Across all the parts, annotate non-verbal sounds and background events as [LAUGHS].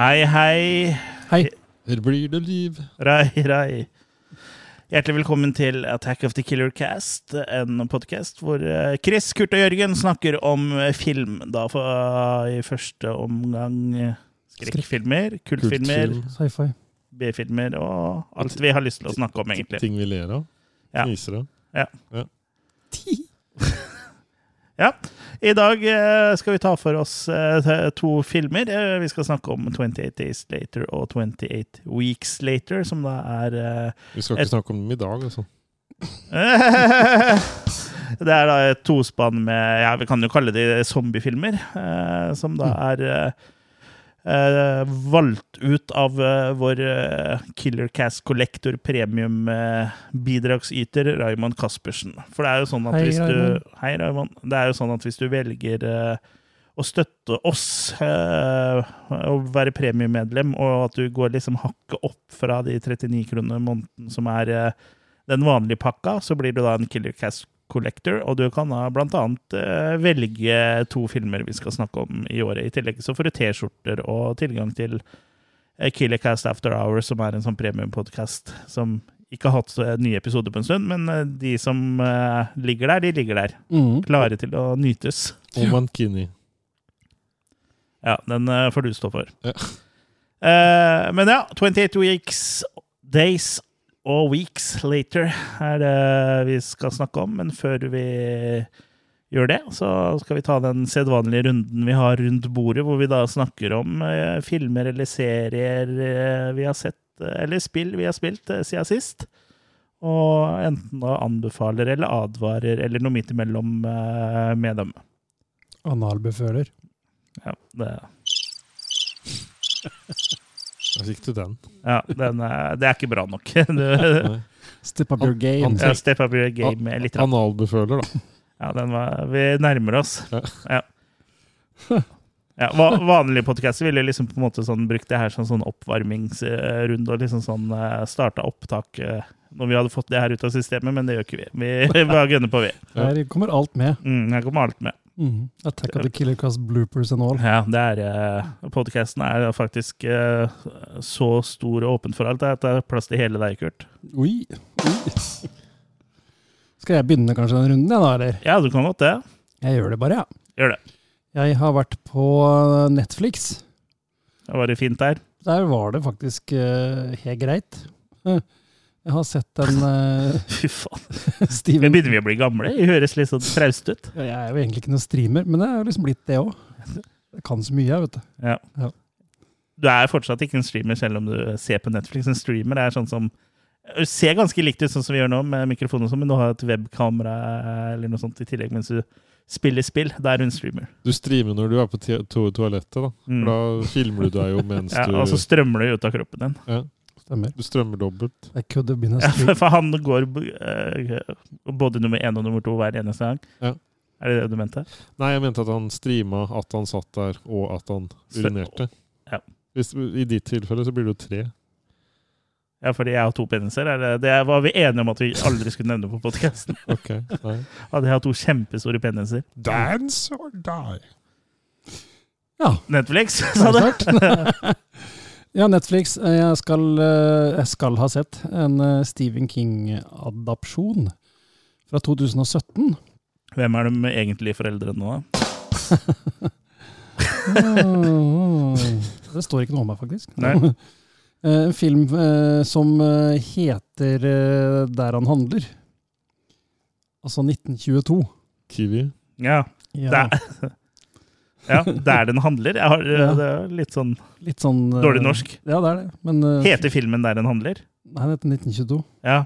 Hei, hei. Hei. Her blir det liv. Rai, rai. Hjertelig velkommen til Attack of the Killer Cast, en podkast hvor eh, Chris, Kurt og Jørgen snakker om eh, film. Da for, i første omgang eh, skrekkfilmer, kultfilmer, Sci-fi. B-filmer og alt vi har lyst til å snakke om, egentlig. Ting vi ler av. Ja. Fniser av. Ja. I dag eh, skal vi ta for oss eh, to filmer. Eh, Vi skal snakke om 28 Days Later og 28 Weeks Later, som da er Vi skal ikke snakke om dem i dag, altså. [LAUGHS] Det er da et tospann med ja, Vi kan jo kalle de zombiefilmer. som da er eh, eh, valgt ut av eh, vår eh, Killer Cast Collector premium eh, bidragsyter Raymond Caspersen. For det er jo sånn at Hei, hvis du Hei, Raymond. Det er jo sånn at hvis du velger eh, å støtte oss eh, og være premiemedlem, og at du går liksom hakket opp fra de 39 kronene måneden som er eh, den vanlige pakka, så blir du da en Killer Cast Collector, og du kan da blant annet eh, velge to filmer vi skal snakke om i året. I tillegg så får du T-skjorter og tilgang til Killercast Killer Cast After Hours, som er en sånn premiumpodkast som ikke har hatt så- nye episoder på en stund, men eh, de som eh, ligger der, de ligger der. Mm. Klare til å nytes. Og Mankini. Ja, den eh, får du stå for. Ja. Eh, men ja, 28 weeks, days og weeks later er det vi skal snakke om. Men før vi gjør det, så skal vi ta den sedvanlige runden vi har rundt bordet, hvor vi da snakker om eh, filmer eller serier eh, vi har sett, eh, eller spill vi har spilt siden sist. Og enten da anbefaler eller advarer, eller noe midt imellom med dem. Analbeføler. Ja, det [LAUGHS] Der fikk du den. Ja, den er, det er ikke bra nok. [LAUGHS] Step up your game. Ja, step up your game litt. Analbeføler, da. Ja, den var, vi nærmer oss. Ja. Ja. Ja, va- vanlige podcaster ville liksom på en måte sånn, brukt det her som sånn oppvarmingsrunde og liksom sånn uh, starta opptak eh, når vi hadde fått det her ut av systemet, men det gjør ikke vi. Vi bare gunner på, vi. Her kommer alt med. Mm, her kommer alt med. Mm. Attack of the Killer Cast bloopers and all. Ja, det er uh, Podkasten er faktisk eh, så stor og åpen for alt at det er plass til hele deg, Kurt. Oi. Oi. Skal jeg begynne kanskje den runden, jeg da, eller? Ja, du kan godt det. Jeg gjør det bare, ja. Gjør det. Jeg har vært på Netflix. Det var det fint der. Der var det faktisk eh, helt greit. Eh, Jeg har sett en uh, [LAUGHS] Fy faen. [LAUGHS] Steven Begynner vi å bli gamle? Vi høres litt sånn trauste ut. Ja, Jeg er jo egentlig ikke noen streamer, men jeg er liksom blitt det òg. Jeg kan så mye, jeg, vet du. Ja. Ja. Du er fortsatt ikke en streamer selv om du ser på Netflix. En streamer er sånn som du ser ganske likt ut sånn som vi gjør nå, med mikrofon og sånn, men du har et webkamera eller noe sånt i tillegg mens du spiller spill. Da er hun streamer. Du streamer når du er på to toalettet, da. Mm. For da filmer du deg jo mens [LAUGHS] Ja, du og så strømmer det ut av kroppen din. Stemmer. Du strømmer dobbelt. I could have been a Ja, for han går eh, både nummer én og nummer to hver eneste gang. Ja. Er det det du mente? Nei, jeg mente at han streama at han satt der, og at han urinerte. Ja. Hvis, I ditt tilfelle så blir det jo tre. Ja, fordi jeg har to peniser. Er det, det var vi enige om at vi aldri skulle nevne på podkasten. [LAUGHS] Ok, nei. At jeg har to kjempestore peniser. Dance or die. Ja, Netflix, sa du? [LAUGHS] [LAUGHS] ja, Netflix. eh, Jeg skal, eh, jeg skal ha sett en eh, Stephen King-adapsjon fra 2017. Hvem er de egentlige foreldrene nå, da? [LAUGHS] Det står ikke noe om meg, faktisk. Nei. [LAUGHS] En film som heter Der han handler. Altså 1922. Kiwi. Ja. Ja. Det, Ja, Der den handler. Jeg har, Ja. Det er litt sånn Litt sånn eh, dårlig norsk. Ja, det er det. Men eh, Heter filmen Der den handler? Nei, den heter 1922. Ja.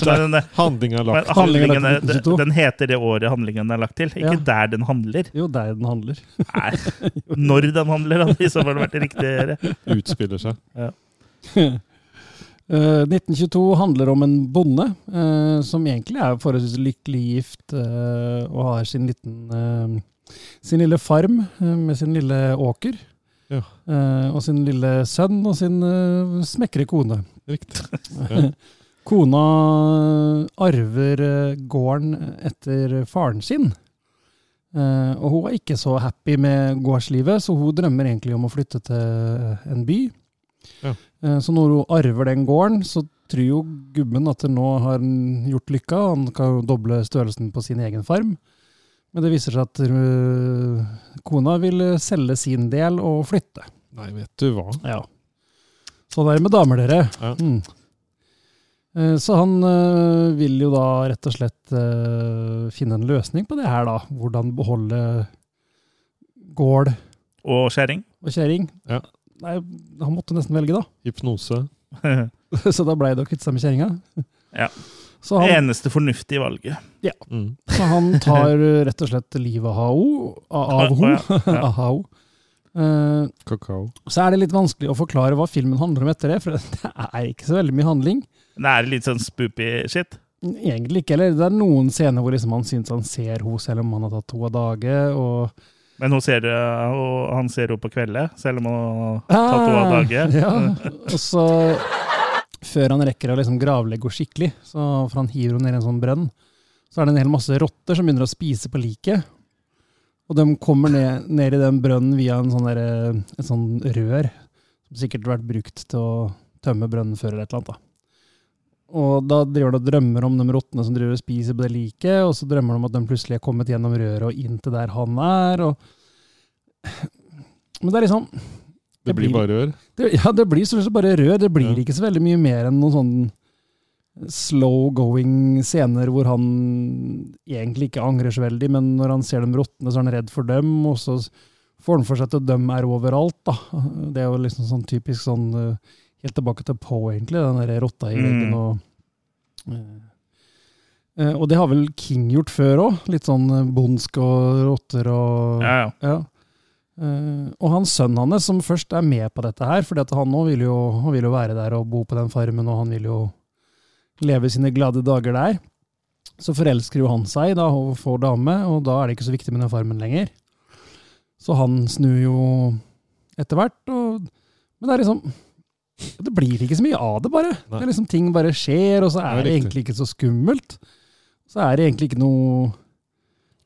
Den, er lagt. Handlingen er lagt til den, den heter det året handlingen er lagt til, ikke Ja. der den handler. Jo, der den handler. Nei, [LAUGHS] når den handler, hadde i så fall vært det riktigere. Utspiller seg. [LAUGHS] Eh, 1922 handler om en bonde uh, som egentlig er forholdsvis lykkelig gift uh, og har sin liten eh, sin lille farm eh, med sin lille åker. Ja. Eh, og sin lille sønn og sin uh, smekre kone. Riktig. [LAUGHS] Kona arver eh, gården etter faren sin. Eh, og hun er ikke så happy med gårdslivet, så hun drømmer egentlig om å flytte til en by. Ja. Eh, så når hun arver den gården, så tror jo gubben at nå har han gjort lykka. Han kan jo doble størrelsen på sin egen farm. Men det viser seg at uh, kona vil selge sin del og flytte. Nei, vet du hva. Ja. Sånn er det med damer, dere. Ja. Mm. Eh, Så han eh, vil jo da rett og slett eh, finne en løsning på det her, da. Hvordan beholde gård Og kjerring. og kjerring. Ja. Nei, han måtte nesten velge, da. Hypnose. [LAUGHS] [LAUGHS] Så da blei det å kvitte seg med kjerringa. Ja. Så han, Eneste fornuftige valget. Mm. så han tar eh, rett og slett livet av henne. Av henne. ja, ja. [LAUGHS] Uh. Eh, Kakao. Så er det litt vanskelig å forklare hva filmen handler om etter det, for [LAUGHS] det er ikke så veldig mye handling. Det er litt sånn spoopy shit. Egentlig ikke, eller det er noen scener hvor liksom han syns han ser henne selv om han har tatt to av dage. og Men hun ser, og han ser henne på kveldet, selv om hun har tatt henne av dage. Ah, [LAUGHS] Ja, og så Før han rekker å liksom gravlegge henne skikkelig, så, for han hiver henne ned i en sånn brønn, så er det en hel masse rotter som begynner å spise på liket. Og de kommer ned, ned i den brønnen via en sånn der, et sånn rør, som sikkert har vært brukt til å tømme brønnen før eller et eller annet. Og da driver de og drømmer om de rottene som driver og spiser på det liket, og så drømmer de om at de plutselig er kommet gjennom røret og inn til der han er. og... Men det er liksom Det blir bare rør. det, ja, det blir stort sett bare rør. Det blir Ja. ikke så veldig mye mer enn noen sånn slow-going scener hvor han egentlig ikke angrer så veldig, men når han ser dem råtne, så er han redd for dem, og så får han for seg at dem er overalt. da. Det er jo liksom sånn typisk sånn eh, Helt tilbake til Poe, egentlig, den der rotta i Mm. veggen og eh, eh, Og det har vel King gjort før òg. Litt sånn bondsk og rotter og Ja, ja. ja. Eh, og hans sønn hans, som først er med på dette her, for han òg vil vil jo være der og bo på den farmen, og han vil jo leve sine glade dager der. Så forelsker jo han seg da, og får dame, og da er det ikke så viktig med den farmen lenger. Så han snur jo etter hvert, og, men det er liksom Det blir ikke så mye av det, bare. Det er liksom Ting bare skjer, og så Det er er det egentlig ikke så skummelt. Så er det egentlig ikke noe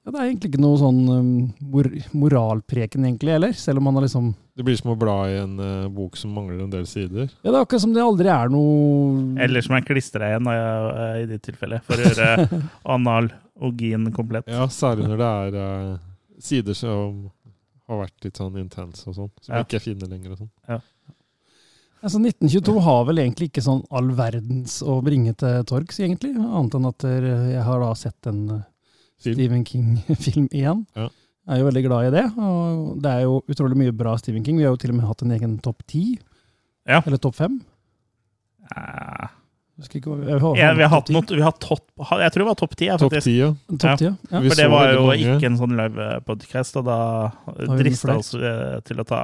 ja, Det er egentlig ikke noe sånn um, mor moralpreken, egentlig, heller. Selv om man har liksom Det blir som å bla i en uh, bok som mangler en del sider. Ja, det er akkurat som det aldri er noe Eller som er klistra igjen øh, i ditt tilfelle, for å gjøre [LAUGHS] analogien komplett. Ja, særlig når det er eh, sider som har vært litt sånn intense og sånn. Som Ja. ikke er fine lenger og sånn. Altså, 1922 har vel egentlig ikke sånn all verdens å bringe til torgs, egentlig. Annet enn at eh, jeg har da sett en eh, Film. Stephen King-film igjen. Ja. Jeg er jo veldig glad i det. Og det er jo utrolig mye bra Stephen King. Vi har jo til og med hatt en egen topp ti. Ja. Eller topp fem. Eh, ikke vi, har, vi har hatt topp ti. noe, vi har topp, jeg tror det var topp ti. faktisk. ja. Topp ti, ja. ja. For det var jo mange. ikke en sånn live-podkast, og da vi drista oss eh, til å ta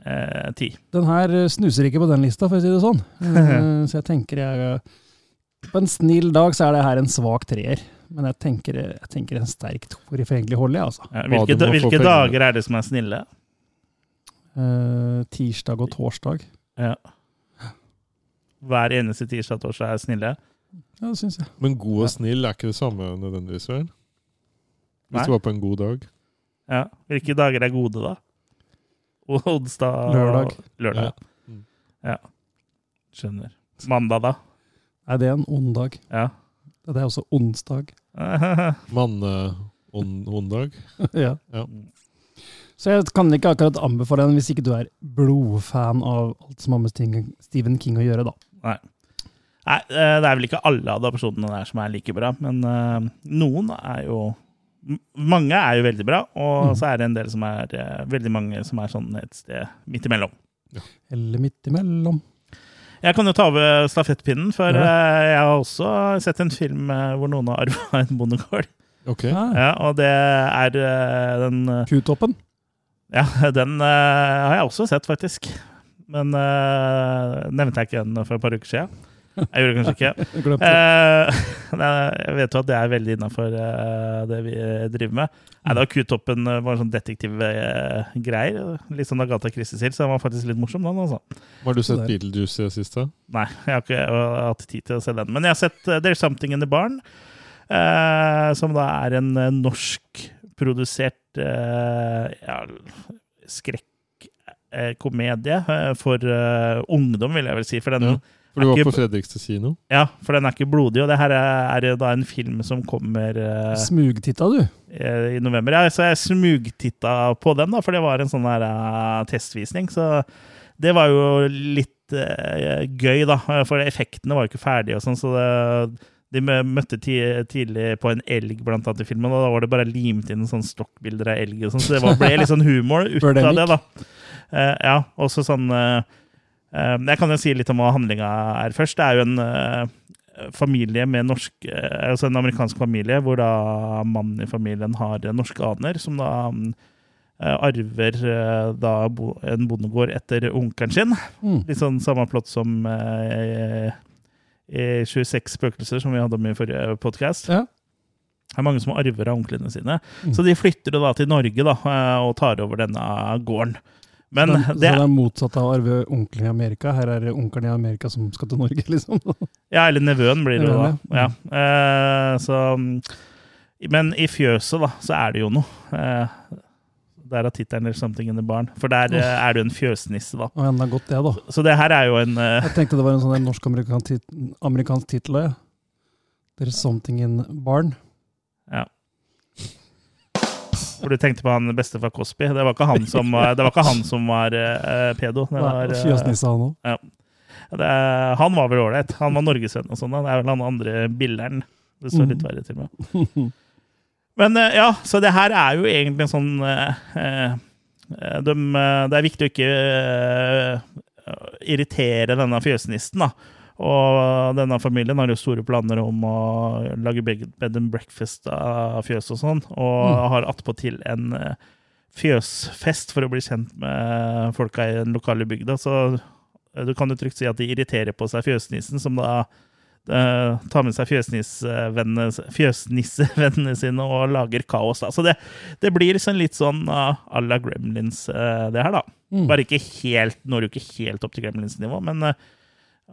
eh, ti. Den her eh, snuser ikke på den lista, for å si det sånn. [LAUGHS] Eh, så jeg tenker jeg eh, På en snill dag så er det her en svak treer. Men jeg tenker, jeg tenker en sterk toer får egentlig holder jeg, altså. Ja, hvilke, hvilke dager er det som er snille? Uh, tirsdag og torsdag. Ja. Hver eneste tirsdag og torsdag er snille? Ja, det syns jeg. Men god og snill er ikke det samme nødvendigvis, vel? Hvis Nei. du var på en god dag. Ja. Hvilke dager er gode, da? Onsdag Lørdag. Lørdag. Ja. Mm. Ja. Skjønner. Mandag, da? Er det en ond dag? Ja. Det er også onsdag. [LAUGHS] Manne-ondag. [LAUGHS] ja. Ja. Så jeg kan ikke akkurat anbefale den hvis ikke du er blodfan av alt som har med Stephen King å gjøre, da. Nei. Nei, eh, det er vel ikke alle adopsjonene der som er like bra, men uh, noen er jo mange er jo veldig bra, og Mm. så er det en del som er uh, veldig mange som er sånn et sted midt imellom. Eller midt imellom. Jeg kan jo ta over stafettpinnen, for Ja. eh, jeg har også sett en film eh, hvor noen har [LAUGHS] arva en bondegård. Ok. Ja. Ja, og det er eh, den Kutoppen? Ja, [LAUGHS] den har jeg også sett, faktisk. Men eh, nevnte jeg ikke den for et par uker siden? Jeg gjorde kanskje ikke. [LAUGHS] Jeg. Eh, [LAUGHS] jeg vet jo at det er veldig innafor det vi driver med. Nei, da Q-toppen eh, var sånn detektivgreier. Litt sånn Agatha Christie-stil, så den var faktisk litt morsom, den. altså. Har du sett. Beetlejuice i det siste? Nei, jeg har ikke jeg har hatt tid til å se den. Men jeg har sett eh, There's Something in the Barn, eh, som da er en eh, norskprodusert uh, ja, skrekkomedie eh, for eh, ungdom, vil jeg vel si. For den, Ja. For du var ikke- på Fredrikstad kino? ja, for den er ikke blodig, og det her er, er da en film som kommer uh, Smugtitta, du. eh, i november. Ja, så jeg smugtitta på den, da, for det var en sånn her uh, testvisning. Så det var jo litt uh, gøy, da. For effektene var jo ikke ferdige og sånn, så det, de møtte tidlig på en elg, blant annet, i filmen, og da var det bare limt inn sånn stokkbilder av elg og sånn, så det var, ble litt sånn humor ut [LAUGHS] av det, da. Uh, ja, også sånn eh, eh, Jeg kan jo si litt om hva handlinga er først. Det er jo en eh, familie med norsk eh, Altså en amerikansk familie hvor da mannen i familien har eh, norske aner, som da eh, arver eh, da en bondegård etter onkelen sin. Mm. Litt sånn samme plott som eh, i 26 spøkelser, som vi hadde om i forrige podkast. Ja. Det er mange som arver av onklene sine. Mm. Så de flytter da til Norge da, eh, og tar over denne gården. Men så, det, det, er motsatt av å arve onkelen i Amerika. Her er det onkelen i Amerika som skal til Norge, [LAUGHS] liksom. Ja, eller nevøen blir det jo da. Ja. Eh, så, men i fjøset, da, så er det jo noe. Eh, der har tittelen 'There's Something in the Barn'. For der eh, er jo en fjøsnisse, da. Og enda godt det, da. Så det her er jo en eh, Jeg tenkte det var en sånn norsk-amerikansk tit amerikansk tittel. Ja. There's something in barn. Hvor du tenkte på han bestefar Cosby. Det var ikke han som var, det var, ikke han som var eh, pedo. Det var, Fjøsnisse, han det, han var vel ålreit. Han var norgesvenn og sånn. Det er vel han andre billeren. Det står litt Mhm. verre til med. [LAUGHS] Men uh, ja, så det her er jo egentlig en sånn de, Det er viktig å ikke irritere denne fjøsnissen, da. Og denne familien har jo store planer om å lage bed and breakfast av fjøs og sånn, og Mm. har attpåtil en eh, fjøsfest for å bli kjent med folka i den lokale bygda. Så eh, du kan jo trygt si at de irriterer på seg fjøsnissen, som da eh, tar med seg fjøsnissevennene fjøsnissevennene sine og lager kaos. Da. Så det, det blir sånn litt sånn uh, à la Gremlins, eh, det her, da. Mm. Bare ikke helt, når jo ikke helt opp til Gremlins-nivå, men eh, eh,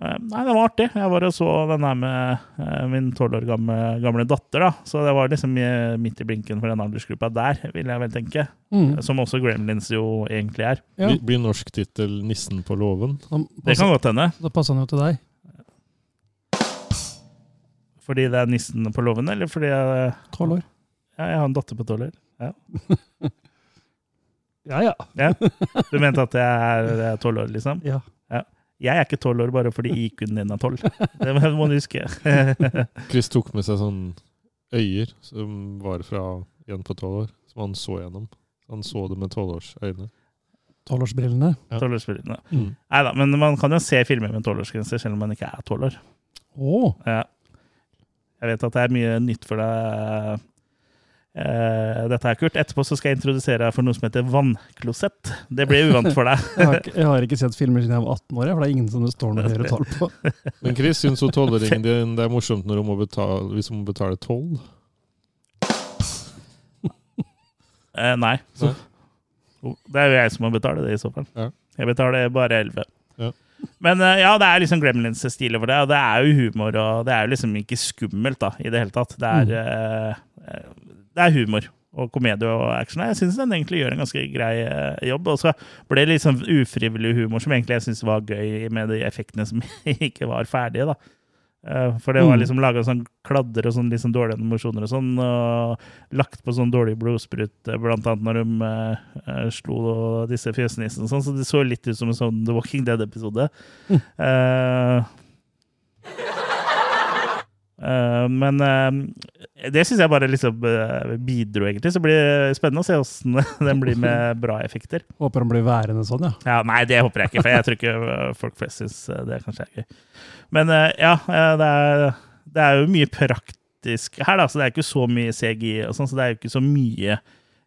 Nei, det var artig. Jeg var og så den her med eh, min tolv år gamle, gamle datter, da. Så det var liksom eh, midt i blinken for den aldersgruppa der, vil jeg vel tenke. Mm. Som også Gremlins jo egentlig er. Ja. Blir, norsk tittel 'Nissen på låven'? Det kan godt hende. da passer han jo til deg. Fordi det er nissen på låven, eller fordi jeg, Tolv år. ja, jeg har en datter på tolv år? Ja [LAUGHS] ja. Ja. Du mente at jeg er tolv år, liksom? ja. Jeg er ikke tolv år bare fordi IQ-en din er tolv. Det må du huske. [LAUGHS] Chris tok med seg sånn øyer som var fra en på tolv år, som han så gjennom. Han så det med tolvårsøyne. Tolvårsbrillene. Ja. Tolvårsbrillene. Mm. Nei da, men man kan jo se filmer med tolvårsgrense selv om man ikke er tolv år. Oh. Ja. Jeg vet at det er mye nytt for deg. Eh, dette her, Kurt. Etterpå så skal jeg introdusere deg for noe som heter vannklosett. Det blir uvant for deg. Jeg har, ikke, jeg har ikke sett filmer siden jeg var 18 år, for det er ingen som det står noe høyere tall på. [LAUGHS] Men Chris syns jo tolvåringen [LAUGHS] din det er morsomt når hun må betale, hvis hun må betale tolv. Eh, nei. Nei. Det er jo jeg som må betale det, i så fall. Ja. Jeg betaler bare 11. Ja. Men eh, ja, det er liksom Gremlins-stil over det, og det er jo humor, og det er jo liksom ikke skummelt da, i det hele tatt. Det er, Mm. Det er humor og komedie og action. Jeg syns den egentlig gjør en ganske grei eh, jobb. Og så ble det litt sånn ufrivillig humor som egentlig jeg syns var gøy, med de effektene som [LAUGHS] ikke var ferdige. da. Eh, For det var Mm. liksom laga sånn kladder og sånn sånn dårlige animasjoner og sånn. Og lagt på sånn dårlig blodsprut, eh, blant annet når de uh, slo disse fjøsnissene og sånn. Så det så litt ut som en sånn The Walking Dead-episode. Mm. eh, men eh, det syns jeg bare liksom eh, bidro, egentlig. Så blir det spennende å se åssen [LAUGHS] den blir med [LAUGHS] bra effekter. Håper den blir værende sånn, ja. Ja, Nei, det håper jeg ikke, for jeg tror ikke eh, folk flest syns eh, det kanskje er gøy. Men eh, ja, eh, det er, det er jo mye praktisk her, da, så det er ikke så mye CGI, og sånn, så det er jo ikke så mye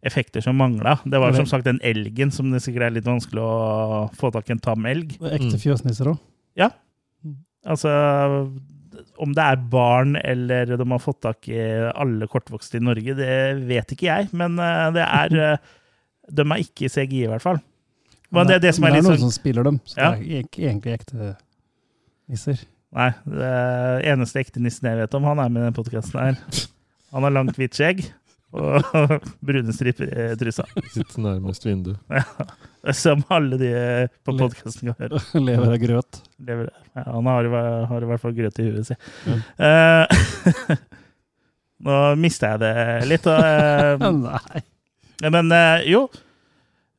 effekter som mangla. Det var som sagt den elgen som det sikkert er litt vanskelig å få tak i en tam elg. Ekte Mm. fjøsnisser òg. Altså om det er barn eller de har fått tak i alle kortvokste i Norge, det vet ikke jeg, men eh, det er [LAUGHS] eh, De er ikke i CGI, i hvert fall. Men det er det som er det litt er noen sånn som spiller dem, så Ja. det er ikke egentlig ekte nisser. Nei, det eneste ekte nissen jeg vet om, han er med i denne podkasten her. Han har langt, hvitt skjegg og [LAUGHS] brune striper i trusa. Sitter nærmest vinduet. Som alle de på podkasten kan [LAUGHS] høre. Lever av grøt. Lever. Ja, han har, har i hvert fall grøt i huet, si. Ja. Uh, [LAUGHS] nå mista jeg det litt. Og, [LAUGHS] eh, Nei. men uh, jo.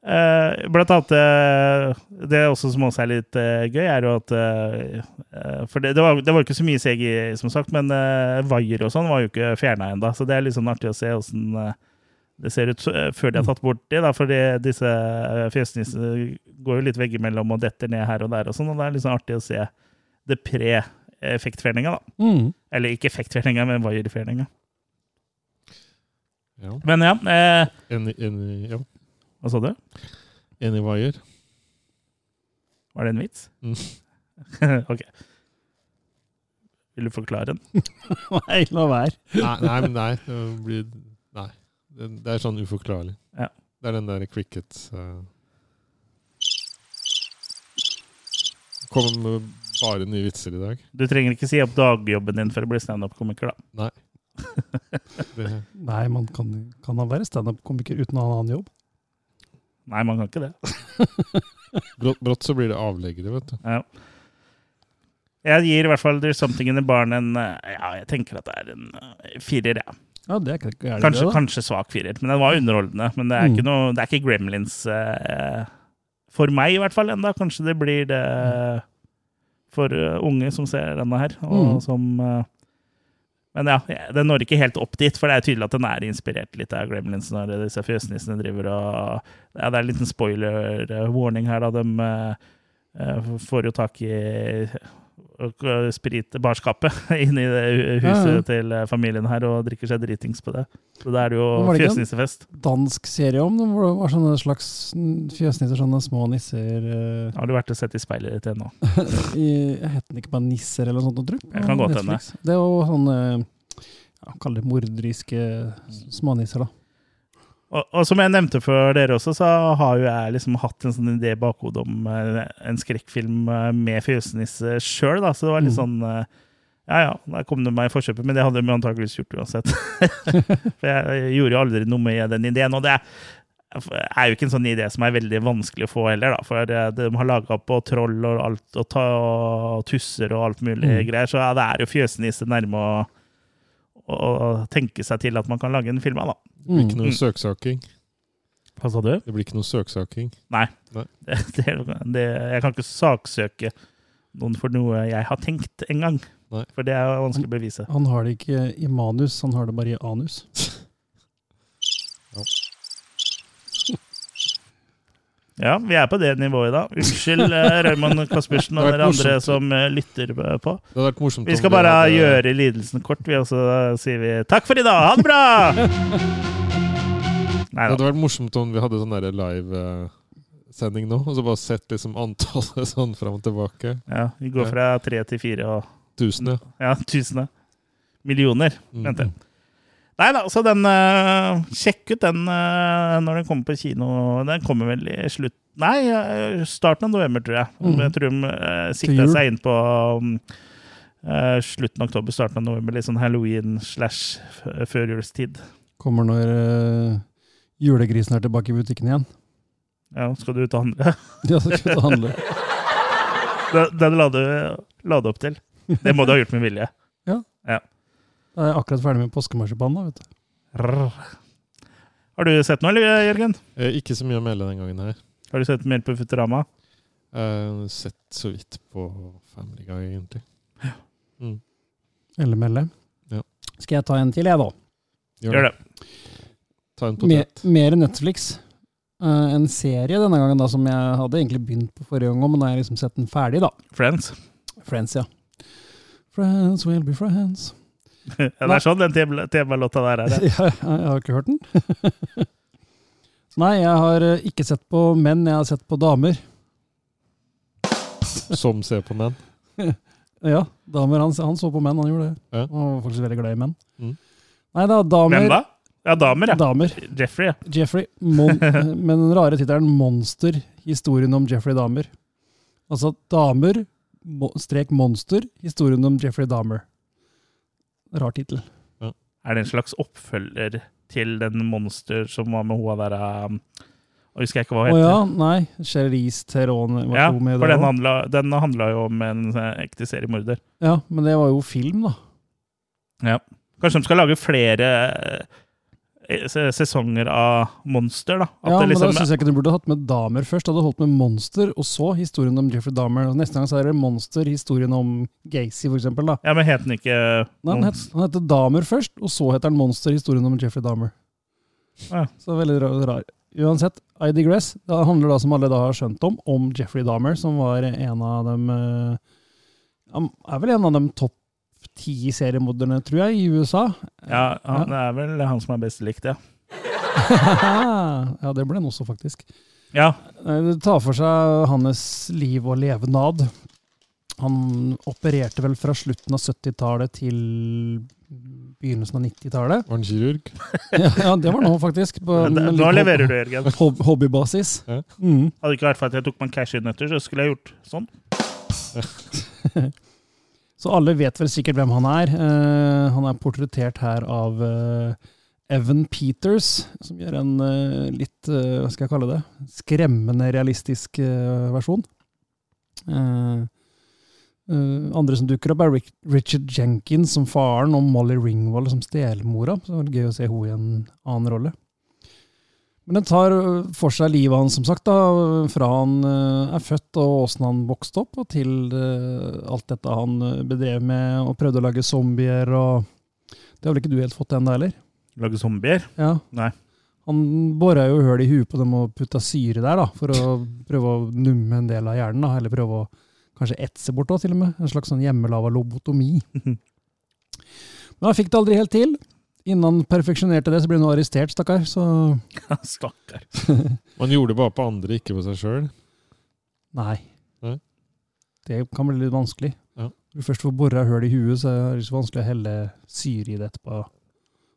Eh, blant annet eh, Det også som også er litt eh, gøy, er jo at eh, eh, For det, det, var, det var ikke så mye CGI, som sagt, men uh, vaier og sånn var jo ikke fjerna ennå. Så det er litt sånn artig å se åssen eh, det ser ut eh, før de har tatt bort det. Da, fordi disse uh, fjesnissene går jo litt veggimellom og detter ned her og der, og sånn, og det er sånn artig å se det pre-effektfjerninga. da. Mm. Eller ikke effektfjerninga, men vaierfjerninga. Ja. Men ja, eh, En, en, ja. hva sa du? en i vaier. Var det en vits? Mm. [LAUGHS] ok. Vil du forklare den? [LAUGHS] Nei, la være. Nei, nei, nei. Det blir. Det, det er sånn uforklarlig. Ja. Det er den der cricket uh, Kommer med bare nye vitser i dag. Du trenger ikke si opp dagjobben din for å bli standup-komiker, da. [LAUGHS] Det, Nei, man kan, kan han være standup-komiker uten å ha en annen jobb. Nei, man kan ikke det. [LAUGHS] brått, brått så blir det avleggere, vet du. Ja. Jeg gir i hvert fall There's Something in the Barn en eh, Ja, jeg tenker at det er en firer, jeg. ja. Ja, det er ikke gærlig, Kanskje, det, da. kanskje svak firer, men den var underholdende. Men det er Mm. ikke, noe, det er ikke Gremlins eh, for meg, i hvert fall, enda. Kanskje det blir det for eh, unge som ser denne her. Og Mm. som eh, Men ja, den når ikke helt opp dit, for det er tydelig at den er inspirert litt av Gremlins når disse fjøsnissene driver og Ja, det er en liten spoiler-warning her, da. De eh, får jo tak i eh, sprit, barskapet [LAUGHS] inn i det huset Ja, ja. til eh, familien her og drikker seg dritings på det. Så da er det jo var fjøsnissefest. Dansk serie om det, hvor det var sånne slags fjøsnisser, sånne små nisser uh... Har du vært og sett i speilet ditt ennå? Jeg [LAUGHS] het den ikke bare Nisser eller noe sånt, tror jeg? Jeg kan godt hende. Det jo sånne ja, Kall det morderiske smånisser, da. Og, og som jeg nevnte for dere også, så har jo jeg liksom hatt en sånn idé i bakhodet om eh, en skrekkfilm eh, med fjøsnisse sjøl, da. Så det var litt Mm. sånn eh, Ja ja, der kom det meg i forkjøpet, men det hadde de antakeligvis gjort uansett. [LAUGHS] for jeg gjorde jo aldri noe med den ideen. Og det er jo ikke en sånn idé som er veldig vanskelig å få heller, da. For de har laga på troll og alt, og, ta, og tusser og alt mulig Mm. greier, så ja, det er jo fjøsnisse nærme å, å, å tenke seg til at man kan lage en film av, da. Det blir ikke noe Mm. søksaking. Hva sa du? Det blir ikke noe søksaking. [LAUGHS] Det, det, det, jeg kan ikke saksøke noen for noe jeg har tenkt en gang. Nei. For det er vanskelig å bevise. Han har det ikke i manus, han har det bare i anus. [LAUGHS] Ja, vi er på det nivået da. Unnskyld, eh, [LAUGHS] Raymond Kaspersen og dere andre som eh, lytter på. Det vært morsomt Vi skal bare hadde- gjøre lidelsen kort, vi, og så sier vi takk for i dag. Ha det bra! [LAUGHS] Det Nei da. hadde vært morsomt om vi hadde sånn live-sending nå, og så bare sett liksom antallet [LAUGHS] sånn fram og tilbake. Ja, vi går fra tre til fire og Tusen, ja. ja, tusener. Millioner, Mm. mente jeg. Nei da, så den uh, Sjekk ut den uh, når den kommer på kino. Den kommer vel i slutt Nei, eh, starten av november, tror jeg. Mm. Jeg tror de uh, sikta seg inn på um, uh, slutten av oktober, starten av november. Litt sånn halloween slash førjulstid. Kommer når julegrisen er tilbake i butikken igjen. Ja, skal du ut og handle? [LAUGHS] Ja, skal du ut og handle. [LAUGHS] Den, den la, du, opp til. Det må du ha gjort med vilje. Da er jeg akkurat ferdig med påskemarsipan. da, vet du. Rrr. Har du sett noe, eller, Jørgen? Eh, ikke så mye å melde den gangen her. Har du sett mer på Futurama? Eh, sett så vidt på Family Guy, egentlig. Eller melde. Ja. Skal jeg ta en til, jeg, da? Gjør det. Ta en Mer, potet. mer Netflix. Eh, en serie denne gangen da, som jeg hadde egentlig begynt på forrige gang, men nå har jeg liksom sett den ferdig. da. Friends. Friends, ja. Friends will be friends. Ja, det er sånn den tema- temalåta der er. [LAUGHS] Ja, det. jeg, jeg har ikke hørt den. [LAUGHS] Nei, jeg har eh, ikke sett på menn, jeg har sett på damer. Som ser på menn. [LAUGHS] Ja, damer, han, han så på menn, han gjorde det. Ja. Han var faktisk veldig glad i menn. Mm. Nei da, damer. Hvem da? Ja, damer, ja. Damer. Jeffrey, ja. Jeffrey, mon med den rare tittelen 'Monster. Historien om Jeffrey Dahmer'. Altså damer, strek monster, historien om Jeffrey Dahmer. Rar tittel. Er det en slags oppfølger til den monster som var med hoa der um, husker jeg ikke hva Å hun heter. ja, nei. Cherise Theron var Ja, med for den handla, den handla jo om en eh, ekte seriemorder. Ja, men det var jo film, da. Ja. Kanskje de skal lage flere se- sesonger av Monster, da? At Ja, det men liksom, da syns jeg ikke du burde hatt med damer først. Hadde holdt med Monster, og så historien om Jeffrey Dahmer. Og neste gang så er det Monster, historien om Gacy, for eksempel. Da. ja, men het den ikke Nei, han, het, han heter Dahmer først, og så heter han Monster, historien om Jeffrey Dahmer. Ja. Så veldig rar. rar. Uansett, I digress. Det handler da, som alle da har skjønt om, om Jeffrey Dahmer, som var en av dem eh, Han er vel en av dem topp ti seriemorderne, tror jeg, i USA. Ja, han er vel han som er best likt, ja. [LAUGHS] ja, det ble han også, faktisk. Ja, Det tar for seg hans liv og levenad. Han opererte vel fra slutten av 70-tallet til begynnelsen av 90-tallet. Var han kirurg? [LAUGHS] Ja, ja, det var nå, faktisk. På, det, nå leverer du, Jørgen. hob- Hobbybasis. Ja. Mm. Hadde det ikke vært for at jeg tok meg cashewnøtter, så skulle jeg gjort sånn. [LAUGHS] Så alle vet vel sikkert hvem han er. Eh, han er portrettert her av eh, Evan Peters, som gjør en eh, litt, hva skal jeg kalle det, skremmende realistisk versjon. Andre som dukker opp er Rick, Richard Jenkins som faren, og Molly Ringwald som stelmora. Så det var gøy å se henne i en annen rolle. Men den tar for seg livet hans, som sagt, da, fra han er født og åssen han vokste opp, og til alt dette han bedrev med og prøvde å lage zombier og Det har vel ikke du helt fått ennå, heller? Lage zombier. Ja. Nei. Han bora jo høl i huet på dem og putta syre der, da, for å prøve å numme en del av hjernen. da, Eller prøve å kanskje etse bort, da, til og med. En slags sånn hjemmelaga lobotomi. [LAUGHS] Men han fikk det aldri helt til. Innen han perfeksjonerte det, så ble han arrestert, stakkar. Så [LAUGHS] Stakkar. Man gjorde det bare på andre, ikke på seg sjøl. Nei. Nei. Det kan bli litt vanskelig. Ja. Når du først får bora hull i huet, så er det så vanskelig å helle syre i det etterpå.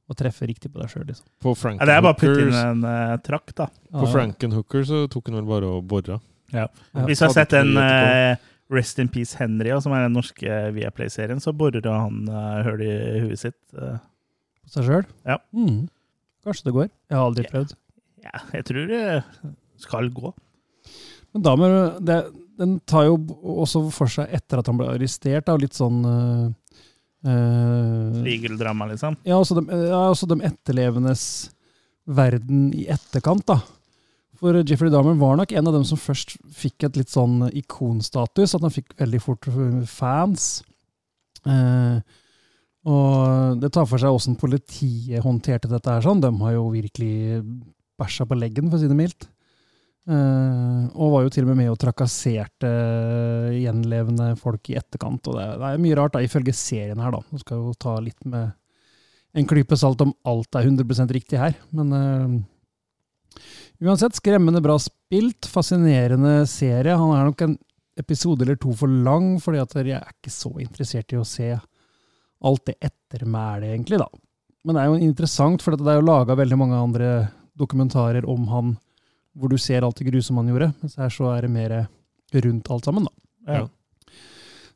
Og treffe riktig på deg sjøl, liksom. På Ja, det er bare å putte inn en uh, trakk, da. På Frankenhooker så tok han vel bare og bora. Ja. Hvis du har sett den uh, Rest in Peace Henry, som er den norske Viaplay-serien, så borer han uh, hull i huet sitt. eh. På seg sjøl? Ja. Mm. Kanskje det går. Jeg har aldri prøvd. ja, jeg tror det skal gå. Men damer, det, den tar jo også for seg etter at han ble arrestert, da, litt sånn uh, uh, Legal-drama, liksom. Ja, også de, ja, også de etterlevendes verden i etterkant, da. For Jeffrey Dahmer var nok en av dem som først fikk et litt sånn ikonstatus, at han fikk veldig fort fans. Eh, og det tar for seg åssen politiet håndterte dette her sånn. De har jo virkelig bæsja på leggen, for å si det mildt. Uh, og var jo til og med med og trakasserte gjenlevende folk i etterkant. Og det det er mye rart, da, ifølge serien her, da. Nå skal jo ta litt med en klype salt om alt er 100% riktig her. Men uh, uansett, skremmende bra spilt. Fascinerende serie. Han er nok en episode eller to for lang, fordi at jeg er ikke så interessert i å se alt det ettermælet, egentlig, da. Men det er jo interessant, for det er jo laga veldig mange andre dokumentarer om han hvor du ser alt det grusomme han gjorde. Mens her så er det mer rundt alt sammen, da. Ja.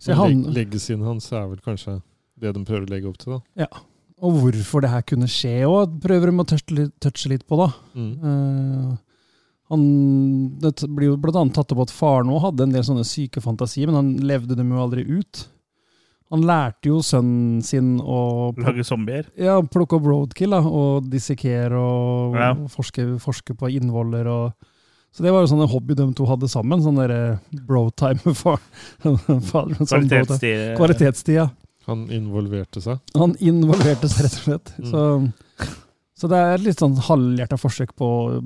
Så han, Leg Legacyen hans er vel kanskje det de prøver å legge opp til, da. Ja. og hvorfor det her kunne skje òg, prøver de å touche litt, på, da. Mm. Uh, han, det blir jo annet tatt opp at faren òg hadde en del sånne syke fantasier, men han levde dem jo aldri ut. Han lærte jo sønnen sin å Lage zombier. ja, plukke opp roadkill da, og dissekere og Ja. forske, forske på innvoller. Og, så det var jo sånne hobby de to hadde sammen. Sånn derre brotime [LAUGHS] for. Kvalitetstid. Kvalitetstid, ja. Han involverte seg. Han involverte seg, rett og slett. Mm. Så Så det er et litt sånn halvhjerta forsøk på å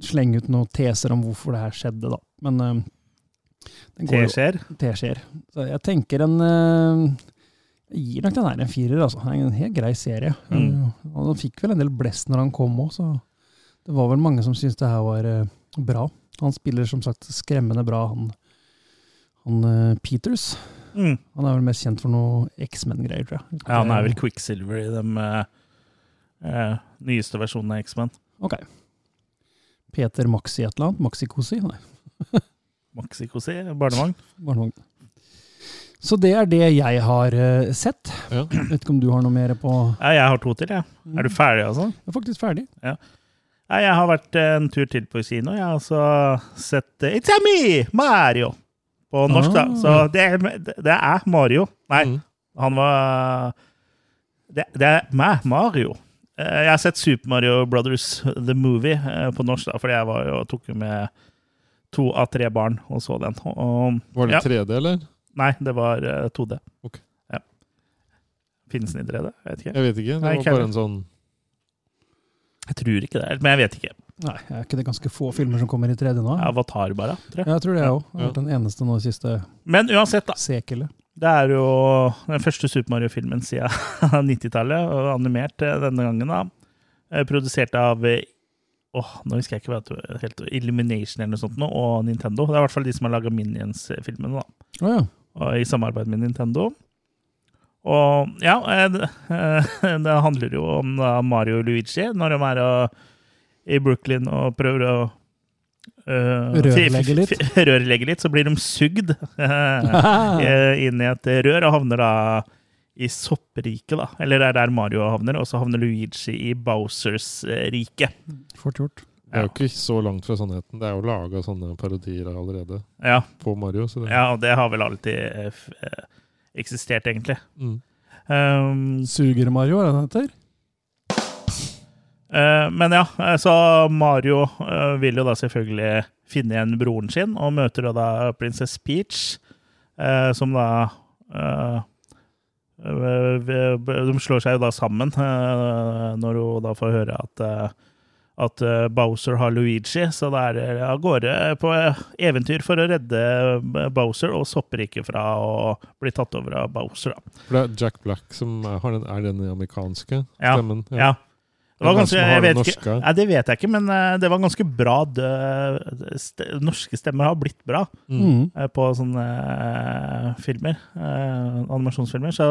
slenge ut noen teser om hvorfor det her skjedde, da. Men Teskjeer. Det skjer. Så jeg tenker en eh, Jeg gir nok den her en firer, altså. En helt grei serie. Mm. Og han fikk vel en del blest når han kom òg, så det var vel mange som syntes det her var eh, bra. Han spiller som sagt skremmende bra, han, han eh, Peters. Mm. Han er vel mest kjent for noe X-Men-greier, tror jeg. Ja, han er vel Quicksilver i de eh, nyeste versjonene av X-Men. Ok. Peter Maxi et eller annet? Maxi Cosi? Nei, [LAUGHS] Maxi-Cosi, barnevogn. barnevogn. Så det er det jeg har eh, sett. Ja. Vet ikke om du har noe mer på Ja, jeg har to til, jeg. Er du ferdig, altså? Jeg er faktisk ferdig. Nei, jeg har vært eh, en tur til på kino. Jeg har altså sett eh, It's a me, Mario! På norsk, da. Ah. Så det, er- det er Mario. Nei, Mm. han var Det, det er meg, Mario. Eh, Jeg har sett Super Mario Brothers The Movie eh, på norsk, da, fordi jeg var jo, tok jo med to av tre barn og så den. Og, Var det ja, 3D, eller? Nei, det var eh, 2D. Okay. Ja. Finnes den i 3D? Jeg vet ikke. Jeg vet ikke. Det Nei, var ikke bare en sånn Jeg tror ikke det, men jeg vet ikke. Nei, er ikke det ganske få filmer som kommer i 3D nå? Avatar, bare, tror jeg. Ja, jeg tror det òg. Ja. Den eneste nå i siste Men uansett, da. sekelet. Det er jo den første Super Mario-filmen siden [LAUGHS] 90-tallet, og animert eh, denne gangen. da. Eh, Produsert av eh, Åh, nå husker jeg ikke hva det helt Illumination eller noe sånt, nå, og Nintendo. Det er i hvert fall de som har laga Minions-filmene, da. Ja. Og i samarbeid med Nintendo. Og ja, eh, det, eh, [LAUGHS] det handler jo om da, Mario og Luigi når de er og, i Brooklyn og prøver å Uh, Rørlegge litt. Rørlegge litt, så blir de sugd uh, [LAUGHS] [LAUGHS] inn i et rør og havner da i soppriket, da. Eller det er der Mario havner, og så havner Luigi i Bowsers eh, rike. Fort gjort. Det er jo ikke så langt fra sannheten. Det er jo laga sånne parodier allerede Ja, på Mario. Så det, ja, og det har vel alltid eh, f- eh, eksistert, egentlig. Mm. Um, Suger Mario, er det den heter? Eh, men ja, så Mario vil jo da selvfølgelig finne igjen broren sin, og møter da Princess Peach, eh, som da De slår seg jo da sammen eh, når hun da får høre at eh, at eh, Bowser har Luigi, så da er det av gårde på eventyr for å redde Bowser og Soppriket fra å bli tatt over av Bowser. da. For det er Jack Black som har den, er den amerikanske Ja, stemmen. Ja. Det var ganske, jeg vet ikke. Nei, det vet jeg ikke, men eh, det var ganske bra. Det, st norske stemmer har blitt bra Mm. Mm. eh, på sånne eh, filmer. animasjonsfilmer. Så,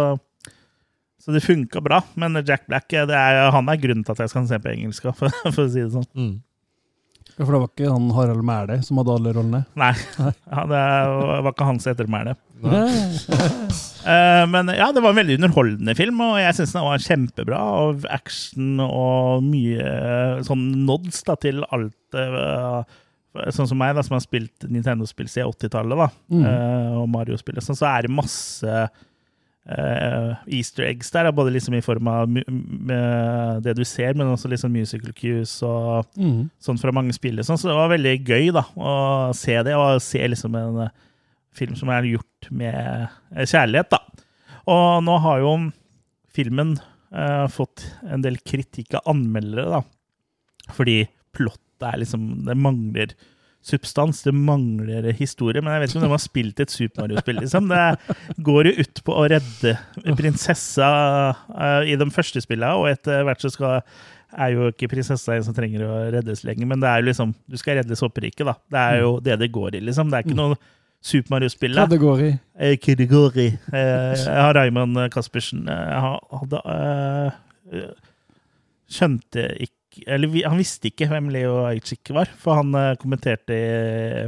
så det funka bra. Men Jack Black det er, han er grunnen til at jeg skal se på engelsk, [LAUGHS] for, for å si det sånn. Mm. Ja, for det var ikke han Harald Mæhle som hadde alle rollene? Nei, [LAUGHS] ja, det var ikke hans ettermæle. heter [LAUGHS] Eh, men ja, det var en veldig underholdende film, og jeg syns den var kjempebra. Og action og mye eh, sånn nods da, til alt eh, Sånn som meg, da, som har spilt Nintendo-spill siden 80-tallet, da, Mm. og Mario-spill, sånn, så er det masse easter eggs der. Både liksom i form av det du ser, men også liksom musical cues og Mm. sånn fra mange spill. Sånn, så det var veldig gøy da, å se det, og se liksom en eh, film som er gjort med eh, kjærlighet. da. Og nå har jo filmen eh, fått en del kritikk av anmeldere, da. Fordi plottet er liksom Det mangler substans, det mangler historie. Men jeg vet ikke om de har spilt et Super Mario-spill, liksom. Det går jo ut på å redde prinsessa eh, i de første spillene, og etter hvert så skal er jo ikke prinsessa en som trenger å reddes lenger, men det er jo liksom Du skal redde soppriket, da. Det er jo det det går i, liksom. Det er ikke noe Super Mario-spill. Kategori. Eh, kategori. Eh, Jeg har Raymond Caspersen. eh, Jeg hadde eh, Skjønte ikke Eller vi- han visste ikke hvem Leo Ajcik var, for han eh, kommenterte i,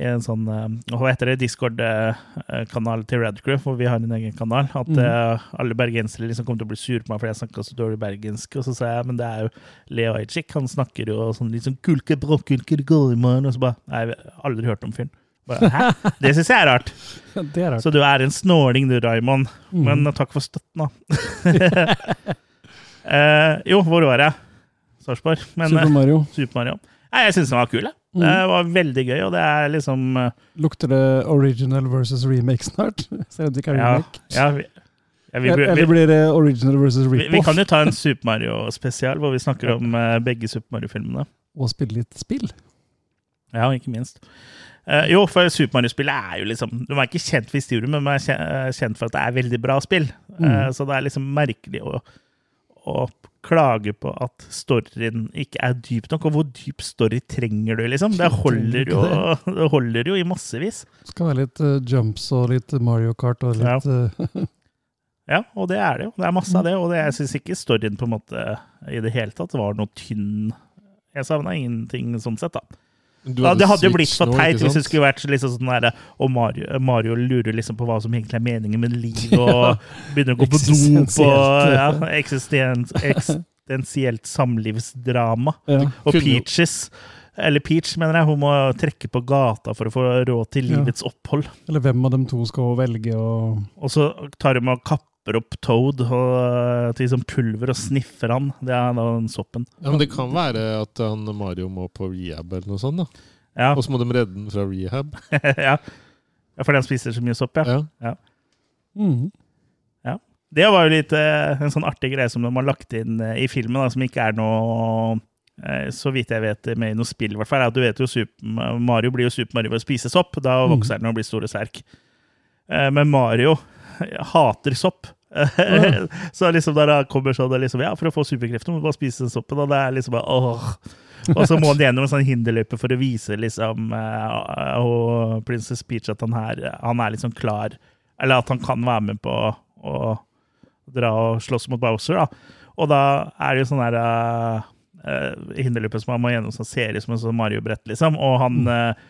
i en sånn eh, Hva heter det? Discord-kanal til Radcrew, hvor vi har en egen kanal. At eh, alle bergensere liksom kom til å bli sure på meg fordi jeg snakka så dårlig bergensk. Og så sa jeg men det er jo Leo Ajcik. Han snakker jo sånn litt sånn kulke, brokkulke, går. Og så bare Nei, jeg har aldri hørt om fyren. Hæ? Det syns jeg er rart. [LAUGHS] Det er rart. Så du er en snåling du, Raymond. Mm. Men mm. takk for støtten, da. [LAUGHS] Eh, jo, hvor var jeg? Sarpsborg. Super eh, Mario. Super Mario. Nei, jeg syns den var kul. jeg. Mm. Det var veldig gøy, og det er liksom eh, Lukter det original versus remake snart? [LAUGHS] Selv om det ikke er remake. ja, vi, Ja, vi, vi, Eller blir det original versus vi, vi kan jo ta en [LAUGHS] Super Mario-spesial hvor vi snakker om eh, begge Super Mario-filmene. Og spille litt spill? Ja, ikke minst. Uh, jo, for Super Mario-spillet er jo liksom De er ikke kjent for historien, men de er kjent for at det er veldig bra spill. Uh, Mm. så det er liksom merkelig å, å klage på at storyen ikke er dyp nok. Og hvor dyp story trenger du, liksom? Det holder jo, [LAUGHS] det holder jo i massevis. Skal være litt uh, jumps og litt Mario Kart og litt ja. [LAUGHS] Ja, og det er det jo. Det er masse av det. Og det, jeg syns ikke storyen på en måte i det hele tatt var noe tynn. Jeg savna ingenting sånn sett, da. Ja, det hadde jo blitt for teit hvis det skulle vært liksom sånn der, og Mario, Mario lurer liksom på hva som egentlig er meningen med livet, [LAUGHS] og begynner å gå på dop og ja, eksistens, eksistensielt samlivsdrama. ja. Og Peaches, eller Peach, mener jeg, hun må trekke på gata for å få råd til Ja. livets opphold. Eller hvem av dem to skal velge å Og så tar de og kapper opp Toad og, til liksom pulver og sniffer han. Det er da den soppen. Ja, men det kan være at han Mario må på rehab eller noe sånt. da. Ja, Og så må de redde den fra rehab. [LAUGHS] ja. ja fordi han spiser så mye sopp, ja. Ja. Mhm. Det var jo litt eh, en sånn artig greie som de har lagt inn eh, i filmen, da, som ikke er noe eh, så vidt jeg vet med i noe spill, i hvert fall. er at Du vet jo Super, Mario blir jo Super Mario ved å spise sopp. Da Mm. vokser han og blir stor og sterk. Eh, men Mario [LAUGHS] hater sopp. [LAUGHS] så liksom da kommer sånn liksom, Ja, for å få superkrefter må du bare spise den soppen. Og det er liksom bare åh. Og så må han gjennom en sånn hinderløype for å vise liksom uh, uh, Princess Peach at han er, han er liksom klar Eller at han kan være med på å dra og slåss mot Bowser. da. Og da er det jo sånn der uh, hinderløype som han må gjennom som ser ut som en sånn Mario-brett, liksom. Og han, eh,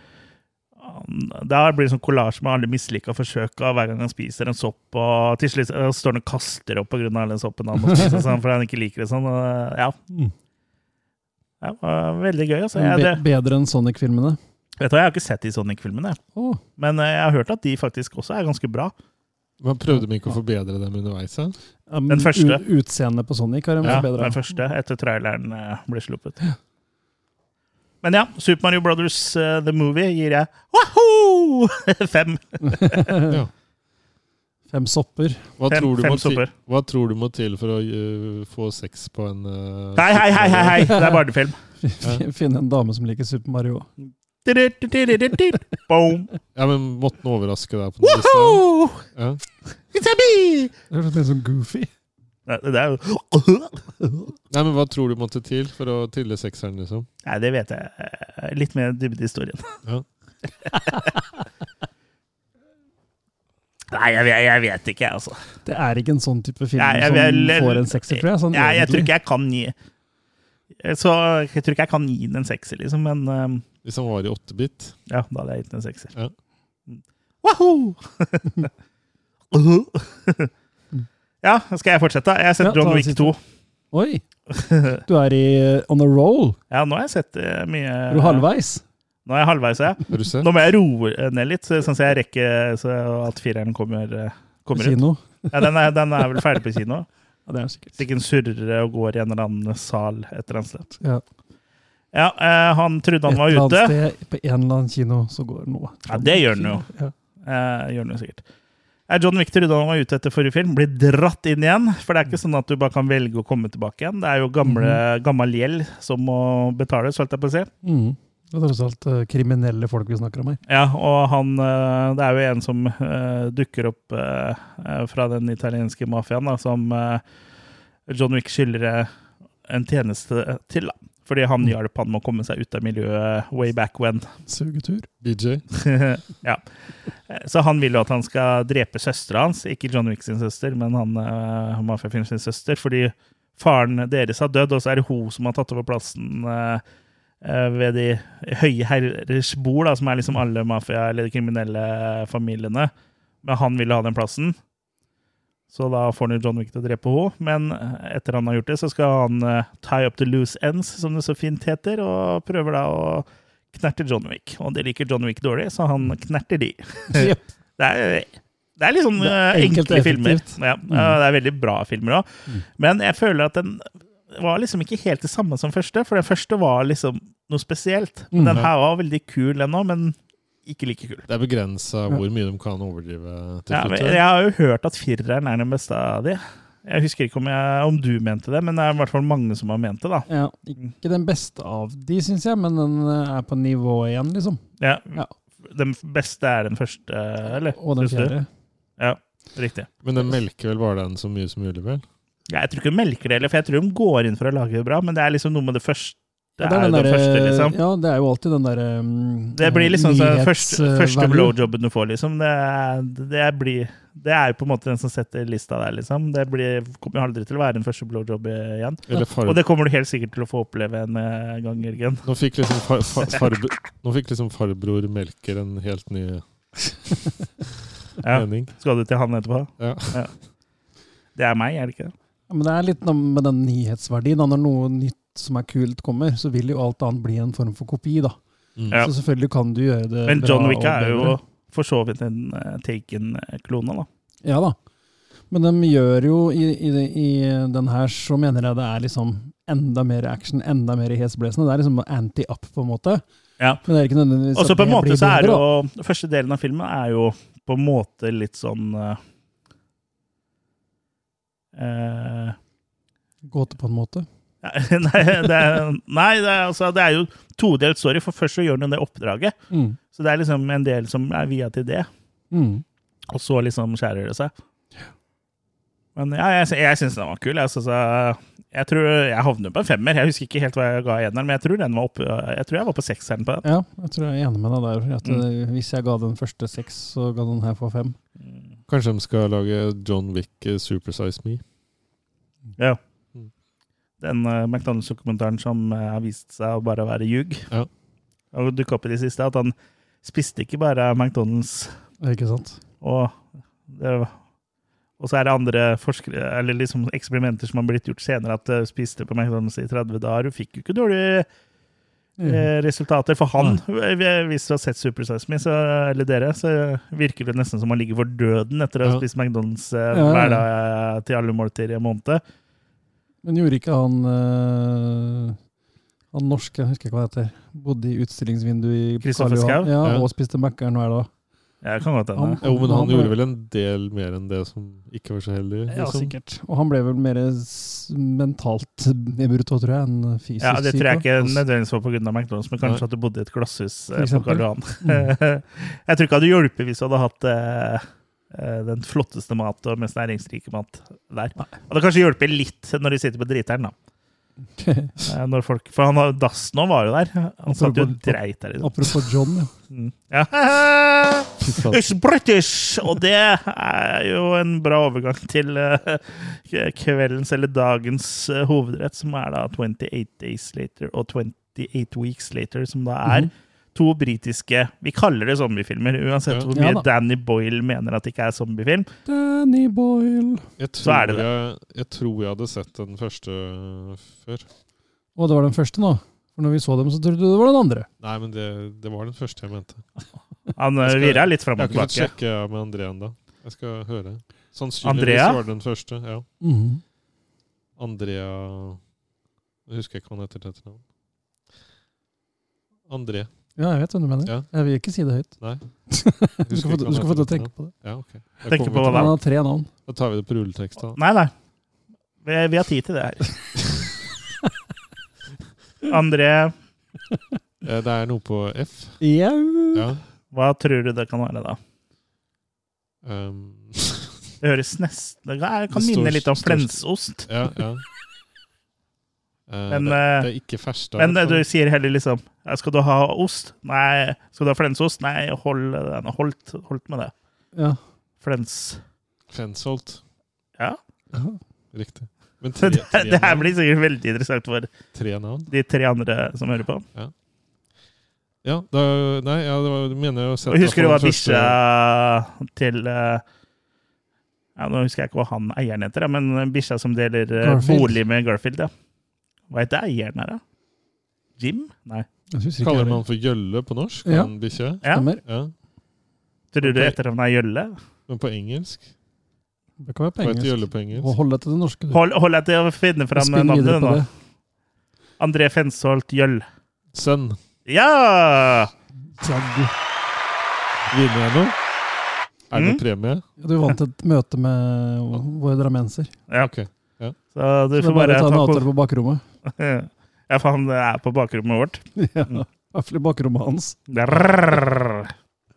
Da blir det sånn kollasj med alle mislykka forsøk av hver gang han spiser en sopp. Og til slutt eh, står han og kaster opp pga. den soppen han må spise, sånn, fordi han ikke liker det sånn. Og, ja. Mm. ja, det veldig gøy. Altså. Jeg, det, bedre enn Sonic-filmene. vet du, hva, jeg har ikke sett de Sonic-filmene, oh. men eh, jeg har hørt at de faktisk også er ganske bra. Man prøvde de ikke å forbedre dem underveis? Ja? ja, Den første. Utseendet på Sonic har de Ja, forbedra. den første, etter traileren eh, ble sluppet. [GASPS] Men ja, Super Mario Brothers uh, The Movie gir jeg wahoo! [LAUGHS] fem. [LAUGHS] Ja. Fem sopper. Hva, Fem, tror du fem må til, sopper. hva tror du må til for å uh, få sex på en uh, Hei, hei, hei, hei, hei! Det er barnefilm. [LAUGHS] Finne en dame som liker Super Mario. Boom! Ja, men Måtte den overraske deg på noe? lista? Ja. It's a bee! Det er litt sånn goofy. Det er jo [LAUGHS] Nei, men Hva tror du måtte til for å trille sekseren? liksom? Nei, det vet jeg. Eh, Litt mer dybde i historien. Ja. [LAUGHS] Nei, jeg, vet- jeg vet ikke, jeg, altså. Det er ikke en sånn type film Nei, jeg som får en sekser, tror jeg. Sånn Nei, jeg tror ikke jeg kan gi Så jeg tror ikke jeg kan gi den en sekser, liksom, men um, Hvis han var i 8-bit? Ja, da hadde jeg gitt den en sekser. Ja. Wahoo! [LAUGHS] ja, skal jeg fortsette? Jeg har sett Ja, John Wick 2. Oi! Du er i uh, on a roll. Ja, nå har jeg sett eh, mye Er du halvveis? Nå er jeg halvveis, ja. Nå må jeg roe ned litt, sånn at jeg rekker så at fireren kommer, kommer På kommer ut. kino? Ja, den, er, den er vel ferdig på kino. [LAUGHS] Ja, det er sikkert. Så ikke den surrer og går i en eller annen sal et eller annet sted. Ja. Ja, eh, han trodde han Et var eller annet sted på en eller annen kino så går noe. Ja, det gjør den jo. Ja. Eh, gjør den jo sikkert. Eh, John Victor da han var ute etter forrige film, blir dratt inn igjen. For det er ikke sånn at du bare kan velge å komme tilbake igjen. Det er jo gamle, gammel gjeld som må betales, holdt jeg på å si. Mm. Det er tross alt eh, kriminelle folk vi snakker om her. Ja, og han eh, Det er jo en som eh, dukker opp fra den italienske mafiaen, da, som John Wick skylder en tjeneste til, da. Fordi han hjalp han med å komme seg ut av miljøet way back when. Sugetur. BJ? [LAUGHS] ja. Så han vil jo at han skal drepe søstera hans, ikke John Wick sin søster, men han uh, mafiafyren sin søster, fordi faren deres har dødd, og så er det hun som har tatt over plassen eh, eh, ved de høye herrers bord, da, som er liksom alle mafia- eller kriminelle familiene. Men han ville ha den plassen. Så da får han jo John Wick til å drepe henne. Men etter han har gjort det, så skal han uh, tie up the loose ends, som det så fint heter, og prøver da å knerte John Wick. Og det liker John Wick dårlig, så han knerter de. [LAUGHS] Det er, det er litt sånn enkelt enkle filmer. effektivt. Ja, det er veldig bra filmer òg. Mm. Men jeg føler at den var liksom ikke helt det samme som første, for den første var liksom noe spesielt. Mm. Den her var veldig kul ennå, men ikke like kul. Det er begrensa hvor mye de kan overdrive til Ja, slutt. men jeg har jo hørt at fireren er den beste av de. Jeg husker ikke om, jeg, om du mente det, men det er i hvert fall mange som har ment det. da. Ja, ikke den beste av de, syns jeg, men den eh, er på nivå igjen, liksom. Ja, Ja. Den beste er den første, eller? Og den fjerde. Ja, riktig. Men den melker vel bare den så mye som mulig, vel? Ja, jeg tror ikke de melker det, eller, for jeg tror de går inn for å lage det bra, men det er liksom noe med det første. Det det er, den det derre- første, liksom. Ja, det er jo alltid den derre um, Det blir liksom den nyhets- første, første blowjobben du får, liksom. Det, er- det, blir, det er jo på en måte den som setter lista der, liksom. Det blir, kommer aldri til å være den første blowjob igjen. Og det kommer du helt sikkert til å få oppleve en eh, gang, Jørgen. Nå fikk liksom, far, far, farbro, nå fikk liksom farbror Melker en helt ny Ja. mening. Skal du til han etterpå? Ja. Det er meg, er det ikke? Ja, men det er litt med den nyhetsverdien. Når noe nytt som er kult kommer, så vil jo alt annet bli en form for kopi. da. Mm. Ja. Så selvfølgelig kan du gjøre det Men bra John Wick er jo for så vidt en uh, Taken-klone, da. Ja da. Men de gjør jo i, i, i den her, så mener jeg det er liksom enda mer action, enda mer hesblesende. Det er liksom anti-up, på en måte. Ja. Men det er ikke nødvendigvis Og så at på en det måte blir så er det bedre, jo Første delen av filmen er jo på en måte litt sånn eh, eh. Gåte, på en måte. [LAUGHS] nei, det er, nei det, er, altså, det er jo todelt story. For først så gjør den det oppdraget. Mm. Så det er liksom en del som er via til det. Mm. Og så liksom skjærer det seg. Men ja, jeg, jeg syns den var kul. Jeg, altså, jeg, tror jeg havner på en femmer. Jeg husker ikke helt hva jeg ga eneren, men jeg tror, den var oppe, jeg tror jeg var på sekseren på den. Ja, jeg tror jeg er enig med deg der. At Mm. eh, Hvis jeg ga den første seks, så ga den her for fem. Kanskje de skal lage John Wick eh, Supersize Me? Ja. Den uh, McDonald's-dokumentaren som eh, har vist seg å bare være ljug. Ja. Og dukka opp i det siste at han spiste ikke bare McDonald's, Ikke sant? og det, og så er det andre forskere, eller liksom eksperimenter som har blitt gjort senere, at du spiste på McDonald's i 30 dager. Du fikk jo ikke dårlige Mm. eh, resultater. For han, ja. hvis du har sett Super Size Me, så, eller dere, så virker det nesten som han ligger for døden etter å ha Ja. spist McDonald's eh, hver dag eh, til alle måltider i en måned. Men gjorde ikke han eh, Han norske, jeg husker ikke hva det heter, bodde i utstillingsvinduet i Kristoffer Karl Johan. Schau? Ja, Ja. og spiste Mækkern hver dag. Ja, det kan godt hende. Han- Jo, men han Han ble- gjorde vel en del mer enn det som ikke var så heldig. Ja, liksom. sikkert. Og han ble vel mer mentalt nedbrutt tror jeg, enn fysisk Ja, Det tror jeg ikke nødvendigvis var pga. McDonald's, men kanskje Nei. at du bodde i et glasshus eh, på. Karl Johan. [LAUGHS] jeg tror ikke det hadde hjulpet hvis du hadde hatt eh, den flotteste mat og mest næringsrike mat der. Og det kanskje hjelper litt når de sitter på driteren, da. [LAUGHS] Eh, folk, for han, nå var jo der. Han satt jo dreit der. Liksom. Apropos John, ja. [LAUGHS] Mm. Ja. [LAUGHS] It's British! Og det er jo en bra overgang til eh, kveldens eller dagens eh, hovedrett, som er da 28 Days Later og 28 Weeks Later, som da er Mhm. To britiske Vi kaller det zombiefilmer, uansett Ja. hvor Ja mye da. Danny Boyle mener at det ikke er zombiefilm. Danny Boyle. Jeg Så tror, er det det. Jeg, jeg tror jeg hadde sett den første før. Å, det var den første nå. For når vi så dem, så trodde du det var den andre. Nei, men det, det var den første jeg mente. Han virra litt fram og tilbake. Jeg har ikke fått sjekke med André ennå. Jeg skal høre. Sannsynligvis Andrea? var det den første. ja. Mhm. Andrea Jeg husker ikke hva han heter til etternavn. André. Ja, jeg vet hva du mener. Ja. Jeg vil ikke si det høyt. Nei. [LAUGHS] Du skal få, du skal få til å tenke på det. Ja, ok. Jeg Tenke kommer på hva det da? Han har tre navn. Da tar vi det på rulletekst, da. Nei, nei. Vi, vi har tid til det her. [LAUGHS] André, Eh, Det er noe på F. Jau. Ja. hva tror du det kan være, da? Um, Det høres nesten Det kan kan Det står- minne litt om står- flensost. ja, ja. Eh, Men, det, eh, det er ikke fersk. Men eh, du sier heller liksom Skal du ha ost? Nei. Skal du ha flensost? Nei, hold den. Holdt, holdt med det. Ja. Flens. Flensholt. Ja. Riktig. Men tre, Det, tre, det her blir sikkert veldig interessant for tre navn? de tre andre som hører på. Ja, da, nei, ja, det var, mener jeg å sette Og husker du hva bikkja til eh, ja, Nå husker jeg ikke hva han eieren heter, men bikkja som deler eh, Garfield. bolig med Garfield. ja. Hva heter eieren her, da? Jim? Nei. Jeg ikke Kaller man for gjølle på norsk? Ja. En bikkje? Ja. Ja. Tror du etternavnet er gjølle? Men på engelsk? Det kan være på heter gjølle på engelsk? Og hold deg til det norske. du. Hold, hold deg til å finne fram navnet nå. det. André Fensholt Gjøll. Sønn. Ja! Jaggu. Vinner jeg noe? Er det Mm. premie? Du vant et møte med våre drammenser. Ja. Ok. Så du Så får bare bare ta en ta avtale på på bakrommet. Ja, for han er på bakrommet vårt. [LAUGHS] Ja, i hvert fall i bakrommet hans.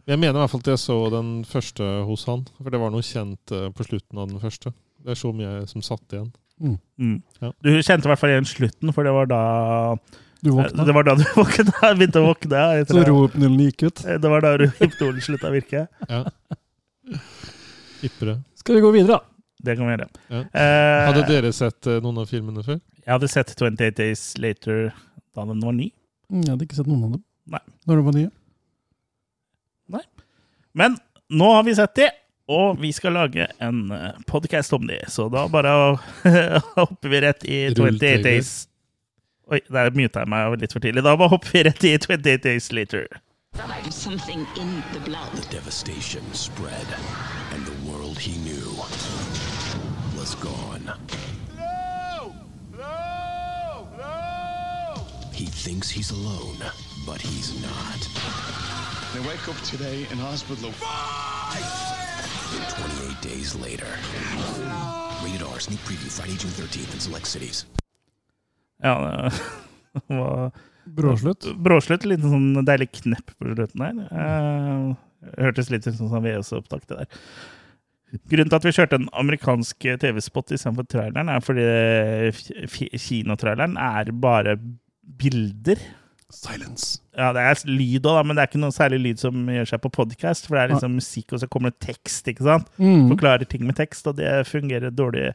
Jeg mener i hvert fall at jeg så den første hos han. For det var noe kjent på slutten av den første. Det er så mye som satt igjen. Mm. Ja. Du kjente i hvert fall igjen slutten, for det var da Du våkna. Det var da du våkna, begynte å våkne. Så rohypnolen gikk ut. Det var da hypnolen slutta å virke. Ja. Ypre. Skal vi gå videre, da? Det kan vi gjøre. Ja. Eh, Hadde dere sett noen av filmene før? Jeg hadde sett 28 Days Later da den var ny. Mm, Jeg hadde ikke sett noen av dem. Nei. Når de var nye. Men nå har vi sett de, og vi skal lage en podkast om de. Så da bare [LAUGHS] hopper vi rett i 28 Days Oi, der muta jeg meg litt for tidlig. Da bare hopper vi rett i 28 Days Later. Something in the blood. Devastation spread, and the world he knew was gone. He thinks he's alone, but he's not. They wake up today in hospital. 28 days later. Rated R, sneak preview Friday, June 13th in select cities. Ja, det [LAUGHS] var Bråslutt. Bråslutt. Litt sånn deilig knepp på slutten her. Eh, hørtes litt ut som sånn VHS-opptak, det der. Grunnen til at vi kjørte en amerikansk TV-spot istedenfor traileren, er fordi f- kinotraileren er bare bilder. Silence. Ja, det er lyd òg, men det er ikke noe særlig lyd som gjør seg på podkast. For det er liksom musikk, og så kommer det tekst, ikke sant? Mm. Forklarer ting med tekst, og det fungerer dårlig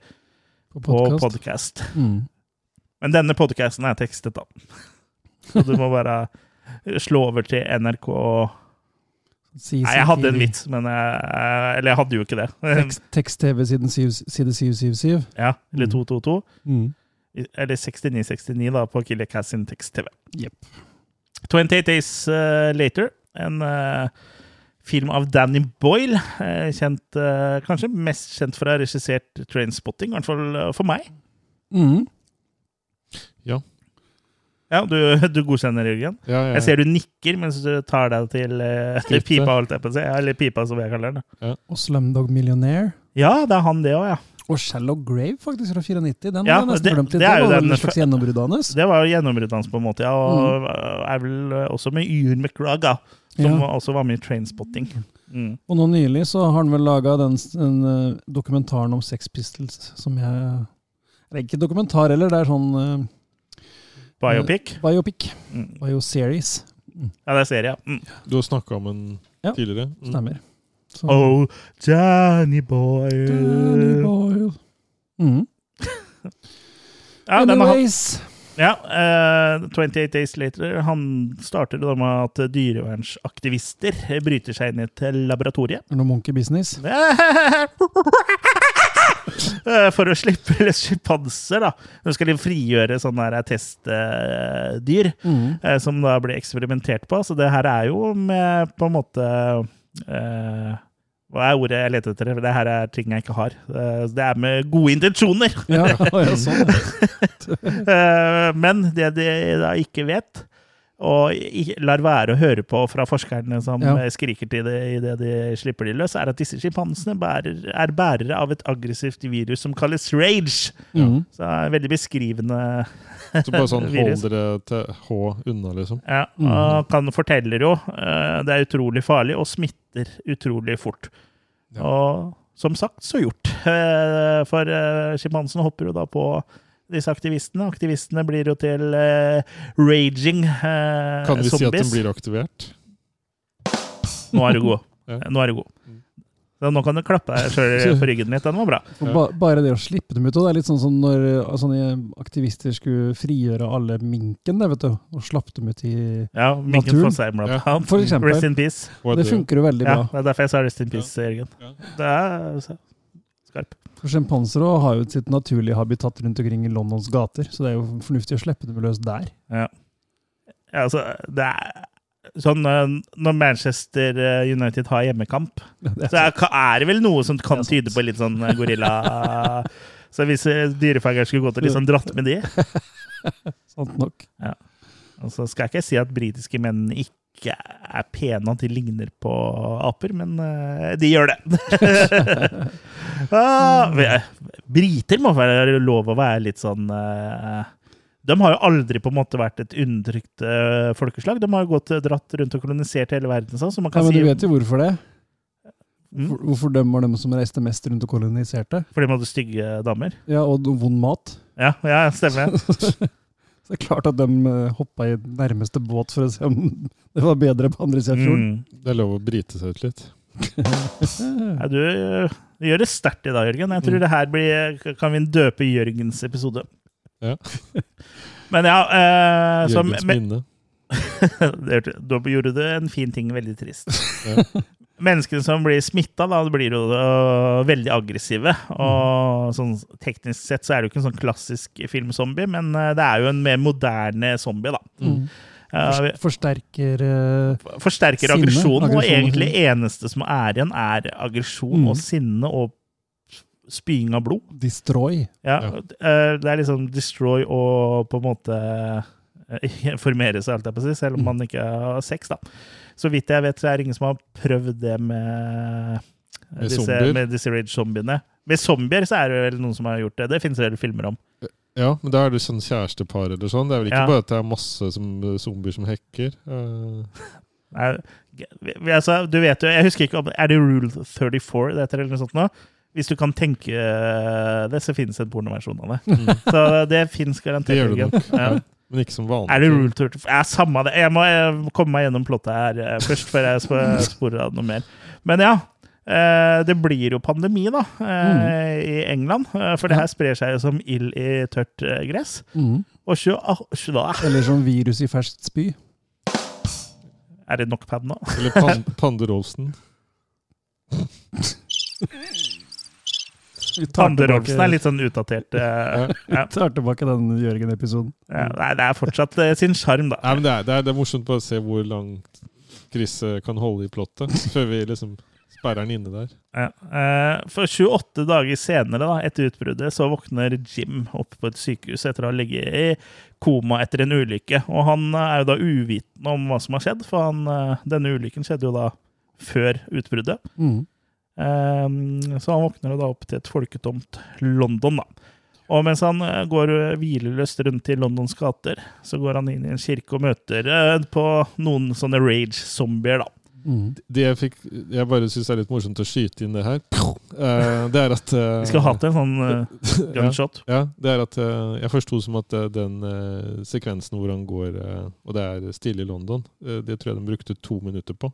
På podkast. Mm. Men denne podkasten er tekstet, da. [LAUGHS] Så du må bare slå over til NRK Nei, jeg hadde en vits, men jeg, Eller jeg hadde jo ikke det. Tekst- Tekst-TV siden syv- side 777. Ja, eller Mm. 222. Mm. Eller 6969 da, på Killer Cass sin tekst-TV. Yep. 28 Days eh, Later, en eh, film av Danny Boyle. eh, kjent, kanskje mest kjent for å ha regissert Trainspotting, i hvert fall for meg. Mm. Ja, du, [LAUGHS] du godkjenner, Jørgen? Ja, ja. Jeg ser du nikker mens du tar deg til uh, pipa, holdt jeg på å si. Ja, Eller pipa, som jeg kaller den. Ja. Og Slumdog Millionaire. Ja, det er han, det òg, ja. Og Shallow Grave, faktisk, fra 94. Den Ja, hadde jeg nesten det- glemt litt. det Det, jo var den- et slags gjennombrudd hans. Det var jo gjennombruddet hans, på en måte. ja, Og er vel også med Ewan McGrugh, da, som Ja. også var med i Trainspotting. Mm. Og nå nylig så har han vel laga den, den eh, dokumentaren om Sex Pistols som jeg Det er ikke dokumentar heller, det er sånn uh, Biopic. biopic. Mm. Bioseries. Ja, det er serie. ja. Mm. Du har snakka om den Ja. tidligere. Mm. Stemmer. Så, Oh, Danny Boyle. Danny Boyle. Mm. [LAUGHS] Ja, Anyways. ja uh, 28 Days Later han starter da med at dyrevernsaktivister bryter seg inn i et laboratorie. Er det noe monkey business? [LAUGHS] Eh, For å slippe løs sjimpanser. Nå skal de frigjøre sånne her testdyr. Mm. eh, som da blir eksperimentert på. Så det her er jo med på en måte eh, Hva er ordet jeg leter etter? For Det her er ting jeg ikke har. Eh, det er med gode intensjoner! Ja, ja, sånn. [LAUGHS] Eh, men det de da ikke vet, og lar være å høre på fra forskerne som Ja. eh, skriker til det idet de slipper de løs, er at disse sjimpansene er bærere av et aggressivt virus som kalles rage. Ja. Så det er veldig beskrivende [LAUGHS] Så bare sånn hold virus. dere til H unna, liksom. Ja, Mm. og kan forteller jo eh, det er utrolig farlig og smitter utrolig fort. Ja. Og som sagt, så gjort. [LAUGHS] Eh, For sjimpansen hopper jo da på disse aktivistene. Aktivistene blir jo til eh, raging eh, Kan vi si at den blir aktivert? Nå er du god. [LAUGHS] Ja. Nå er du god. Så nå kan du klappe deg sjøl på ryggen litt. Den var bra. Ja. ba, bare det å slippe dem ut, det er litt sånn som når eh, sånne aktivister skulle frigjøre alle minken, vet du, og slapp dem ut i Ja, Minken Naturen. Seg, blant Ja. annet. For eksempel. Rest in peace. Det funker jo veldig Ja, bra. det er derfor jeg sa rest in peace, Jørgen. Ja. Det er så- skarp. For Sjimpanser har jo sitt naturlige habitat rundt omkring i Londons gater, så det er jo fornuftig å slippe dem løs der. Ja. ja altså, det er sånn eh, Når Manchester eh, United har hjemmekamp, [LAUGHS] så er, det vel noe som kan tyde på litt sånn eh, gorilla [LAUGHS] Så hvis dyrefageren skulle gått og liksom dratt med de [LAUGHS] sant nok. Og så skal jeg ikke si at britiske menn ikke ikke er pene, at de ligner på aper, men eh, de gjør det. [LAUGHS] ah, briter må være lov å være litt sånn eh, De har jo aldri på en måte vært et undertrykt eh, folkeslag. De har jo gått dratt rundt og kolonisert hele verden. Sånn, så man Ja, kan men si du vet jo hvorfor det? Mm. Hvorfor de var de som reiste mest rundt og koloniserte? Fordi de hadde stygge damer. Ja, og vond mat. Ja, ja stemmer. [LAUGHS] Så det er klart at de eh, hoppa i nærmeste båt for å se om [LAUGHS] det var bedre på andre siden av fjorden. Mm. Det er lov å brite seg ut litt. [LAUGHS] Ja, du, du gjør det sterkt i dag, Jørgen. Jeg tror Mm. det her blir, kan vi døpe Jørgens episode. Ja. [LAUGHS] Men ja eh, som, Jørgens men, minne. du gjorde du en fin ting veldig trist. Ja. Menneskene som blir smitta, da blir jo øh, veldig aggressive. Og sånn teknisk sett så er det jo ikke en sånn klassisk filmzombie, men øh, det er jo en mer moderne zombie, da. Mm. Eh, Forst- Forsterker uh, forsterker aggresjonen, og egentlig eneste som er igjen, er aggresjon Mm. og sinne og spying av blod. Destroy. Ja, Ja. Det er liksom destroy og på en måte [LAUGHS] formere seg, alt jeg på å si, selv om Mm. man ikke har sex, da. Så vidt jeg vet, så er det ingen som har prøvd det med, Med disse, zombier? med disse rage-zombiene. Med zombier så er det vel noen som har gjort det. Det finnes det filmer om. Ja, men da er det sånn kjærestepar eller sånn. Det er vel ikke Ja. bare at det er masse som, zombier som hekker. Uh. Nei, altså, du vet jo, jeg husker ikke om Er det Rule 34 det heter, eller noe sånt nå? Hvis du kan tenke det, så finnes en pornoversjon av det. mm. Så det finnes garantert. Det gjør det nok. Ja. Men ikke som vanlig. Er det Rule 34? Ja, samme det. Jeg må komme meg gjennom plottet her eh, først, før jeg [LAUGHS] sporer av noe mer. Men ja. eh, Det blir jo pandemi, da, eh, i England. For det her sprer seg jo som ild i tørt gress. Mm. Og sjø, ah, sjø da, Eller som virus i ferskt spy. er det nok pad nå? Eller pan [LAUGHS] Pande [LAUGHS] Rolfsen. Vi tar Tande tilbake- Rolfsen er litt sånn utdatert. Uh, ja. [LAUGHS] tar tilbake den Jørgen-episoden. Ja, nei, det er fortsatt uh, sin sjarm, da. Nei, men det er, det, er, det er morsomt bare å se hvor langt Chris eh, kan holde i plottet, [LAUGHS] før vi liksom sperrer den inne der. Ja. eh, For 28 dager senere, da, etter utbruddet, så våkner Jim opp på et sykehus etter å ha ligget i koma etter en ulykke. Og han er jo da uvitende om hva som har skjedd, for han, denne ulykken skjedde jo da før utbruddet. Mm. Eh, Så han våkner da opp til et folketomt London, da. Og mens han eh, går hvileløst rundt i Londons gater, så går han inn i en kirke og møter eh, på noen sånne rage-zombier, da. Mm. Det jeg, fikk, jeg bare syns er litt morsomt å skyte inn det her, eh, det er at Vi skal ha til en sånn [LAUGHS] gunshot. ja, ja, det er at Jeg forsto som at den sekvensen hvor han går, og det er stille i London, det tror jeg de brukte to minutter på.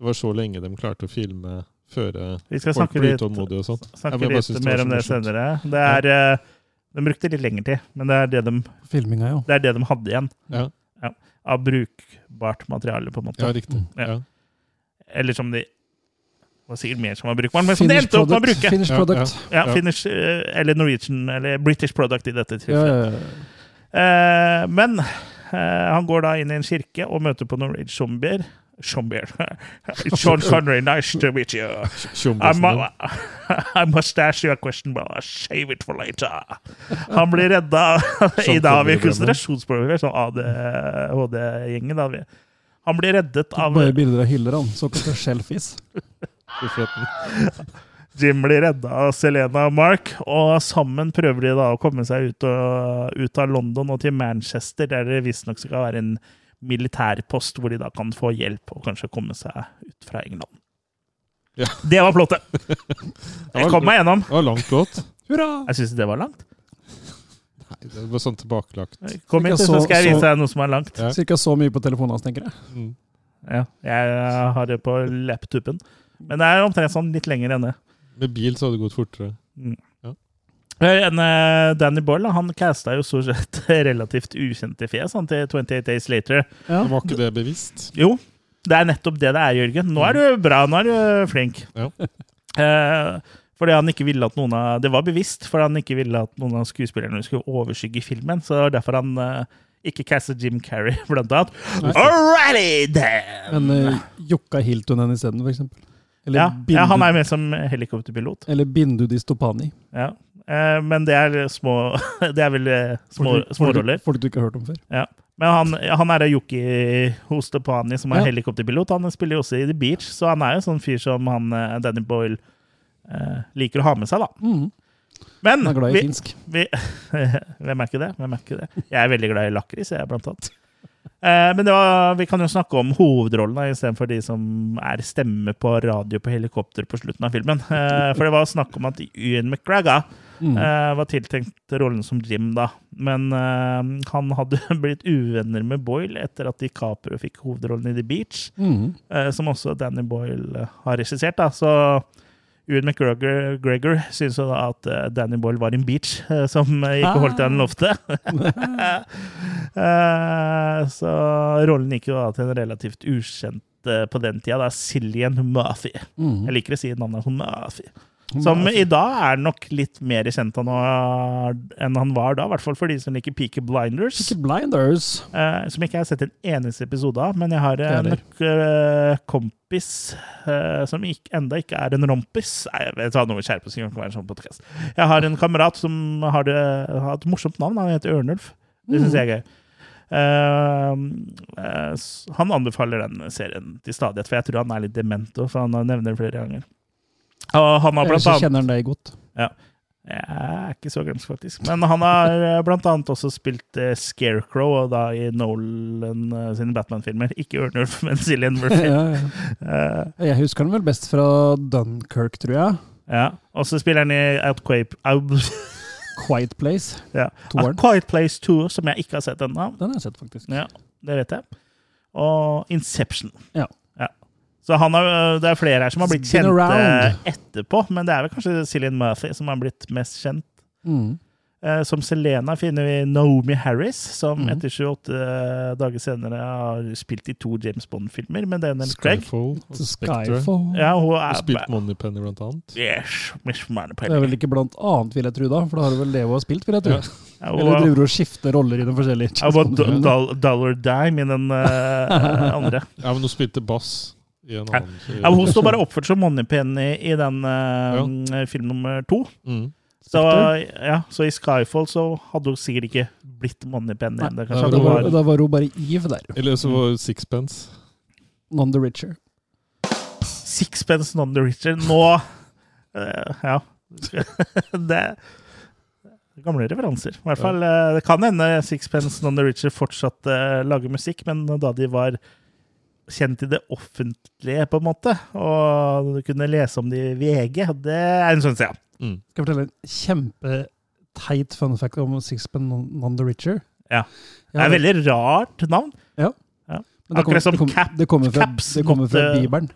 Det var så lenge de klarte å filme før eh, Vi skal folk snakke blir litt, utålmodige og sånt. Ja, snakke jeg litt mer om det morsomt. senere. Det er, eh, de brukte litt lengre tid, men det er det de, Filminga, ja. det er det de hadde igjen Ja, av brukbart materiale, på en måte. ja riktig. Ja. Ja. Eller som de det var sikkert mer som var brukbart, men som de endte opp med å bruke. Finish product. Ja, Ja. Finish, eh, eller Norwegian, eller British Product i dette Ja, tilfellet. ja, ja. Eh, men han går da inn i en kirke og møter på noen rage Zombier. [LAUGHS] Sean Connery, nice to meet you. [LAUGHS] I. [LAUGHS] I must ask you a question, but I'll save it for later. Han blir redda I dag har vi konsentrasjonsproblemer, sånn ADHD-gjengen. Han blir reddet av Bare bilder av hyller, han. Såkalte. Buffetten. Jim blir redda av Selena og Mark, og sammen prøver de da å komme seg ut, og, ut av London og til Manchester, der det visstnok skal være en militærpost hvor de da kan få hjelp og kanskje komme seg ut fra England. Ja. Det var plottet! [LAUGHS] Jeg kom meg gjennom. Det var langt plott. Hurra! Jeg syns det var langt. Nei, det var sånn tilbakelagt. Kom hit, så så- skal jeg vise deg noe som er langt. Ja. Cirka så mye på telefonen hans, tenker jeg. Mm. Ja, jeg har det på laptopen. Men det er omtrent sånn litt lenger enn det. Med bil så hadde det gått fortere. Eh, Danny Boyle han casta jo stort sett [LAUGHS] relativt ukjente fjes han, til 28 Days Later. Ja. Var ikke det bevisst? Jo, det er nettopp det det er, Jørgen. Nå er du bra, nå er du flink. Ja. [LAUGHS] Eh, fordi han ikke ville at noen av Det var bevisst, fordi han ikke ville at noen av skuespillerne skulle overskygge filmen. Så det var derfor han eh, ikke castet Jim Carrey, [LAUGHS] blant annet. Alrighty then! Men uh, Jokka Hiltunen isteden, for eksempel. Eller, ja, ja, han er med som helikopterpilot. eller Bindu Distopani. Ja. Eh, men det er små [LAUGHS] Det er vel eh, små, småroller. Folk du ikke har hørt om før. Ja. Men han, han er Yuki Hostepani, som er Ja. helikopterpilot. Han spiller jo også i The Beach, så han er jo sånn fyr som han eh, Danny Boyle eh, liker å ha med seg, da. Mm. Men Han er glad i vi, finsk. vi, [LAUGHS] Hvem er? Hvem er ikke det? Jeg er veldig glad i lakris, jeg, blant annet. Eh, men det var, vi kan jo snakke om hovedrollene istedenfor de som er stemme på radio på helikopter på slutten av filmen. Eh, for det var snakk om at Ian McGregor Mm. Uh, var tiltenkt rollen som Jim, da. Men uh, han hadde [LAUGHS] blitt uvenner med Boyle etter at DiCaprio fikk hovedrollen i The Beach, Mm. uh, som også Danny Boyle har regissert. da, så Ewan McGregor Gregor syntes jo da at Danny Boyle var en beach som ikke holdt det han lovte. [LAUGHS] Eh, så rollen gikk jo da til en relativt ukjent på den tida, da, Cillian Murphy. Mm. Jeg liker å si navnet som Murphy. Som i dag er nok litt mer kjent enn han var da, i hvert fall for de som liker Peaky Blinders. Peaky Blinders. Eh, som ikke jeg har sett en eneste episode av, men jeg har Ikke en eh, kompis eh, som ikke, enda ikke er en rompis. Nei, jeg vet hva, noe skjerpe seg, kan ikke være en sånn podcast. Jeg har en kamerat som har, det, har et morsomt navn, han heter Ørnulf. Det syns jeg er gøy. Eh, eh, han anbefaler den serien til stadighet, for jeg tror han er litt dement, òg, for han nevner det flere ganger. Og han har blant annet kjenner han deg godt. jeg er ikke så glemsk, faktisk. Men han har eh, blant annet også spilt eh, Scarecrow og da i Nolan uh, sine Batman-filmer. Ikke Ørnulf, men Cillian [LAUGHS] Murphy. ja, ja. uh, Jeg husker han vel best fra Dunkerque, tror jeg. ja. Og så spiller han i Outquape Out, [LAUGHS] Quiet Place. ja. A Quiet Place 2, som jeg ikke har sett ennå. Den har jeg sett, faktisk. Ja, det vet jeg. Og Inception. Ja. Så han har, det er flere her som har blitt Spin kjente around. etterpå, men det er vel kanskje Cillian Murphy som har blitt mest kjent. Mm. Eh, Som Selena finner vi Naomi Harris, som mm. etter 28 dager senere har spilt i to James Bond-filmer med Daniel Craig. Skyfall og Spectre. Ja, hun Og er spilt Moneypenny, blant annet. Yes, Miss Det er vel ikke blant annet, vil jeg tro, da. For da har du vel det hun har spilt, vil jeg tro. Ja. Ja, Eller hun driver og skifter roller i de forskjellige ja, Dollar Dime i den uh, [LAUGHS] andre. Ja, men hun spilte bass Ja. annen. Ja, hun står bare oppført som Moneypenny i den eh, film nummer to. Mm. Så, ja, så i Skyfall så hadde hun sikkert ikke blitt Moneypenny. Da Da var, da var hun bare Eve der. Eller så var hun Sixpence. None the richer. Sixpence Non the Richer. Nå uh, Ja. [LAUGHS] det gamle referanser. I hvert fall, eh, Det kan hende Sixpence Non the Richer fortsatt uh, lager musikk, men da de var kjent i det offentlige, på en måte, og du kunne lese om det i VG, det er en sånn side. Ja. Mm. Skal jeg fortelle en kjempeteit fun fact om Sixpen None the Richer? Ja. Det er et veldig rart navn. men det akkurat som det cap- det kommer fra, caps det kommer fra måtte- Bibelen.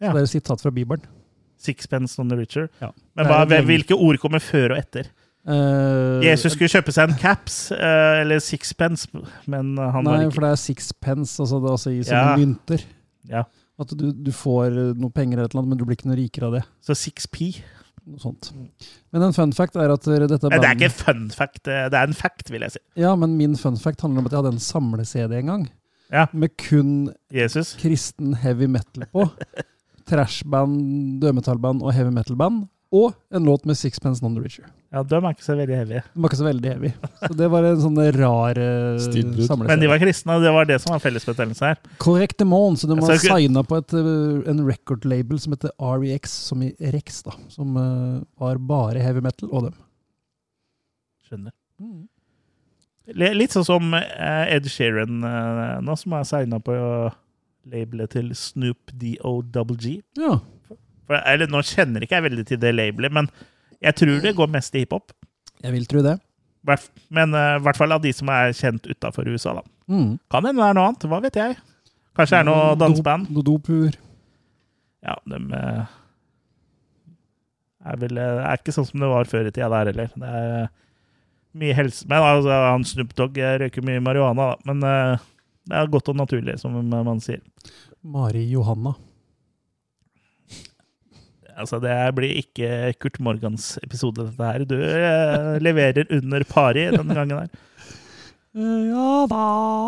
Ja. Det er et sitat fra Bibelen. Sixpence on the Richer. Ja. Men er hva, hvilke ord kommer før og etter? Eh, Jesus skulle kjøpe seg en caps, uh, eller sixpence, men han Nei, var ikke for det er sixpence, altså det altså i sånne Ja. mynter. Ja. At du, du får noe penger eller noe, men du blir ikke noe rikere av det. Så 6P. Noe sånt. Men en fun fact er at eh, dette bandet, det er ikke en fun fact, det det er en fact, vil jeg si. Ja, men min fun fact handler om at jeg hadde en samle-CD en gang. Ja. Med kun Jesus. kristen heavy metal på. Trashband, dødmetallband og heavy metal-band. Og en låt med Sixpence Non The Richer. Ja, de er ikke så veldig heavy. De var ikke så veldig heavy. Så det var en sånn rar samlelse. Men de var kristne, og det var det som var fellesbetegnelsen her. Correctement, så de var ikke- signa på et, eh, en record-label som heter REX, som i Rex, da. Som eh, var bare heavy metal, og dem. Skjønner. Mm. Litt sånn som eh, Ed Sheeran eh, nå, som er signa på eh, labelet til Snoop DOWG. Ja. For, eller nå kjenner ikke jeg veldig til det labelet, men jeg tror det går mest i hiphop. Jeg vil tro det. Men i i hvert fall av de som er kjent utafor USA. da. Mm. Kan hende det er noe annet, hva vet jeg. Kanskje det er noe danseband. Noe dopur. Ja, de eh, er vel eh, er ikke sånn som det var før i tida der heller. Det er mye helse Men altså, han Snoop Dogg eh, røyker mye marihuana, da. Men eh, det er godt og naturlig, som man sier. Mari Johanna. Altså, det blir ikke Kurt Morgans episode, dette her. Du eh, leverer under pari denne gangen her. Ja da.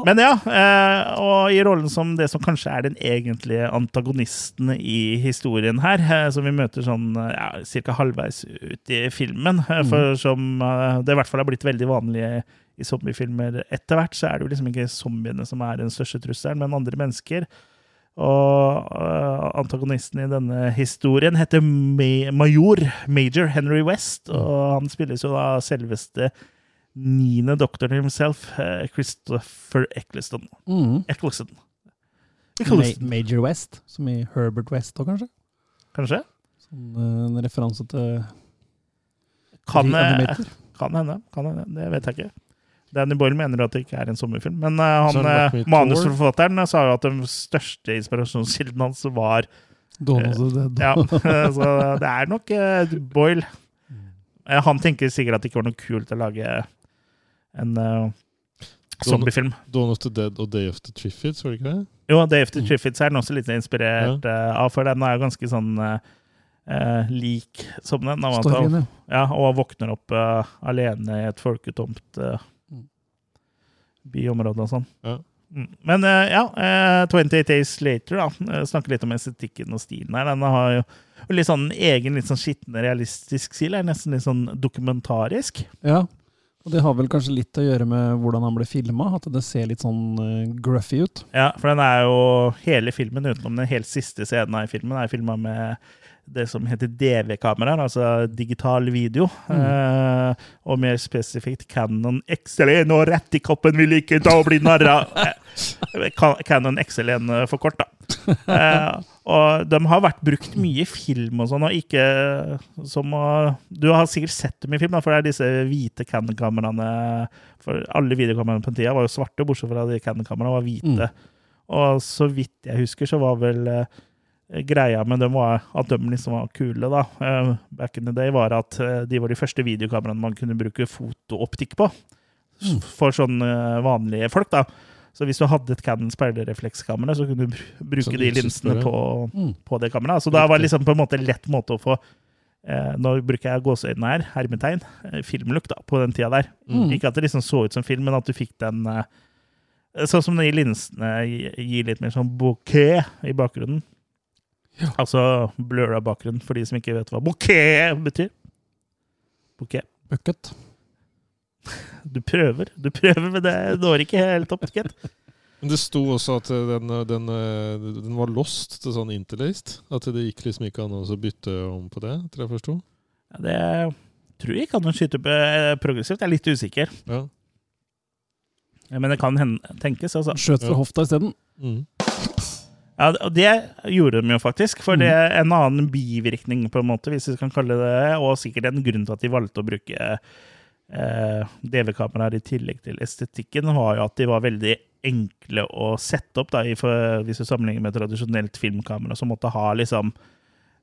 Men ja, eh, og i rollen som det som kanskje er den egentlige antagonisten i historien her, eh, som vi møter sånn eh, ja, ca. halvveis ut i filmen, mm. for som eh, det i hvert fall har blitt veldig vanlig i zombiefilmer etter hvert, så er det jo liksom ikke zombiene som er den største trusselen, men andre mennesker. Og eh, antagonisten i denne historien heter Major, Major Henry West, og han spilles jo da selveste niende doktoren himself, eh, Christopher Eccleston. Mm. Eccleston. Ma Major West, som i Herbert West òg, kanskje? kanskje? Sånn, eh, en referanse til Kan, kan hende. Kan hende. Det vet jeg ikke. Danny Boyle mener at det ikke er en sommerfilm. Men eh, han, eh, manusforfatteren eh, sa jo at den største inspirasjonskilden hans var Dawn of the Dead. Ja, [LAUGHS] så det er nok uh, Boyle. Eh, Han tenker sikkert at det ikke var noe kult å lage en uh, zombiefilm. Dawn of the Dead og Day of the Triffids, var det ikke det? Jo, Day of the Triffids er den også litt inspirert uh, av, for den er ganske sånn eh, eh, lik som den. Storyen, ja. Ja, og våkner opp eh, alene i et folketomt uh, Mm. byområde og sånn. Ja. Mm. Men eh, ja, eh, 28 Days Later, da. eh, Snakker litt om estetikken og stilen her. Den har jo litt sånn egen, litt sånn skitten, realistisk stil. Er nesten litt sånn dokumentarisk. Ja. Og det har vel kanskje litt å gjøre med hvordan han ble filma, at det ser litt sånn eh, gruffy ut. Ja, for den er jo hele filmen, utenom den helt siste scenen i filmen, er filma med det som heter DV-kameraer, altså digital video. Eh, og mer spesifikt Canon XL1 og rett i koppen vil ikke ta og bli narra! [LAUGHS] Eh, Canon XL1 for kort, da. Eh, og de har vært brukt mye i film og sånn, og ikke som å Du har sikkert sett dem i film, da, for det er disse hvite Canon-kameraene For alle videokameraene på den tida var jo svarte, bortsett fra de Canon-kameraene var hvite. Og så vidt jeg husker, så var vel eh, greia med dem var at de liksom var kule, da. eh, back in the day, var at eh, de var de første videokameraene man kunne bruke fotooptikk på. Mm. For sånn eh, vanlige folk, da. Så hvis du hadde et Canon speilreflekskamera, så kunne du bruke Sånn de linsene på, Mm. på det kameraet. Så da var det liksom på en måte lett måte å få eh, Nå bruker jeg gåseøynene her, hermetegn, eh, filmlook da, på den tida der. Mm. Ikke at det liksom så ut som film, men at du fikk den eh, Sånn som de linsene gi- gir litt mer sånn bouquet i bakgrunnen. Altså blurra bakgrunn, for de som ikke vet hva bouquet betyr. Bouquet. Bucket. Du prøver, du prøver, men det når ikke helt opp. Men det sto også at eh, den, eh, den, eh, den var lost til sånn interlaced. At det gikk liksom ikke an å så bytte om på det, tror jeg forsto. Ja, det tror jeg ikke an å skyte opp progressivt. Jeg er litt usikker. Ja. Men det kan hende, tenkes, altså. Skjøt fra Ja. hofta isteden. Mm. Ja, og det gjorde de jo faktisk. For det er en annen bivirkning, på en måte, hvis vi kan kalle det og sikkert en grunn til at de valgte å bruke eh, DV-kameraer i tillegg til estetikken, var jo at de var veldig enkle å sette opp, da, hvis du sammenligner med tradisjonelt filmkamera, som måtte ha liksom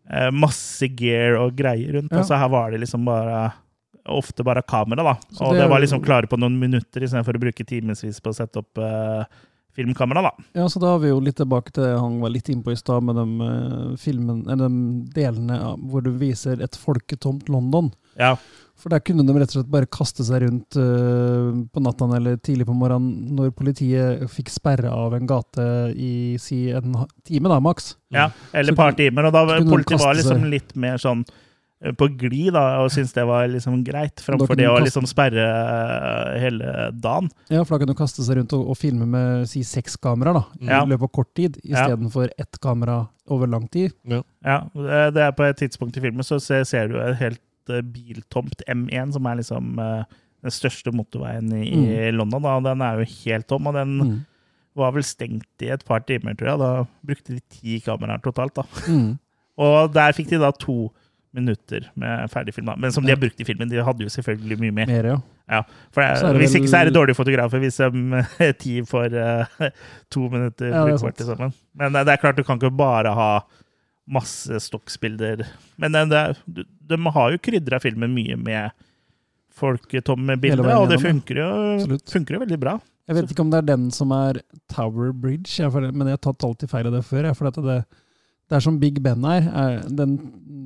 eh, masse gear og greier rundt. Ja. Altså her var det liksom bare Ofte bare kamera, da. Så Og det det, var liksom klare på noen minutter istedenfor å bruke timevis på å sette opp eh, filmkamera, da. Ja, så da er vi jo litt tilbake til det han var litt innpå i stad, med de, eh, filmen, eller de delene ja, hvor du viser et folketomt London. Ja. For der kunne de rett og slett bare kaste seg rundt uh, på natta eller tidlig på morgenen når politiet fikk sperre av en gate i si en time, da, maks. Ja, eller et par timer. Og da politiet var liksom litt mer sånn eh, på glid, da, og syntes det var liksom greit, framfor det å kaste- liksom sperre eh, hele dagen. Ja, for da kunne du kaste seg rundt og, og filme med si seks kameraer da, i Ja. løpet av kort tid, Ja. istedenfor ett kamera over lang tid. Ja, det det er på et tidspunkt i filmen så ser, ser du et helt eh, biltomt M1, som er liksom eh, den største motorveien i, i London. Da. Den er jo helt tom, og den Mm. var vel stengt i et par timer, tror jeg. Da brukte de ti kameraer totalt. da. Mm. Og der fikk de da to minutter med ferdigfilm. da. Men som de har brukt i filmen. De hadde jo selvfølgelig mye mer. Mer, ja. Ja, det, er det Hvis ikke så er det dårlige fotografer hvis de ti får uh, to minutter Ja, det brukbart til sammen. Men eh, det er klart, du kan ikke bare ha masse stokkbilder. Men det, det, er- de har jo krydra filmen mye med folketomme bilder, veien og det funker jo, funker jo veldig bra. Jeg vet ikke om det er den som er Tower Bridge, men jeg har tatt alltid feil av det før. Jeg, for at det, det er som Big Ben er, er den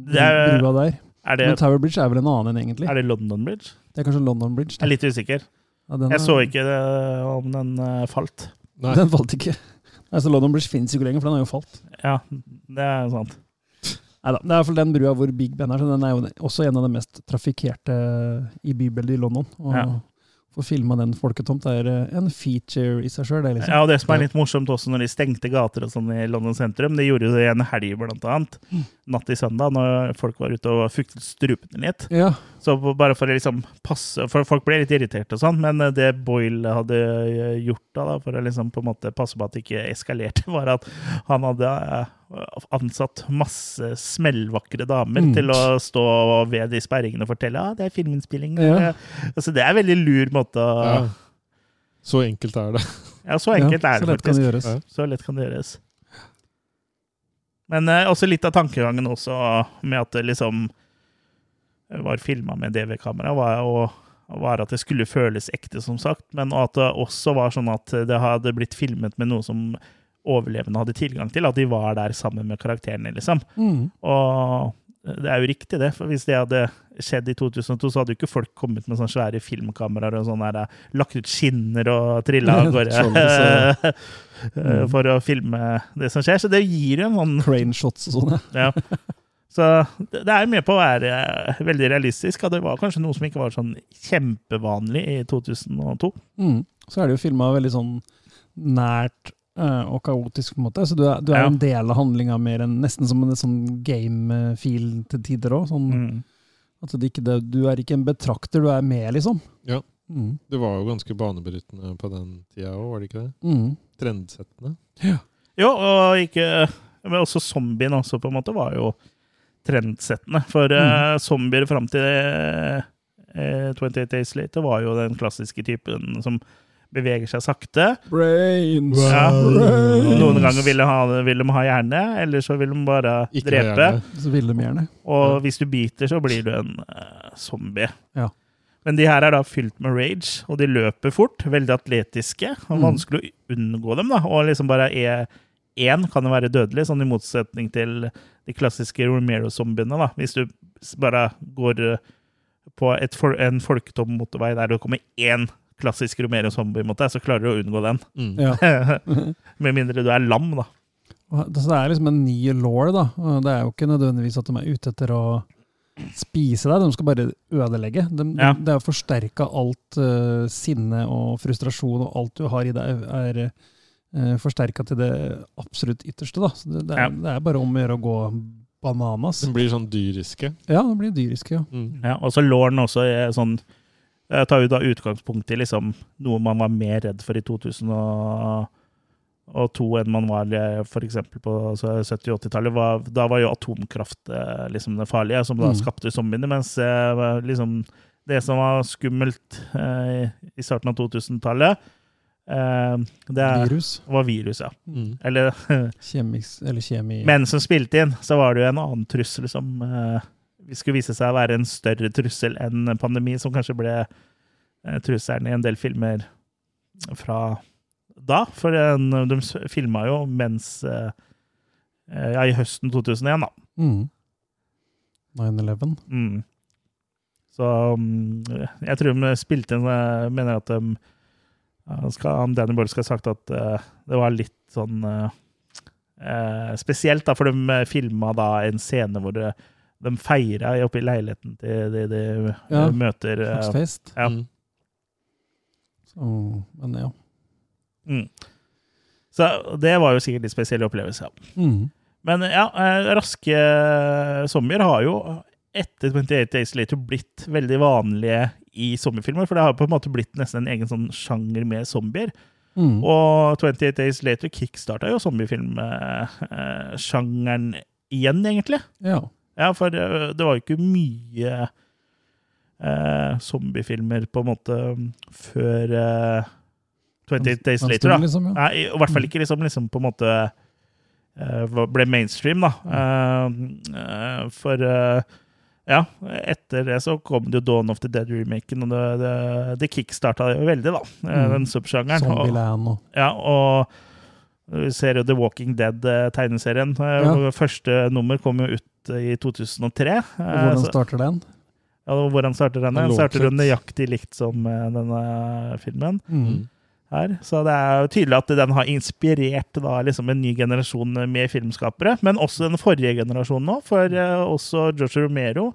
Det er- brua der. Er det, Men Tower Bridge er vel en annen enn egentlig. er det London Bridge? Det er kanskje London Bridge. Jeg er litt usikker. Ja, Jeg er- så ikke det, om den uh, falt. Nei. Den falt ikke. Altså, London Bridge fins ikke lenger, for den har jo falt. Ja, det er sant. Neida, Det er i hvert fall den brua hvor Big Ben er, så den er jo også en av de mest trafikkerte i bybildet i London. Og Ja. Få filma den folketomt er eh, en feature i seg sjøl, det, liksom. Ja, og det som er litt morsomt også når de stengte gater og sånn i London sentrum, de gjorde jo det en helg blant annet, natt til søndag, når folk var ute og fuktet strupene litt. Ja. Så bare for å liksom passe For folk ble litt irriterte og sånn, men det Boyle hadde eh, gjort da, da, for å liksom på en måte passe på at det ikke eskalerte, [LAUGHS] var at han hadde eh, ansatt masse smellvakre damer Mm. til å stå ved de sperringene og fortelle at ah, det er filminnspilling. Ja. Altså, det er en veldig lur måte å Ja. Ja, Så enkelt er det. Ja, så enkelt ja, er det så faktisk. Ja. Så lett kan det gjøres. Men eh, også litt av tankegangen også med at det liksom var filma med DV-kamera, var, var at det skulle føles ekte, som sagt. Men at det også var sånn at det hadde blitt filmet med noe som overlevende hadde tilgang til. At de var der sammen med karakterene, liksom. Mm. Og det er jo riktig, det. For hvis det hadde skjedd i 2002, så hadde jo ikke folk kommet med sånne svære filmkameraer og sånn der, eh, lagt ut skinner og trilla av gårde for å filme det som skjer. Så det gir jo en sånn Crane shots og sånn, ja. Så det er er med på å være eh, veldig realistisk, og det var kanskje noe som ikke var sånn kjempevanlig i 2002. Mm. Så er det jo filma veldig sånn nært og kaotisk, på en måte. Så du er, du er Ja. en del av handlinga mer enn nesten som en sånn game-feel til tider òg. Sånn, Mm. at det ikke, det, du er ikke en betrakter, du er med, liksom. Ja. Mm. Det var jo ganske banebrytende på den tida òg, var det ikke det? Mm. Trendsettende. Jo, og ikke Men også zombien også, på en måte, var jo trendsettende. For eh, zombier fram til uh, 28 Days Later var jo den klassiske typen som beveger seg sakte. Brains! Ja. Brains! Noen ganger vil de ha, vil de ha hjerne, eller så vil de bare Ikke drepe. Så vil de gjerne. Og hvis du biter, så blir du en uh, zombie. Ja. Men de her er da fylt med rage, og de løper fort, veldig atletiske. Og Mm. vanskelig å unngå dem, da. Og liksom bare er én kan jo være dødelig, sånn i motsetning til de klassiske Romero-zombiene, da. Hvis du bare går eh, på et en folketom motorvei der det kommer én klassisk Romero Zombie-måte, så klarer du å unngå den. Mm. Ja. [LAUGHS] Med mindre du er lam, da. Så det er liksom en ny law, da. Det er jo ikke nødvendigvis at de er ute etter å spise deg, de skal bare ødelegge. De, de, Ja. Det er forsterka alt uh, sinne og frustrasjon og alt du har i deg, er uh, forsterka til det absolutt ytterste. da. Så det, det, er, Ja. det er bare om å gjøre å gå bananas. De blir sånn dyriske. Ja, de blir dyriske, ja. Mm. Ja, og så Lauren også er sånn Jeg tar jo da utgangspunkt i liksom noe man var mer redd for i 2002 enn man var f.eks. på altså 70-80-tallet. Da var jo atomkraft eh, liksom det farlige, som da Mm. skapte zombiene. Mens eh, liksom det som var skummelt eh, i starten av 2000-tallet, eh, det er- Virus. var virus, ja. Mm. Eller [LAUGHS] Kjemiks, eller kjemi... Men som spilte inn, så var det jo en annen trussel som eh, skulle vise seg å være en større trussel enn pandemi, som kanskje ble eh, trusselen i en del filmer fra da. For de filma jo mens eh, eh, Ja, i høsten 2001, da. Mm. 9-11. Mm. Så mm, jeg tror de spilte inn eh, Mener at de skal, Danny Boyle skal ha sagt at det var litt sånn eh, spesielt, da, for de filma da en scene hvor de, de feira oppe i leiligheten til de de Ja, eh, møter. eh, Slags fest. ja. Mm. Så, men ja. mm. Så det var jo sikkert litt spesiell opplevelse. Ja. Mm. Men ja, eh, raske zombier har jo etter 28 Days Later blitt veldig vanlige i zombiefilmer. For det har på en måte blitt nesten en egen sånn sjanger med zombier. Mm. Og 28 Days Later kickstarta jo zombiefilmsjangeren igjen, egentlig. Ja. Ja, for eh, det var jo ikke mye eh, zombiefilmer på en måte før eh, 28 Days Later, da. Liksom, ja. Nei, i hvert fall ikke liksom, liksom på en måte eh, ble mainstream, da. Eh, eh, for eh, ja, etter det så kom det jo Dawn of the Dead-remaken, og det, det, det kickstarta jo veldig, da. Mm. Den subsjangeren. Zombieland og ja, og vi ser jo The Walking Dead-tegneserien. Ja. Første nummer kom jo ut eh, i 2003. Og hvordan Eh, starter den? Ja, og Hvordan starter den? Den starter låter- nøyaktig likt som eh, denne filmen Mm. her. Så det er jo tydelig at den har inspirert da liksom en ny generasjon med filmskapere. Men også den forrige generasjonen nå, for eh, også George Romero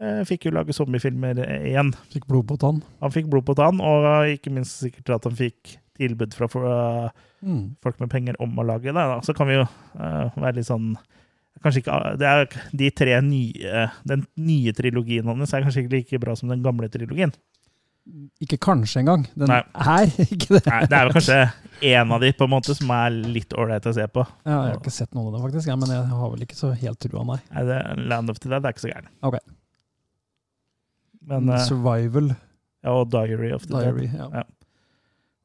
eh, fikk jo lage zombiefilmer eh, igjen. Fikk blod på tann. Han fikk blod på tann, og ikke minst sikkert at han fikk tilbud fra fra Mm. folk med penger om å lage det. Da. Så kan vi jo uh, være litt sånn Kanskje ikke Det er de tre nye Den nye trilogien hans er kanskje ikke like bra som den gamle trilogien. Ikke kanskje engang. Den Nei. er [LAUGHS] ikke det. Nei, det er vel kanskje én av de på en måte som er litt ålreit å se på. Ja, jeg har ikke sett noen av dem, faktisk, ja, men jeg har vel ikke så helt trua, nei. Nei, det, Land of the Dead er ikke så gæren. Ok. Men, eh, Survival ja, og Diary of the Diary. Dead. Ja. Ja.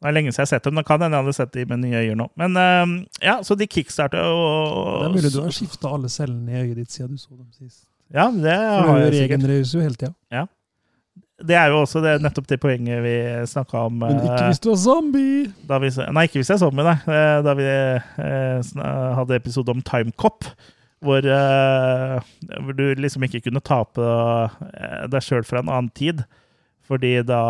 Det er lenge siden jeg har sett dem. Det kan hende jeg hadde sett dem med nye øyne nå. Men eh, ja, så de kickstarter og Det er mulig du har skifta alle cellene i øyet ditt siden du så dem sist. Ja, det For har du jeg sikkert. jo hele tida. Det er jo også det, nettopp det poenget vi snakka om Men ikke eh, hvis du er zombie! vi, Nei, ikke hvis jeg så med deg. Eh, Da vi eh, hadde episode om Timecop, hvor, eh, hvor du liksom ikke kunne tape eh, deg sjøl fra en annen tid, fordi da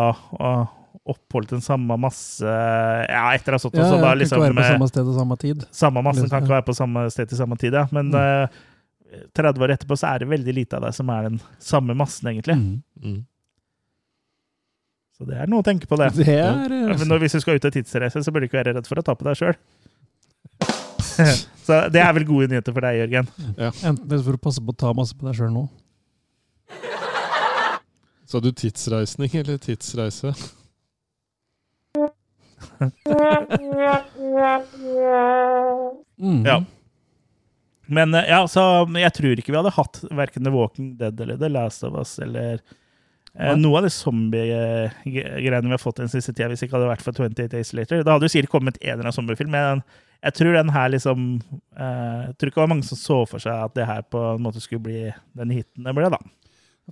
eh, oppholdt den samme masse Ja, etter å ha stått Ja, og sånn, ja, da kan liksom ikke være på eh, samme sted og samme tid. Samme massen kan ikke være på samme sted til samme tid, ja. Men Mm. uh, 30 år etterpå så er det veldig lite av deg som er den samme massen, egentlig. Mm. Mm. Så det er noe å tenke på, det. Det er Ja, eh, Men når, hvis du skal ut og tidsreise, så bør du ikke være redd for å ta på deg sjøl. [LAUGHS] så det er vel gode nyheter for deg, Jørgen. Enten det er for å passe på å ta masse på deg sjøl nå. Sa du tidsreisning eller tidsreise? Mm. Ja. Men eh, ja, så jeg tror ikke vi hadde hatt verken The Walking Dead eller The Last of Us eller eh, noe av de zombie-greiene vi har fått den siste tida, hvis det ikke hadde vært for 28 Days Later. Da hadde jo sikkert kommet en eller annen zombiefilm, men jeg tror den her liksom eh, Jeg tror ikke det var mange som så for seg at det her på en måte skulle bli den hiten det ble, da.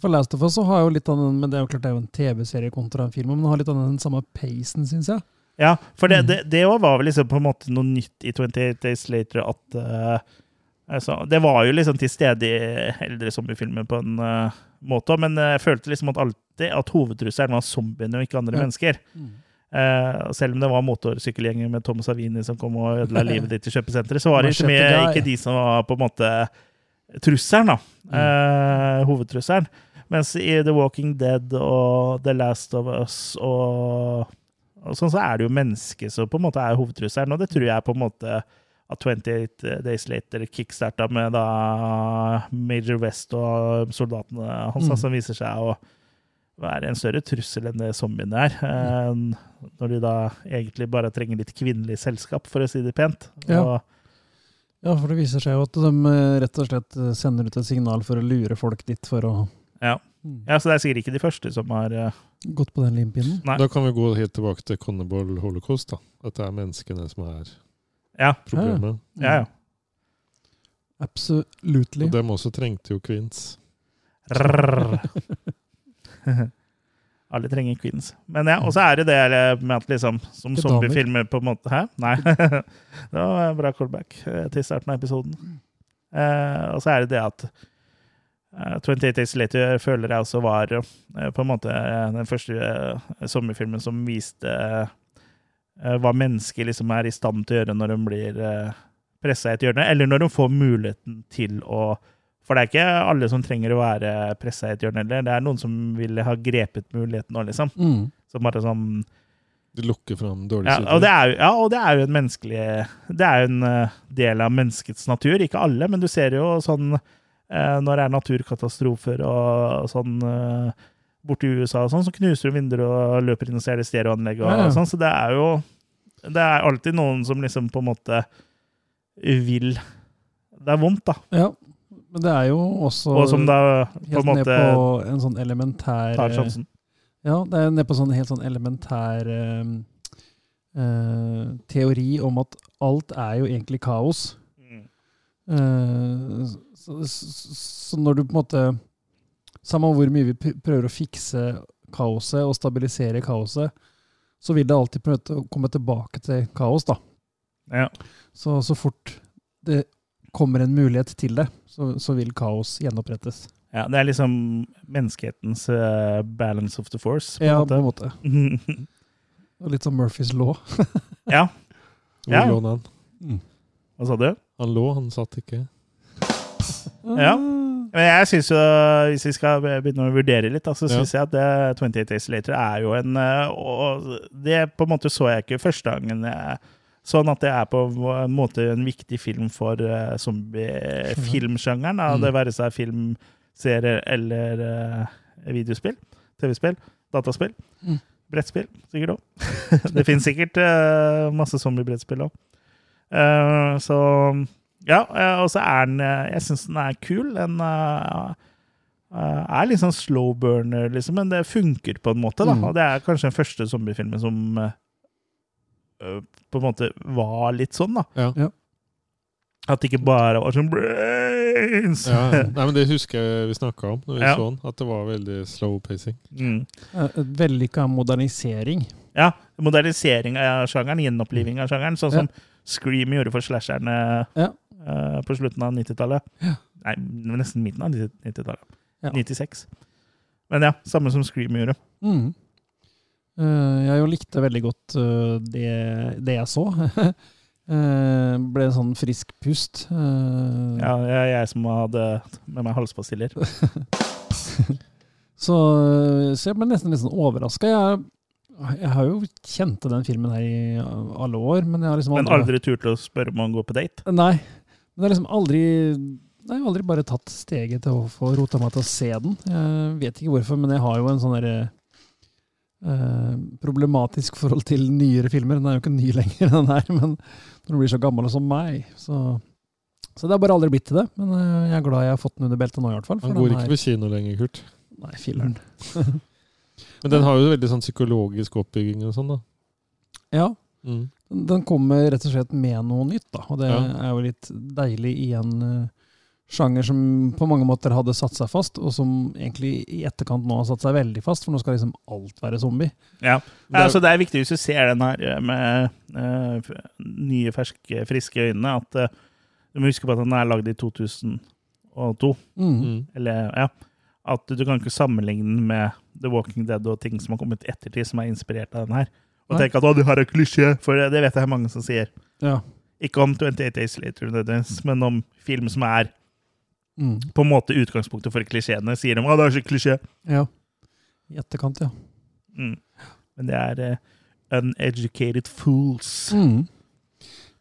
For Last of Us så har jo litt av den, men det er jo klart det er jo en TV-serie kontra en film, men den har litt av den samme peisen, syns jeg. Ja, for det, Mm. det, det var vel liksom på en måte noe nytt i 28 Days Later at uh, altså, Det var jo liksom til stede i eldre zombiefilmer på en uh, måte, men jeg følte liksom at alltid at hovedtrusselen var zombiene og ikke andre Ja. mennesker. Uh, selv om det var motorsykkelgjenger med Tom Savini som kom og ødela [LAUGHS] livet ditt i kjøpesenteret, så var det ikke, mye, ikke de som var på en måte trusselen, da. Mm. Eh, hovedtrusselen. Mens i The Walking Dead og The Last of Us og, og sånn, så er det jo mennesket som på en måte er hovedtrusselen, og det tror jeg på en måte at 28 Days Later kickstarta med da Major West og soldatene hans, Mm. som viser seg å være en større trussel enn det zombiene er. Mm. Når de da egentlig bare trenger litt kvinnelig selskap, for å si det pent. Ja. Og, Ja, for det viser seg jo at de eh, rett og slett eh, sender ut et signal for å lure folk dit for å ja. mm, ja, så det er sikkert ikke de første som har eh, gått på den limpinnen. Nei. Da kan vi gå helt tilbake til Connibal Holocaust. da. At det er menneskene som er Ja, problemet. ja. ja. Absolutely. Og dem også trengte jo kvinns. [LAUGHS] Alle trenger queens. Men ja, og så er det det med at liksom Som zombiefilmer på en måte Hæ? Nei. [LAUGHS] det var en bra callback eh, til starten av episoden. Eh, og så er det det at 28 Days Later føler jeg også var eh, på en måte eh, den første sommerfilmen zombiefilmen som viste eh, hva mennesker liksom er i stand til å gjøre når de blir uh, pressa i et hjørne, eller når de får muligheten til å for det er ikke alle som trenger å være pressa i et hjørne heller. Det er noen som ville ha grepet muligheten nå, liksom. Mm. Som bare sånn De lukker fram dårlige ja, og det er jo, ja, og det er jo en menneskelig Det er jo en eh, del av menneskets natur. Ikke alle, men du ser jo sånn eh, når det er naturkatastrofer og, sånn uh, borti USA og sånn, så knuser du vinduer og løper inn og ser det stereoanlegget og, og sånn. Så det er jo Det er alltid noen som liksom på en måte vil Det er vondt, da. Ja, men det er jo også Og som da på helt ned på en sånn elementær tar sjansen. Ja, det er ned på sånn helt sånn elementær eh, eh, teori om at alt er jo egentlig kaos. Mm. Eh, så, så, når du på en måte Samme hvor mye vi prøver å fikse kaoset og stabilisere kaoset, så vil det alltid prøve å komme tilbake til kaos, da. Ja. Så, så fort det kommer en mulighet til det, så, så vil kaos gjenopprettes. Ja, det er liksom menneskehetens uh, balance of the force. På Ja, en på en måte. [LAUGHS] Og litt som Murphys law. ja, Hvor Ja. lå han? hva sa du? Han lå, han satt ikke. [LAUGHS] Ja. Men jeg synes jo, hvis vi skal begynne å vurdere litt, så så Ja. jeg at det 28 Days Later er jo en eh, Og det på en måte så jeg ikke første gangen jeg Sånn at det er på en måte en viktig film for uh, zombiefilmsjangeren. Mm. Det være seg film, serie eller uh, videospill. TV-spill. Dataspill. Mm. Brettspill, sikkert òg. [LAUGHS] det finnes sikkert uh, masse zombiebrettspill òg. Så ja, eh, og så er den eh, Jeg syns den er kul. Den uh, eh, er litt sånn slow burner, liksom, men det funker på en måte. da, Mm. Og det er kanskje den første zombiefilmen som eh, på en måte var litt sånn, da. Ja. Ja. At det ikke bare var sånn brains! Ja, [LAUGHS] nei, men Det husker jeg vi snakka om når vi Ja. så den. At det var veldig slow pacing. mm. Vellykka modernisering. Ja. Modernisering av sjangeren, gjenoppliving av sjangeren, sånn som Scream gjorde for slasherne Ja. uh, på slutten av 90-tallet. Ja. Nei, nesten midten av 90-tallet. Ja. 96. Men ja, samme som Scream gjorde. Mm. Uh, jeg jo likte veldig godt uh, det, det jeg så. uh, [LAUGHS] ble en sånn frisk pust. Ja, er jeg som hadde med meg halspastiller. [LAUGHS] så, så jeg ble nesten litt sånn overraska. Jeg, jeg har jo kjent til den filmen her i alle år, men jeg har liksom Men aldri turt å spørre om han går på date. Nei. Men det er liksom aldri jeg har aldri bare tatt steget til å få rota meg til å se den. Jeg vet ikke hvorfor, men jeg har jo en sånn derre eh, problematisk forhold til nyere filmer. Den er jo ikke ny [LAUGHS] lenger, den her, men når du blir så gammel som meg, så Så det har bare aldri blitt til det. Men eh, jeg er glad jeg har fått den under beltet nå, i hvert fall. Han går ikke på kino lenger, Kurt. Nei, filler'n. [LAUGHS] Men den har jo veldig sånn psykologisk oppbygging og sånn, da. Ja. Mm. Den kommer rett og slett med noe nytt, da. Og det Ja. er jo litt deilig i en uh, sjanger som på mange måter hadde satt seg fast, og som egentlig i etterkant nå har satt seg veldig fast, for nå skal liksom alt være zombie. Ja. Det er- altså, det er viktig hvis du ser den her eh, med uh, nye, ferske, friske øyne, at uh, du må huske på at den er lagd i 2002. Mm. Mm. Eller, ja. At du kan ikke sammenligne den med The Walking Dead og ting som har kommet ettertid, som er inspirert av den her. Og tenke at å, det her er klisjé, for det vet jeg mange som sier. Ja. Ikke om 28 Days Later, men om film som er Mm. på en måte utgangspunktet for klisjeene. Sier de at det er så klisjé. ja. I etterkant, ja. Mm. Men det er uh, uneducated fools. Mm.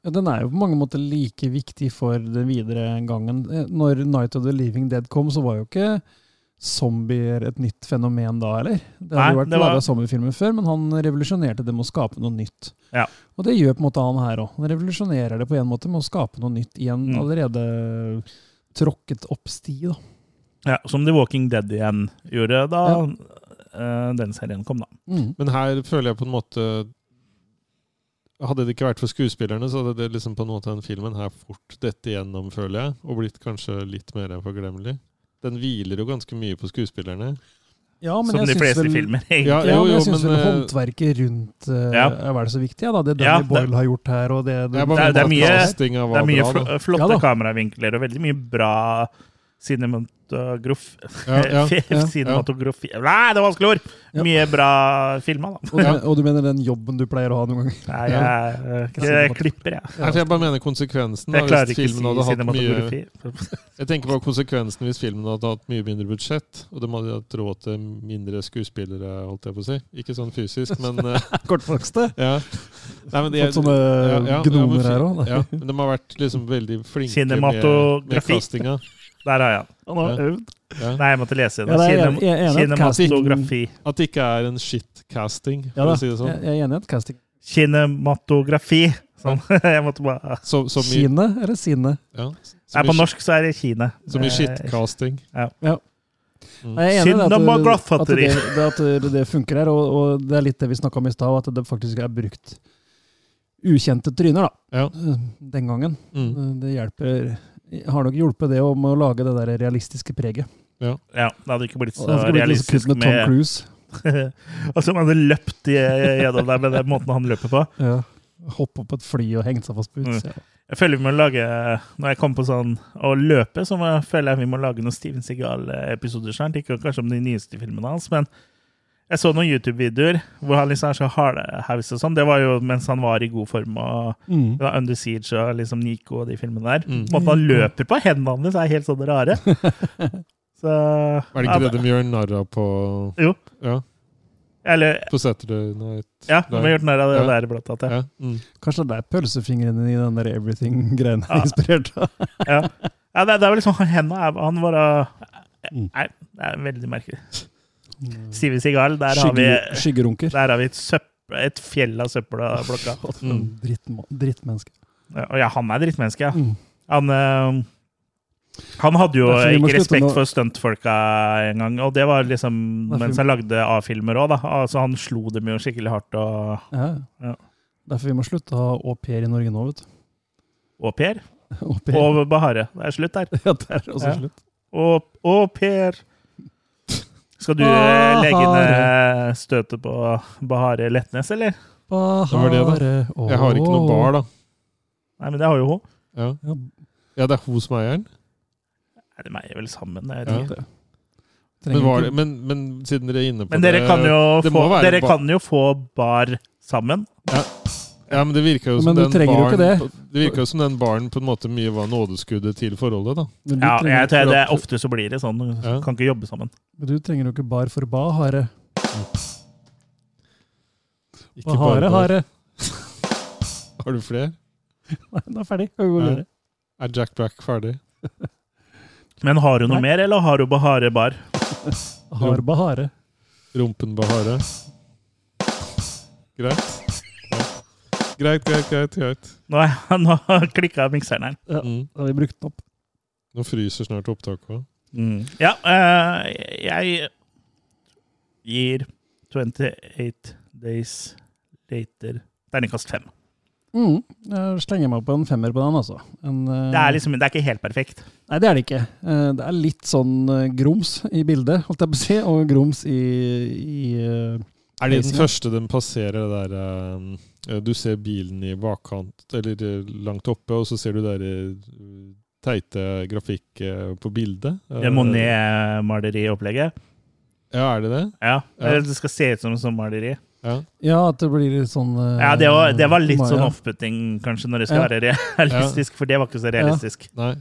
ja. Den er jo på mange måter like viktig for den videre gangen. Eh, Når Night of the Living Dead kom, så var jo ikke zombier et nytt fenomen da, eller? Det hadde Nei, jo vært var- laga zombiefilmer før, men han revolusjonerte det med å skape noe nytt. Ja. Og det gjør på en måte han her òg. Han revolusjonerer det på en måte med å skape noe nytt i en Mm. allerede tråkket opp sti. da. Ja, som The Walking Dead igjen gjorde da eh, den serien kom, da. Mm. Men her føler jeg på en måte Hadde det ikke vært for skuespillerne, så hadde det liksom på en måte den filmen her fort dette igjennom, føler jeg, og blitt kanskje litt mer forglemmelig. Den hviler jo ganske mye på skuespillerne. Ja, men som de fleste vel, filmer, egentlig. Ja, jo, jo, men jeg syns vel eh, håndverket rundt uh, Ja. er vel så viktig, ja, da. Det Ja, Danny det- Boyle har gjort her, og det, det, Det er- det er mye- Det er mye bra, fl flotte Ja kameravinkler og veldig mye bra cinematografi Ja, [LAUGHS] ja, ja. Cinematografi Nei, det var vanskelig ord! Ja. Mye bra filma, da. og, du, og du mener den jobben du pleier å ha noen ganger? Nei, jeg, jeg, jeg klipper, jeg. Ja. jeg bare mener konsekvensen. Da, Jeg klarer hvis ikke å filmen si hadde hatt mye. [LAUGHS] Jeg tenker på konsekvensen hvis filmen hadde hatt mye mindre budsjett, og de hadde hatt råd til mindre skuespillere, holdt jeg på å si. Ikke sånn fysisk, men eh, [LAUGHS] Kortvokste? ja. Nei, de- Fått sånne ja, ja, gnomer men her òg? Ja, men de har vært liksom veldig flinke med, med castinga. Der har jeg den. Han har øvd. Ja. Nei, jeg måtte lese Ja, det. det Kinem- jeg er enig at det ikke er en shit-casting, for Ja å si det sånn. jeg, jeg er enig i at casting Kinematografi. Sånn. [LAUGHS] Jeg måtte bare Så, så mye, Kine eller sine? ja, så Nei, på norsk så er det Kine. så mye Eh, shit-casting. Ja. Mm. Jeg er enig i det at, at, det, det, at det, det funker her, og, og det er litt det vi snakka om i stad, at det faktisk er brukt ukjente tryner, da. Ja. Den gangen. Mm. Det hjelper Har nok hjulpet det om å lage det der realistiske preget. Ja, det hadde ikke blitt så realistisk kult med Tom med Cruise. [LAUGHS] Altså, man hadde løpt gjennom der med den måten han løper på. Ja. Hoppe opp på et fly og hengt seg fast på Mm. Jeg føler vi må lage Når jeg kommer på sånn å løpe, så må, jeg- føler jeg vi må lage noen Steven Seagal-episoder snart. Ikke kanskje om de nyeste filmene hans, men jeg så noen YouTube-videoer hvor han liksom er så hardhaus og sånn. Det var jo mens han var i god form og Mm. det var Under Siege og liksom Nico og de filmene der. Mm. Måten han løper på, hendene hans er helt sånn rare. [LAUGHS] Så Er det ja, ikke det de gjør narr av på Jo. Ja, Eller på Saturday Night Ja, de har gjort narr av det Ja. der, blant annet. Ja. Ja. Mm. Kanskje det er pølsefingrene i den der everything-greiene Ja. inspirert av. Ja. ja, det, det er vel liksom Hendene er Han var Mm. Nei, det er veldig merkelig. Steven Seagal, der har vi, der har vi et, søpp, et fjell av søppel av blokka. Mm. Drittmenneske. Ja, ja, han er drittmenneske, ja. Mm. Han, eh, han hadde jo ikke respekt for stuntfolka engang, og det var liksom Derfor- mens han lagde A-filmer òg, da. Altså, han slo dem jo skikkelig hardt, og Ja. Ja. Derfor vi må slutte å ha au pair i Norge nå, vet du. Au pair. [LAUGHS] Og Bahare. Det er slutt der. [LAUGHS] Ja, det er også Ja. slutt. Au Per. Skal du Bahare. legge ned Bahare. støtet på Bahare Letnes, eller? Bahare. var det, Jeg har ikke noe bar, da. Nei, men det har jo hun. Ja, Ja, det er hos eieren? Nei, de er vel sammen. Jeg vet Ja. det. Men, det, men, men siden dere er inne på Men det dere kan jo det få, dere kan jo få bar sammen. Ja, men det virka jo Men som du den baren ikke det. Det virka jo som den baren på en måte mye var nådeskuddet til forholdet, da. Ja, jeg tror det er Ofte så blir det sånn. Ja. kan ikke jobbe sammen. Men du trenger jo ikke bar for ba, hare. Ikke bare- hare. [LAUGHS] Har du flere? Nei, den er ferdig. Kan vi gå Ja. videre? Er Jack Black ferdig? [LAUGHS] Men har du noe Nei. mer, eller har du Bahare bar? Har Bahare. Rumpen Bahare? Greit. Greit, greit, greit. greit. Nå, [LAUGHS] nå klikka mikseren her. Ja, Mm. da har vi brukt den opp. Nå fryser snart opptaket Mm. Ja, uh, jeg gir 28 Days Later terningkast fem. Mm. Jeg slenger meg på en femmer på den, altså. En, uh, Det er liksom, det er ikke helt perfekt. Nei, det er det ikke. Uh, Det er litt sånn grums i bildet, holdt jeg på å si, og grums i, i Er det den første den passerer det der eh, Du ser bilen i bakkant, eller eh, langt oppe, og så ser du der eh, teite grafikk eh, på bildet. Det er Monet-maleriopplegget. Ja, er det det? Ja. Ja. Det skal se ut som sånn maleri. Ja. Ja, at det blir litt sånn eh, Ja, det var, det var litt sånn off-putting, kanskje, når det skal Ja. være realistisk, for det var ikke så realistisk. Nei.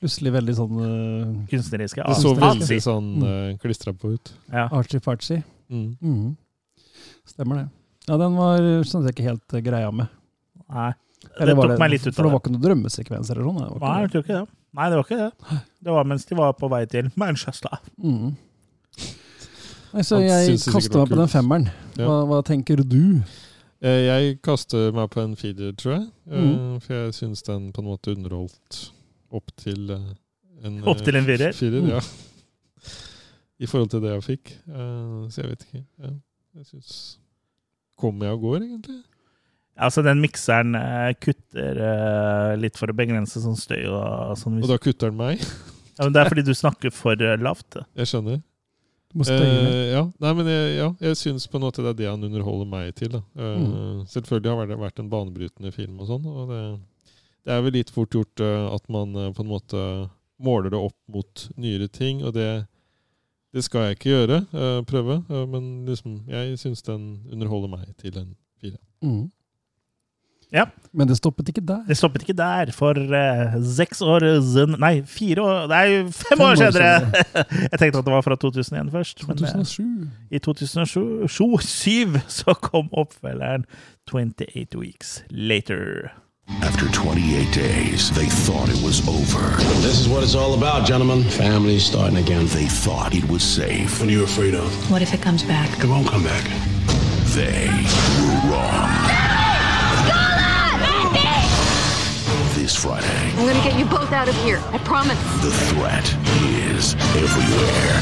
Plutselig veldig sånn uh, Kunstneriske. Det så veldig sånn Mm. uh, klistra på ut. ja. Archie-farchie. Mm. Mm. Stemmer det. Ja, den var sånn jeg ikke helt eh, greia med. Nei. Det Eller det tok meg litt ut av det. For det var ikke noen drømmesekvenser eller sånn? det Nei, jeg det. tror ikke det. Nei, det var ikke det. Det var mens de var på vei til Manchester. Mm. Nei, så jeg synes kaster meg på den femmeren. Hva, hva tenker du? Eh, Jeg kaster meg på en feeder, tror jeg. Eh, Mm. For jeg syns den på en måte underholdt opp til en Opp til en firer? firer Mm. ja. I forhold til det jeg fikk. Eh, Så jeg vet ikke. Jeg syns Kommer jeg og går, egentlig? Altså, den mikseren eh, kutter eh, litt for å begrense sånn støy og sånn. Og da kutter den meg. [LAUGHS] Ja, men det er fordi du snakker for eh, lavt. Jeg skjønner. Eh, ja, nei, men jeg, ja, jeg syns på en måte det er det han underholder meg til. Da. Eh, Mm. Selvfølgelig har det vært en banebrytende film, og sånn, og det, det er vel litt fort gjort uh, at man uh, på en måte måler det opp mot nyere ting, og det, det skal jeg ikke gjøre, eh, prøve. eh, men liksom, jeg syns den underholder meg til en fire. Mm. Ja. Men det stoppet ikke der. Det stoppet ikke der, for uh, seks år siden Nei, fire år Nei, fem, Fem år år senere! [LAUGHS] jeg tenkte at det var fra 2001 først. Men uh, 2007. i 2007 så kom oppfølgeren 28 Weeks Later. After 28 days, they thought it was over. This is what it's all about, gentlemen. Families starting again. They thought it was safe. What are you afraid of? What if it comes back? It won't come back. They were wrong. This Friday, I'm gonna get you both out of here. I promise. the threat is everywhere.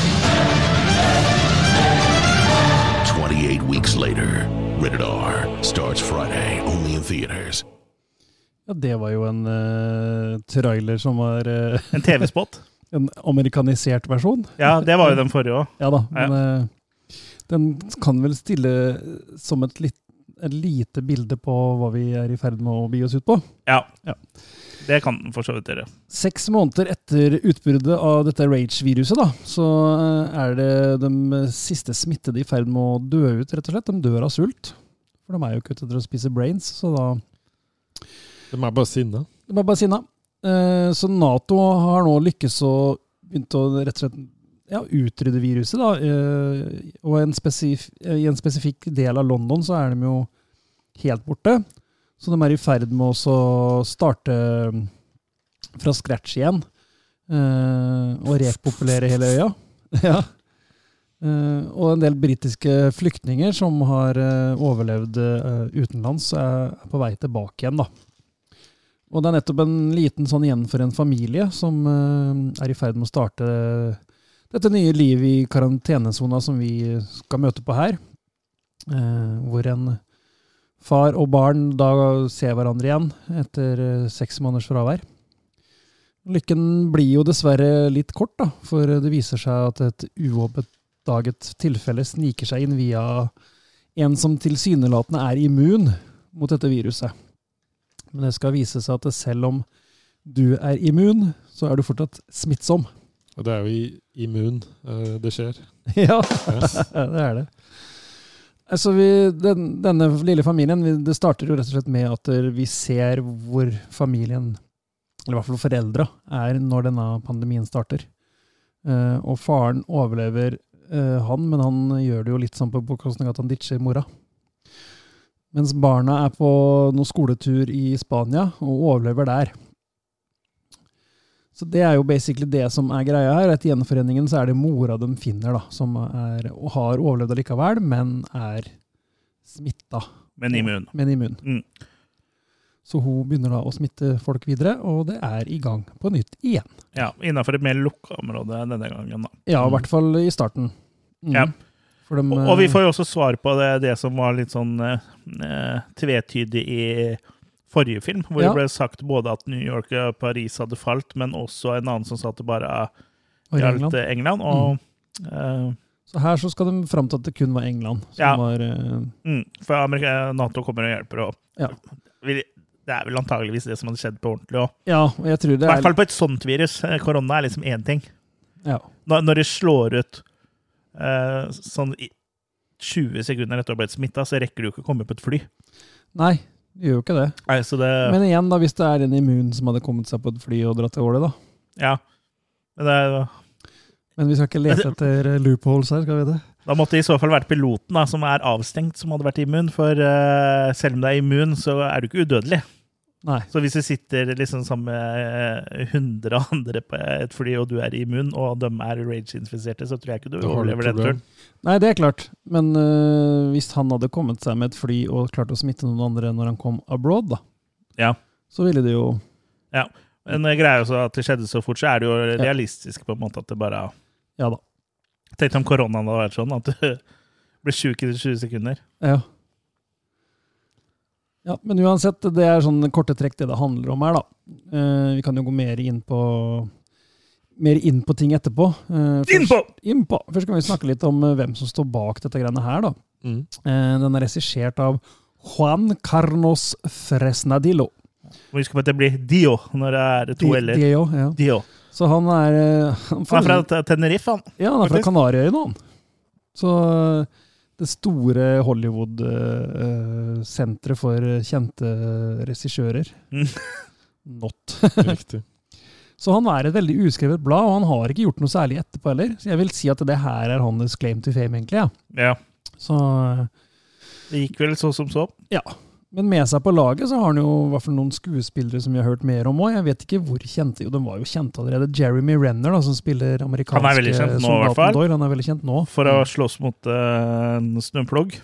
28 weeks later, Rated R starts Friday, only in theaters. Ja, det var jo en uh, trailer som var uh, En TV-spot. [LAUGHS] en amerikanisert versjon. Ja, det var jo den forrige òg. Ja da, men eh, den kan vel stille som et litt et lite bilde på hva vi er i ferd med å bi oss ut på. Ja. Ja. Det kan den for så vidt gjøre. Seks måneder etter utbruddet av dette rage-viruset, da, så er det de siste smittede i ferd med å dø ut, rett og slett. De dør av sult. For de er jo ikke ute etter å spise brains, så da De er bare sinna. De er bare sinna. Eh, Så Nato har nå lykkes å begynt å rett og slett ja, utrydde viruset. da, eh, Og en i en spesifikk del av London så er de jo helt borte. Så de er i ferd med å starte mm, fra scratch igjen. eh, Og repopulere hele øya. [LAUGHS] ja. Uh, Og en del britiske flyktninger som har uh, overlevd uh, utenlands, er på vei tilbake igjen. da. Og det er nettopp en liten sånn gjenforent familie som eh, er i ferd med å starte dette nye livet i karantenesona som vi skal møte på her. Eh, hvor en far og barn da ser hverandre igjen etter eh, seks måneders fravær. Lykken blir jo dessverre litt kort, da, for det viser seg at et uoppdaget tilfelle sniker seg inn via en som tilsynelatende er immun mot dette viruset. Men det skal vise seg at selv om du er immun, så er du fortsatt smittsom. [LAUGHS] Og det er jo i immun eh, det skjer. Ja, [LAUGHS] det er det. Altså vi, den, denne lille familien, det starter jo rett og slett med at eh, vi ser hvor familien, eller i hvert fall foreldra, er når denne pandemien starter. Og faren overlever han, men han gjør det jo litt sånn på bekostning av at han ditcher mora. Mens barna er på noen skoletur i Spania og overlever der. Så det er jo basically det som er greia her. Etter gjenforeningen så er det mora de finner, da, som er, og har overlevd allikevel, men er smitta. Men immun. Men immun. Mm. Så hun begynner da å smitte folk videre, og det er i gang på nytt igjen. Ja, Innafor et mer lukka område denne gangen, da. Ja, i hvert fall i starten. Mm. Ja. Dem, Og, og vi får jo også svar på det, det som var litt sånn eh, eh, tvetydig i forrige film, hvor Ja. det ble sagt både at New York og Paris hadde falt, men også en annen som sa at det bare gjaldt England. England. og, mm. eh, Så her så skal de fram til at det kun var England som Ja. var eh, mm, For Amerika, Nato kommer og hjelper. Og, Ja. Det er vel antageligvis det som hadde skjedd på ordentlig òg. Ja, I hvert er fall på et sånt virus. Eh, Korona er liksom én ting. ja. Når, når det slår ut eh, sånn i 20 sekunder etter å ha blitt smitta, så rekker du ikke å komme på et fly. Nei, du gjør jo ikke det. Nei, det, Men igjen, da, hvis det er en immun som hadde kommet seg på et fly og dratt til Åle, da. ja. Men det, Men vi skal ikke lete etter eh, loopholes her, skal vi det? da måtte det i så fall vært piloten da, som er avstengt, som hadde vært immun. For uh, selv om du er immun, så er du ikke udødelig. Nei. Så hvis du sitter liksom sammen med eh, 100 andre på et fly, og du er immun, og de er rage-infiserte, så tror jeg ikke du overlever den turen. Nei, det er klart. Men øh, hvis han hadde kommet seg med et fly og klart å smitte noen andre når han kom abroad, da, Ja. så ville det jo Ja. Men eh, greia også at det skjedde så fort, så er det jo realistisk på en måte at det bare Ja da. Tenk om koronaen hadde vært sånn, at du [LAUGHS] blir sjuk i 20 sekunder. Ja. Ja. Men uansett, det er sånn korte trekk det det handler om her, da. Eh, vi kan jo gå mer inn på mer inn på ting etterpå. Eh, først- Innpå! Først kan vi snakke litt om eh, hvem som står bak dette greiene her, da. Mm. Eh, den er regissert av Juan Carlos Fresnadillo. Må huske på at det blir Dio når det er to Di- l-er. Dio, ja. Dio. Så han er eh, Han, Han er fra Tenerife, han. Ja, han er fra. Kanariøyene, han. Så det store Hollywood-senteret for kjente regissører. Mm. [LAUGHS] Not. Riktig. [LAUGHS] Så han er et veldig uskrevet blad, og han har ikke gjort noe særlig etterpå heller. Så jeg vil si at det her er hans claim to fame, egentlig. Ja. Ja. Så, eh, Det gikk vel så som så. ja. Men med seg på laget så har han jo i hvert fall noen skuespillere som vi har hørt mer om òg. Jeg vet ikke hvor kjente Jo, de var jo kjente allerede. Jeremy Renner, da, som spiller amerikanske Han er veldig kjent nå, i hvert soldaten fall. Doyle. Han er veldig kjent nå. For å slåss mot uh, en snøplogg.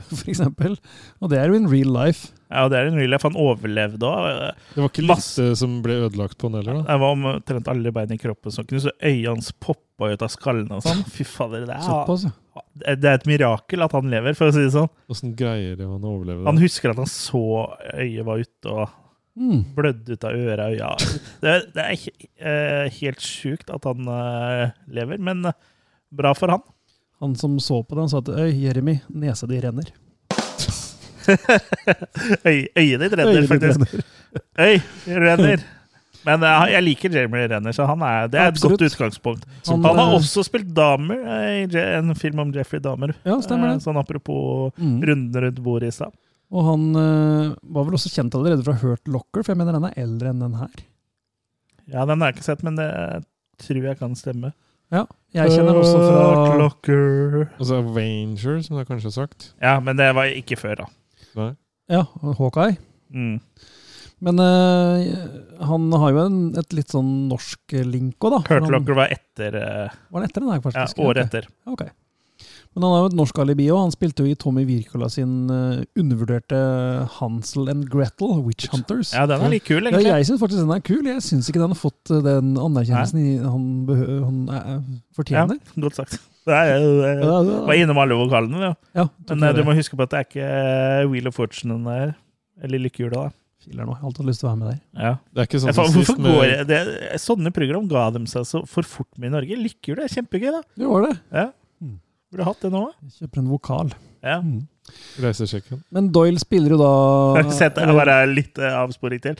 [LAUGHS] for eksempel. Og det er jo in real life. Ja, det er en real life. Han overlevde òg. Det var ikke Masse- som ble ødelagt på han heller, da. Det var omtrent alle bein i kroppen som knust, og øynene hans poppa ut av skallen og [LAUGHS] sånn. Fy fader, det er, Såpass. ja. Det er et mirakel at han lever, for å si det sånn. Åssen greier han å overleve Han husker at han så øyet var ute og Mm. blødde ut av øra og øya. Det, det er eh, helt sjukt at han eh, lever, men eh, bra for han. Han som så på det, han sa at Øy, Jeremy, nesa di renner. [LAUGHS] Øy, øyet ditt renner, faktisk. Øy, renner. [LAUGHS] Men eh, jeg liker Jeremy Renner, så han er, det er et Absolutt. godt utgangspunkt. Han, Han har eh, også spilt Dahmer eh, i en film om Jeffrey Damer. Ja, stemmer det. Sånn apropos Mm. runden rundt bordet i stad. Og han var vel også kjent allerede fra Hurt Locker, for jeg mener den er eldre enn den her. Ja, den har jeg ikke sett, men det tror jeg kan stemme. Ja, jeg kjenner også fra Klokker. Altså Avenger, som det er kanskje sagt. Ja, men det var ikke før, da. Nei. Ja, Hawkeye. Mm. Men uh, han har jo en, et litt sånn norsk link òg, da. Kurt Locker var etter uh, Var det etter den her, Ja, året etter. Ok. Men han har jo et norsk alibi òg. Han spilte jo i Tommy Wirkola sin uh, undervurderte Hansel and Gretel, Witch Hunters. Ja, den er litt kul, Ja, egentlig. jeg syns faktisk den er kul. Jeg syns ikke den har fått den anerkjennelsen i, han, han fortjener. Ja, godt sagt. Er, jeg Ja, ja, ja. var innom alle vokalene, ja. Ja, Men du må huske på at det er ikke Wheel of Fortune den der. Eller Lykkehjulet, da. Filer nå. Jeg har alltid hatt lyst til å være med der. Ja. Det er ikke sånn Jeg, som sist med går det, Sånne program ga dem seg så for fort med i Norge. Lykkehjulet er kjempegøy, da. Det var det. Ja. Mm. Burde hatt det nå. Jeg kjøper en vokal. Ja. Mm. reisesjekken. Men Doyle spiller jo da Har [LAUGHS] du sett det? eller- Bare litt eh, avsporing til.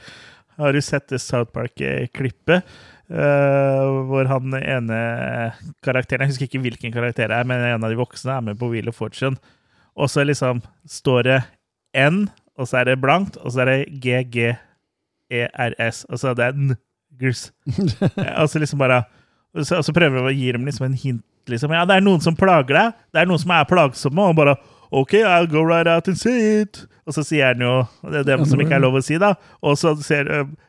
Har du sett det South Park-klippet? Uh, hvor han ene karakteren Jeg husker ikke hvilken karakter det er, men en av de voksne er med på Wheel of Fortune. Og så liksom står det N, og så er det blankt, og så er det GGERS. Og så er det N-grs. og så liksom bare og så, og så prøver vi å gi dem liksom en hint. Liksom. Ja, det er noen som plager deg. Det er noen som er plagsomme. Og bare OK, I'll go right out and see it. Og så sier han jo det, er det som ikke er lov å si, da. Og så ser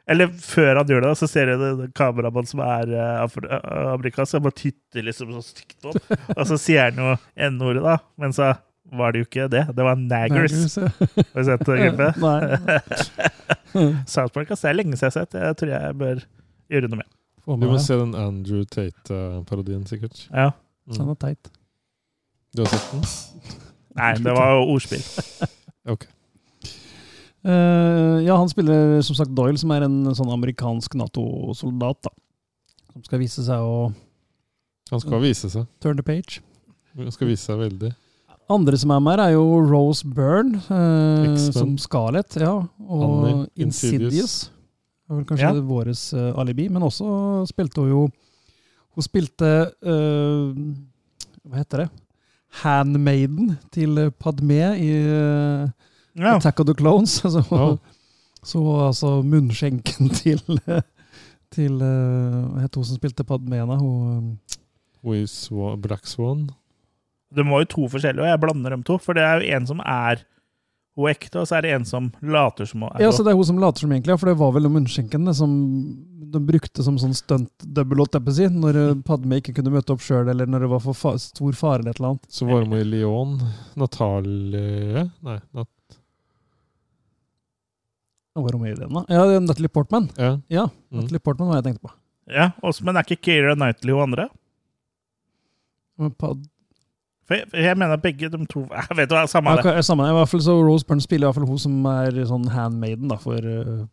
Eller før han gjør det, så ser du det, det kameramann som er uh, amerikansk, som bare tytter liksom så stygt på. Og så sier han jo N-ordet, da. Men så var det jo ikke det. Det var naggers. Naggers, ja. Har du sett det klippet? [LAUGHS] Nei. [LAUGHS] South Park, altså, det er lenge siden jeg har sett. Jeg tror jeg bør gjøre noe med. Du må se den Andrew Tate-parodien, sikkert. Ja. Den er teit. Du har sett den? [LAUGHS] Nei, det var jo ordspill. Ok. Uh, ja, han spiller som sagt Doyle, som er en sånn amerikansk Nato-soldat, da. Som skal vise seg å Han skal vise seg. turn the page. Han skal vise seg veldig. Andre som er med her, er jo Rose Byrne, eh, som Scarlett, ja, og Annie, Insidious. Insidious. Det var kanskje Ja. våres uh, alibi, men også spilte hun jo Hun spilte uh, Hva heter det? Handmaiden til Padmé i uh, Ja. Attack of the Clones. [LAUGHS] Altså, Ja. Så altså munnskjenken [LAUGHS] til til Hva het hun som spilte Padmena? Hun, Hun i Black Swan. Det var jo to forskjellige, og jeg blander dem to. For det er jo en som er hun ekte, og så er det en som later som hun er ja, så Det er hun som later som egentlig, for det var vel munnskjenken det, som de brukte som sånn stunt-double, holdt jeg på å si, når eh, Padme ikke kunne møte opp sjøl, eller når det var for fa stor fare eller et eller annet. Så var hun i Lyon. Natalie Nei, Nat var hun med i den, da? Ja, Natalie Portman. ja. Ja, Mm. Natalie Portman var jeg tenkte på. Ja, også, Men er ikke Keira Knightley hun andre? Men Pad For jeg, jeg mener begge de to Jeg [LAUGHS] vet du hva, samme ja, det. samme, i hvert fall så Rose Byrne spiller i hvert fall hun som er sånn handmaiden da, for uh,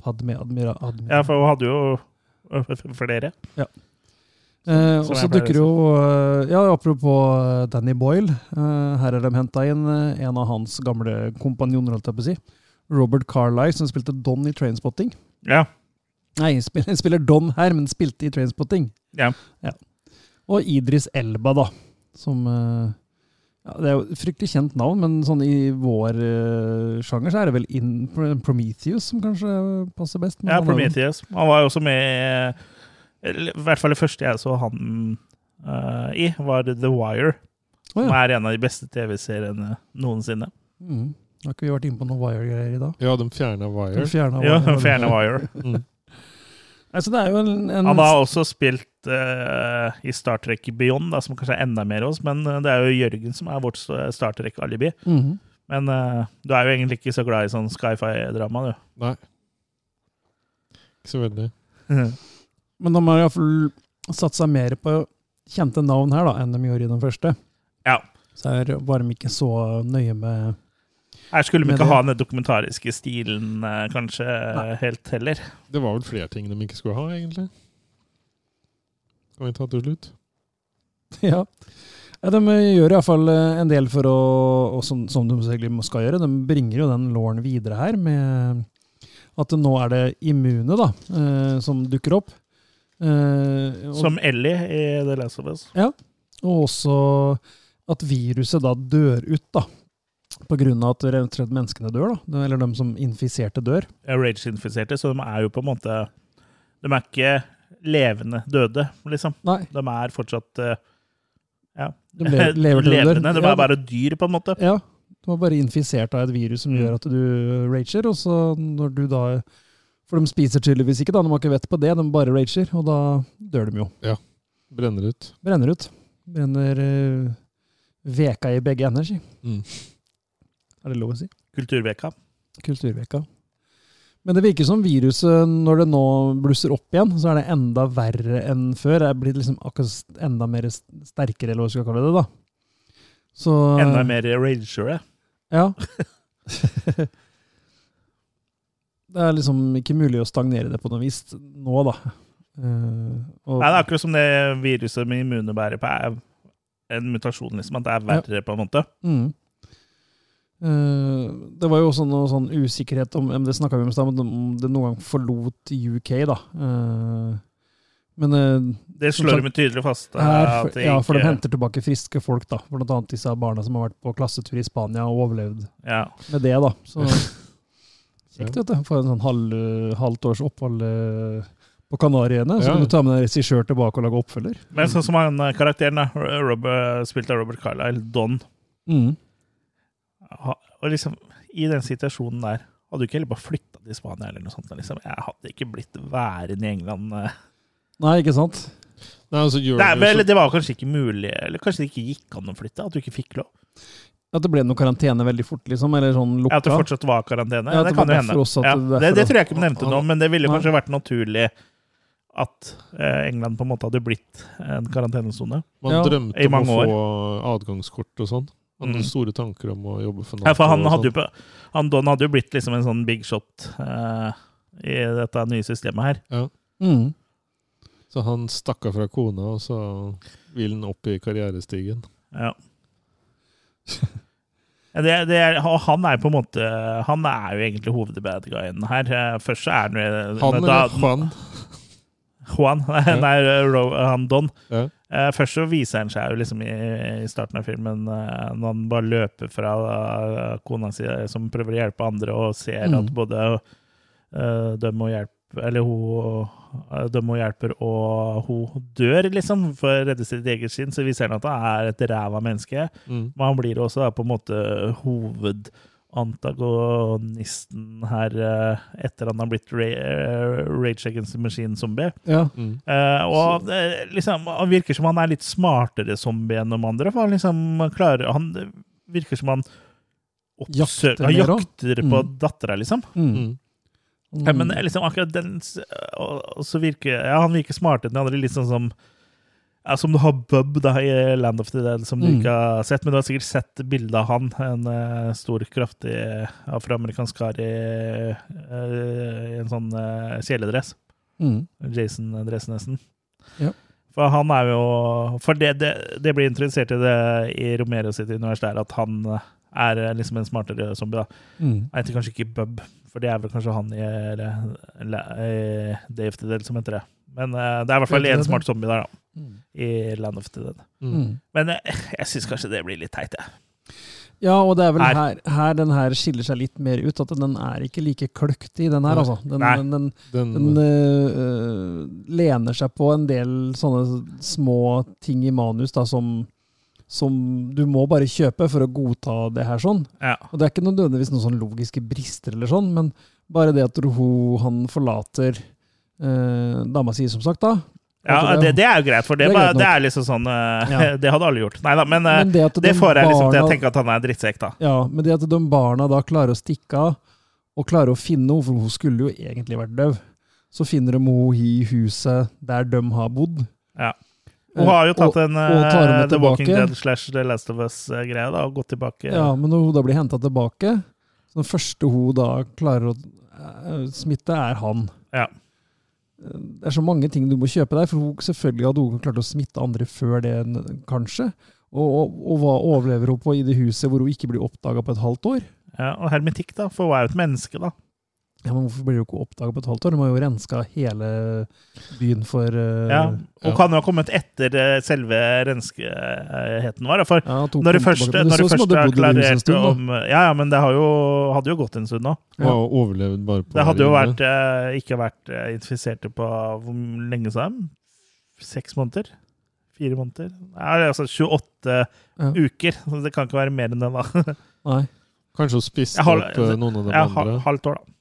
Padme Admira, Admira. Ja, for hun hadde jo flere. flere. Eh, og så dukker jo eh, Ja, apropos eh, Danny Boyle. eh, her er de henta inn en av hans gamle kompanjoner, holdt jeg på å si. Robert Carlyle, som spilte Don i Trainspotting. Ja. Nei, spiller, [LAUGHS] spiller Don her, men spilte i Trainspotting. Ja. Og Idris Elba, da. Som eh, ja, Det er jo et fryktelig kjent navn, men sånn i vår uh, sjanger så er det vel in, Prometheus som kanskje passer best. ja, Prometheus. Han var jo også med I hvert fall det første jeg så han uh, i, var The Wire. Å, Som er en av de beste TV-seriene noensinne. Mm. Har ikke vi vært inne på noen Wire-greier i dag? ja, de fjerna Wire. De fjerna Wire. Ja, de fjerna Wire. Mm. Altså, det er jo en, en Han har også spilt uh, i Star Trek Beyond, da, som kanskje er enda mer oss, men øh, det er jo Jørgen som er vårt øh, Star Trek-alibi. Mhm. Men uh, du er jo egentlig ikke så glad i sånn sci-fi-drama, du. Nei. Ikke så veldig. [LAUGHS] Men de har iallfall satsa mer på kjente navn her da, enn de gjorde i den første. Ja. Så her var de ikke så nøye med Her skulle vi ikke det- ha den dokumentariske stilen kanskje kanskje helt heller. Det var vel flere ting de ikke skulle ha, egentlig. Kan vi ta til slutt? [LAUGHS] Ja. Ja, de gjør iallfall en del for å, og som, som de selvfølgelig skal gjøre, de bringer jo den låren videre her med at nå er det immune da, eh, som dukker opp. Eh, og, Som Ellie i The Last of Us. Ja, og også at viruset da dør ut, da. På grunn av at slett menneskene dør, da. Eller de som infiserte dør. Rage-infiserte, så de er jo på en måte De er ikke levende døde, liksom. Nei. De er fortsatt eh, ja, De le- lever til de dør. [LAUGHS] levende. De Ja, er bare dyr, på en måte. Ja, du var bare infisert av et virus som Mm. gjør at du rager, og så når du da For de spiser tydeligvis ikke, da, de har ikke vett på det, de bare rager, og da dør de jo. Ja. Brenner ut. Brenner ut. Brenner uh, veka i begge ender, si. Mm. Er det lov å si? Kulturveka. Kulturveka. Men det virker som viruset, når det nå blusser opp igjen, så er det enda verre enn før. Det er blitt liksom akkurat enda mer sterkere, eller hva skal kalle det. da. Så, Enda mer ragere. Ja. [LAUGHS] det er liksom ikke mulig å stagnere det på noe vis nå, da. Uh, og, Nei, det er akkurat som det viruset med immune bærer på, er en mutasjon, liksom. At det er verre, på en måte. Mm. Eh, det var jo også noe sånn usikkerhet om Det snakka vi om i stad, om det noen gang forlot UK, da. Eh, men eh, Det slår de tydelig fast. her, ja, for de henter tilbake friske folk, da. Blant annet disse barna som har vært på klassetur i Spania og overlevd Ja. med det, da. Så [LAUGHS] kjekt, vet du. For en sånn halv, halvt års opphold på Kanariøyene. Så kan du ta med deg regissør tilbake og lage oppfølger. Men sånn som han karakteren, da, Robert, spilt av Robert Carlyle, Don Mm. Og liksom, i den situasjonen der Hadde du ikke heller bare flytta til Spania eller noe sånt? Liksom. Jeg hadde ikke blitt værende i England. eh. Nei, ikke sant? Nei, altså, Nei, det men, eller det var kanskje ikke mulig, eller kanskje det ikke gikk an å flytte? At du ikke fikk lov? At det ble noe karantene veldig fort, liksom? Eller sånn lukka? At det fortsatt var karantene? Ja, det det kan jo hende. Ja, det- det, tror jeg ikke de nevnte nå, men det ville kanskje vært naturlig at eh, England på en måte hadde blitt en karantenesone. Man Ja. drømte om å få adgangskort og sånn. Han hadde Mm. store tanker om å jobbe for NATO. Ja, for han, hadde jo, han Don hadde jo blitt liksom en sånn big shot uh, i dette nye systemet her. Mm. Så han stakk av fra kona, og så vil han opp i karrierestigen. Ja. Ja, Det, det er, og han er på en måte Han er jo egentlig hovedbad guyen her. Eh, Først så er han jo Han da- eller Juan? Juan. [LAUGHS] Nei, Ro, han Don. Ja. Eh, Først så viser han seg jo liksom i, i starten av filmen eh, når han bare løper fra eh, kona si som prøver å hjelpe andre, og ser Mm. at både dem og hjelp eller hun, dem og hjelper, og hun dør, liksom, for å redde sitt eget skinn. Så viser han at han er et ræva menneske. Mm. Men han blir også da, på en måte hovedantagonisten her eh, etter han har blitt Ra eh, Rage Against the Machine-zombie. Ja. Mm. Uh, og liksom, han virker som han er litt smartere zombie enn de andre. For han liksom klarer Han virker som han oppsøker Jakter Han jakter på Mm. dattera, liksom. Mm. Mm. Ja, men liksom akkurat den og, og så virker Ja, han virker smartere enn de andre. Litt sånn som Som du har Bub da i Land of the Dead, som du Mm. ikke har sett. Men du har sikkert sett bilde av han. En uh, stor, kraftig afroamerikansk kar i, uh, en sånn uh, kjeledress. Mm. Jason-dress, nesten. Ja. For han er jo For det, det, det blir introdusert i det i Romero sitt univers der, at han er eh, liksom en smartere zombie. da. Mm. Jeg heter kanskje ikke Bub, for det er vel kanskje han i, i Dave the Dead som heter det. Men uh, det er i hvert fall én smart zombie der, da. Mm. I Land of the Dead. Mm. Men eh, jeg syns kanskje det blir litt teit, jeg. Ja, og det er vel Her. her, her den her skiller seg litt mer ut. At den er ikke like kløktig, den her, altså. Den, Nei. den, den, Den, den øh, lener seg på en del sånne små ting i manus da, som, som du må bare kjøpe for å godta det her sånn. Ja. Og det er ikke nødvendigvis noen sånn logiske brister eller sånn, men bare det at hun, han forlater øh, dama si, som sagt, da. Ja, det, det er jo greit, for det, det er greit det er liksom sånn uh, Ja. [LAUGHS] Det hadde alle gjort. Nei da, men, eh, Men det, de får jeg liksom til å tenke at han er drittsekk, da. Ja, men det at de barna da klarer å stikke av, og klarer å finne henne, for hun skulle jo egentlig vært døv, så finner de henne i huset der de har bodd. Ja. Hun har jo tatt en og eh, The Walking. Dead slash The Last of Us-greie, da, og gått tilbake. Ja, men når hun da blir henta tilbake, så den første hun da klarer å smitte, er han. Ja. Det er så mange ting du må kjøpe der, for hun, selvfølgelig hadde hun klart å smitte andre før det, kanskje. Og, og, og hva overlever hun på i det huset hvor hun ikke blir oppdaga på et halvt år? Ja, og hermetikk, da, for hun er jo et menneske, da. Ja, men Hvorfor blir du ikke oppdaga på et halvt år? Du må jo renska hele byen for uh, Ja, og kan jo ha kommet etter eh, selve renskeheten vår. For Ja, når du først, når det så ut som første hun hadde bodd i en klarert om Ja, ja, men det har jo, hadde jo gått en stund nå. Ja. Og overlevd bare på Det hadde jo vært, eh, ikke vært infiserte på hvor lenge siden? Seks måneder? Fire måneder? Nei, altså 28 Ja. uker. Så det kan ikke være mer enn det, da. Nei. Kanskje hun spiste opp noen av de andre. Ja, halvt år, da.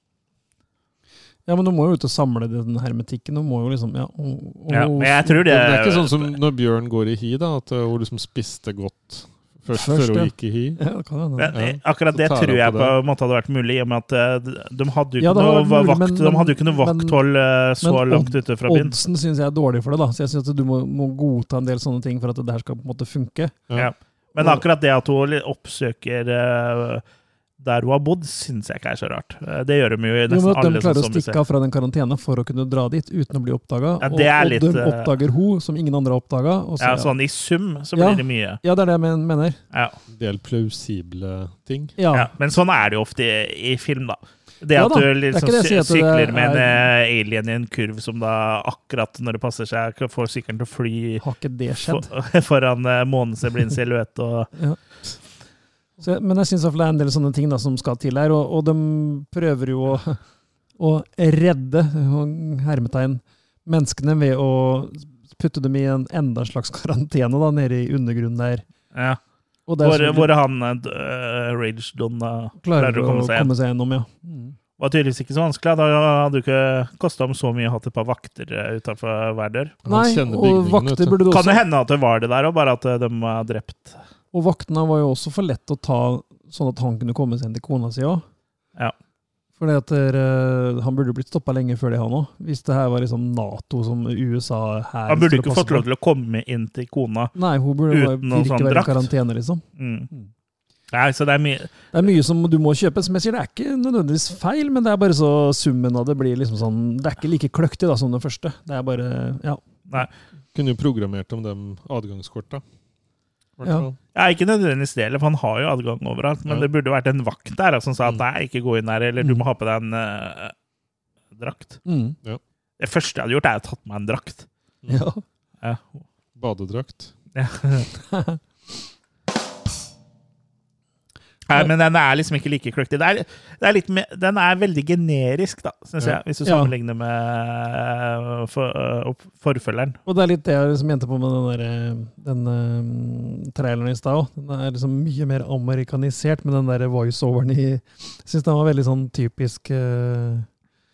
Ja, men du må jo ut og samle den hermetikken. Du må jo liksom, ja, og, og, Ja, men jeg tror det Det er ikke sånn som når Bjørn går i hi, da, at eh, hun liksom spiste godt først, Først, før hun ja. gikk i hi. Ja, det kan. Ja. Akkurat det tror jeg på på en måte hadde vært mulig, i og med at eh, de hadde jo ikke noe mulig, vakt, men- de hadde jo ikke noe vakthold eh, så men langt ute fra byen. Oddsen syns jeg er dårlig for det, da. Så jeg syns at du må, må godta en del sånne ting for at det her skal på en måte funke. Ja. Men akkurat det at hun oppsøker der hun har bodd, syns jeg ikke er så rart. Eh, Det gjør de jo i nesten Jo, men nesten at de alle klarer å stikke av fra den karantene for å kunne dra dit uten å bli oppdaga. Ja, det og, litt, og de eh, oppdager hun som ingen andre har oppdaga. Ja, sånn i sum så Ja. blir det mye. Ja, det er det jeg mener. Ja. Del plausible ting. Ja. Ja. Men sånn er det jo ofte i, i film, da. Det Ja at da, du liksom det sy- det sykler med en er- eh, alien i en kurv som da akkurat når det passer seg, får sykkelen til å fly Har ikke det skjedd? for, [LAUGHS] foran uh, månens en silhuett og Ja. Så, men jeg syns det er en del sånne ting da, som skal til her, og, og de prøver jo å, å redde hermetegn menneskene ved å putte dem i en enda slags [LAUGHS] karantene da, nede i undergrunnen der. Ja. Og der Hvor, hvor han uh, Rage Don klarer klarer å komme seg komme seg gjennom, ja. Mm. Var tydeligvis ikke så vanskelig. Da hadde jo ikke kosta ham så mye å ha et par vakter utafor hver dør. Nei, og vakter burde du Kan det hende at det var det der, og bare at eh, de var drept? Og vaktene var jo også for lett å ta, sånn at han kunne komme seg inn til kona si òg. Ja. Fordi at eh, Han burde blitt stoppa lenge før det, han òg. Hvis det her var liksom Nato som USA her Han burde ikke fått lov til å komme inn til kona Nei, hun burde uten noen sånn drakt. karantene, liksom. Mm. Nei, så det er mye Det er mye som du må kjøpe. Som jeg sier, det er ikke nødvendigvis feil, men det er bare så summen av det blir liksom sånn Det er ikke like kløktig da som den første. Det er bare Ja. Nei. Kunne jo programmert om de adgangskorta. Ja. Ja, ikke nødvendigvis det, eller, for han har jo adgang overalt. Men Ja. det burde vært en vakt der som sa at Mm. nei, ikke gå inn her, eller du Mm. må ha på deg en uh, drakt. Mm. Det første jeg hadde gjort, er å tatt meg en drakt. ja. Ja. Badedrakt. Ja. [LAUGHS] Nei, men den er liksom ikke like kløktig. Det er, det er litt mer- den er veldig generisk, da, syns jeg, hvis du sammenligner med for, uh, forfølgeren. Og det er litt det jeg liksom mente på med den, der, eh, den uh, traileren i stad òg. Den er liksom mye mer amerikanisert med den der voiceoveren i syns den var veldig sånn typisk uh,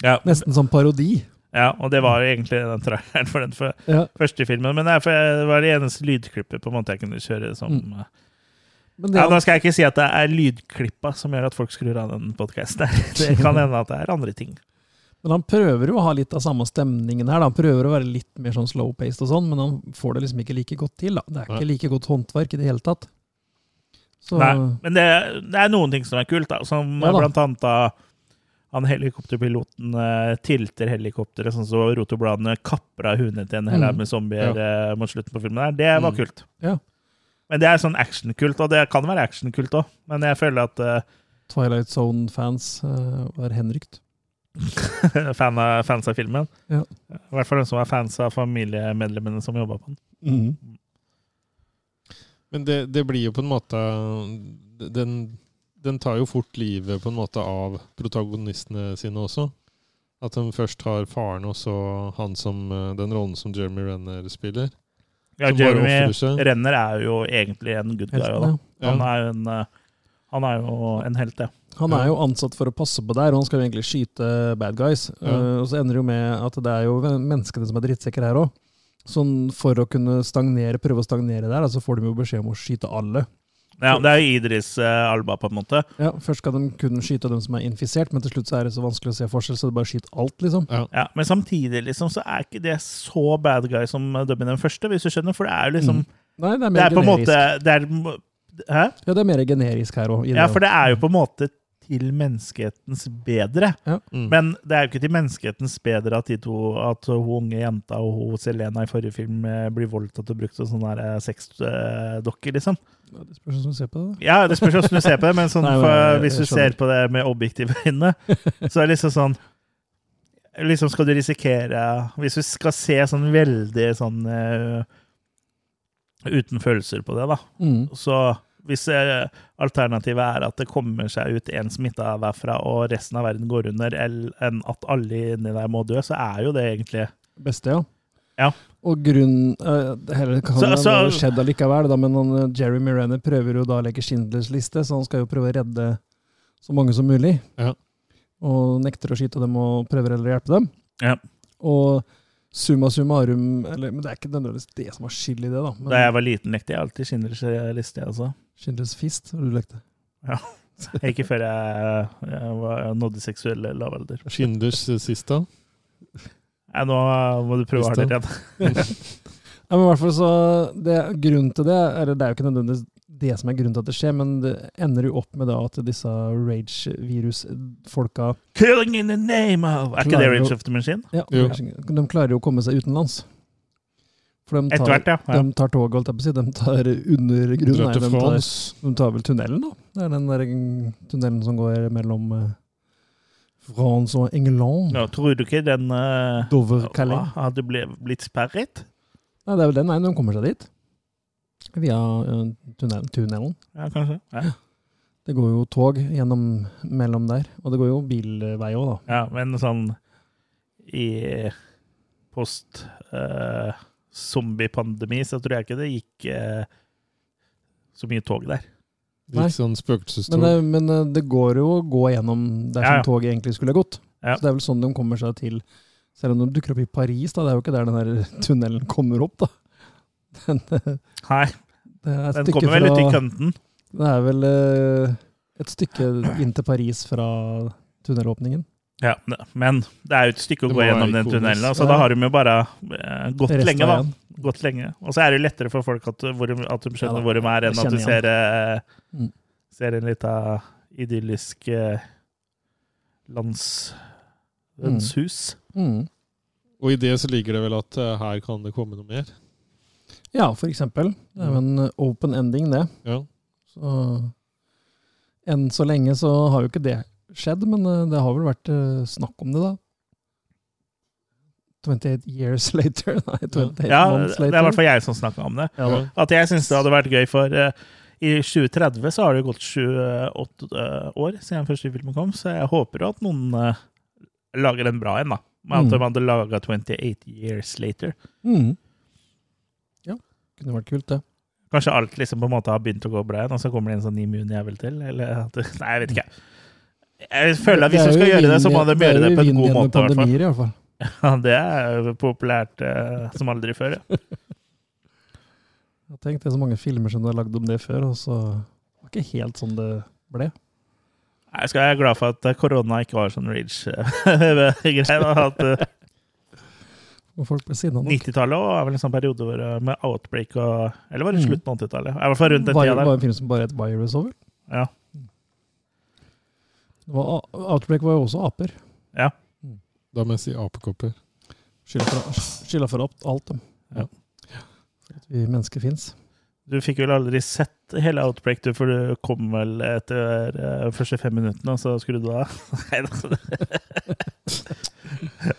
Ja, Nesten som parodi. ja, og det var jo egentlig den traileren for den for, Ja. første filmen. Men det, det var det eneste lydklippet på en måte jeg kunne kjøre som Mm. Men det, ja, Nå skal jeg ikke si at det er lydklippa som gjør at folk skrur av den podkasten. [LAUGHS] Det kan hende at det er andre ting. men han prøver jo å ha litt av samme stemningen her. Da. Han prøver å være litt mer sånn slow-paced og sånn, men han får det liksom ikke like godt til. Da. Det er ikke like godt håndverk i det hele tatt. Så Nei, men det, det er noen ting som er kult, da. Som Ja da. blant annet da han helikopterpiloten uh, tilter helikopteret, sånn så rotobladene kapper av huene til en hel haug Mm. med zombier eh, mot slutten på filmen. der. Det var Mm. kult. Ja. Men det er sånn actionkult, og det kan være actionkult òg. Men jeg føler at uh, Twilight Zone-fans uh, var henrykt. [LAUGHS] fan av, fans av filmen Ja. I hvert fall de som er fans av familiemedlemmene som jobba på den. Mm. Men det, det blir jo på en måte den, den tar jo fort livet på en måte av protagonistene sine også. At de først har faren og så han som eh, den rollen som Jeremy Renner spiller. Ja, Jeremy. Renner er jo egentlig en good guy. Helten, Da. ja. Han, er en, eh, han er jo en helt, ja. Han er jo ansatt for å passe på der, og han skal jo egentlig skyte bad guys. Ja. Eh, og så ender det jo med at det er jo menneskene som er drittsekker her òg. Sånn for å kunne stagnere, prøve å stagnere der, så så får de jo beskjed om å skyte alle. Ja. Det er jo Idris uh, Alba, på en måte. Ja, Først skal de kun skyte dem som er infisert, men til slutt så er det så vanskelig å se forskjell, så det bare skyter alt, liksom. Ja. Ja, Men samtidig liksom, så er ikke det så bad guy som dubben i den første, hvis du skjønner. For det er jo liksom Nei, det er Det mer er på en generisk. måte det er, Hæ? Ja, det er mer generisk her òg. Ja, for det er jo på en måte til menneskehetens bedre. Ja. Mm. Men det er jo ikke til menneskehetens bedre at de to, at hun unge jenta og hun Selena i forrige film eh, blir voldtatt og brukt som sånne eh, sexdokker, liksom. Ja, det spørs hvordan du ser på det. da. Ja, det spørs hvordan du ser på det, men sånn, Nei, men hvis du ser på det med objektive øyne, så er det liksom sånn Liksom skal du risikere Hvis du skal se sånn veldig sånn uh, uten følelser på det, da, Mm. så hvis eh, alternativet er at det kommer seg ut en smitta derfra, og resten av verden går under, eller enn at alle inni der må dø, så er jo det egentlig Beste, ja. Ja. Og grunn uh, det Heller kan Så- så- ha skjedd allikevel, da, men han, eh, Jeremy Renner prøver jo da å legge Schindlers liste, så han skal jo prøve å redde så mange som mulig. Ja. Og nekter å skyte dem og prøver heller å hjelpe dem. Ja. Og summa summarum eller, Men det er ikke nødvendigvis det som har skyld i det, da. Men Da jeg var liten, lekte jeg alltid Schindlers liste, altså. Schindlers fist, har du lekte. Ikke før jeg, jeg var, nådde seksuell lavalder. Schindlers eh, siste. Nei, nå må du prøve hardere igjen. [LAUGHS] Ja, men i hvert fall så det, Grunnen til det eller Det er jo ikke nødvendigvis det som er grunnen til at det skjer, men det ender jo opp med da at disse rage-virus-folka Killing in the name of Er ikke det Rage of the Machine? ja, Jo. De klarer jo å komme seg utenlands. For de tar, hvert, ja. ja. de tar toget, holdt jeg på å si. De tar under grunnen. Drar Nei, til de de tar vel tunnelen, da. Det er den der tunnelen som går mellom France og England. Ja, tror du ikke den uh, Dover-Calais. hadde blitt sperret? Nei, det er vel den veien de kommer seg dit. Via uh, tunnelen. Ja, kanskje. Ja, Det går jo tog gjennom mellom der, og det går jo bilvei òg, da. ja men sånn i post uh, zombiepandemi så tror jeg ikke det gikk uh, så mye tog der. Nei. Litt sånn Men, spøkelsestog. det, men eh, det går jo å gå gjennom der Ja, ja. som toget egentlig skulle gått. Ja. Så det er vel sånn de kommer seg til Selv om de dukker opp i Paris, da. Det er jo ikke der den der [LAUGHS] tunnelen kommer opp, da. [LAUGHS] Den, eh, Nei, det er den kommer vel litt i kønten. Det er vel eh, et stykke inn til Paris fra tunnelåpningen. Ja, men det er jo et stykke å gå gjennom den tunnelen, så Ja. da har de jo bare eh, gått Resten lenge, da. Gått lenge. Og så er det jo lettere for folk at, hvor, de- at de Ja skjønner da, hvor de er, enn at du ser, eh, Mm. ser en lita idyllisk eh, landshus. Mm. Og i det så ligger det vel at her kan det komme noe mer. Ja, for eksempel. Det er jo en open ending, det. Ja. Så enn så lenge så har jo ikke det skjedd, men eh, det har vel vært eh, snakk om det, da. 28 years [LAUGHS] later. Nei, 28 Ja, months det er i hvert fall jeg som snakka om det. Ja. At jeg syns det hadde vært gøy, for uh, i 2030 så har det jo gått 28 uh, år siden første filmen kom, så jeg håper jo at noen uh, lager en bra en, da. Med at Mm. de hadde laga 28 years later. Mm. Ja, kunne vært kult, det. Kanskje alt liksom på en måte har begynt å gå bra igjen, og så kommer det en sånn immun-jævel til? Eller at [LAUGHS] Nei, jeg vet ikke. Jeg føler at hvis Det du skal gjøre det, så må de gjøre det på en god måte. i hvert fall. pandemier, i hvert fall. [LAUGHS] Ja, det er populært eh, som aldri før. Ja. [LAUGHS] Tenkt det er så mange filmer som du har lagd om det før, og så var det ikke helt sånn det ble. Jeg skal være glad for at eh, korona ikke var sånn rage-greie. Eh, [LAUGHS] Og folk ble sinna nok. 90-tallet var vel en sånn periode hvor, eh, med outbreak og Eller var det Mm. slutten av 80-tallet? I hvert fall rundt den Var, var der. en film som bare het Virus over. Ja. Outbreak var jo også aper. Ja. Da må jeg si apekopper. Skylda for, alt, dem. Ja. At vi mennesker fins. Du fikk vel aldri sett hele Outbreak, du, for du kom vel etter de første fem minuttene, og så skrudde du av? [LAUGHS] Nei da. [LAUGHS]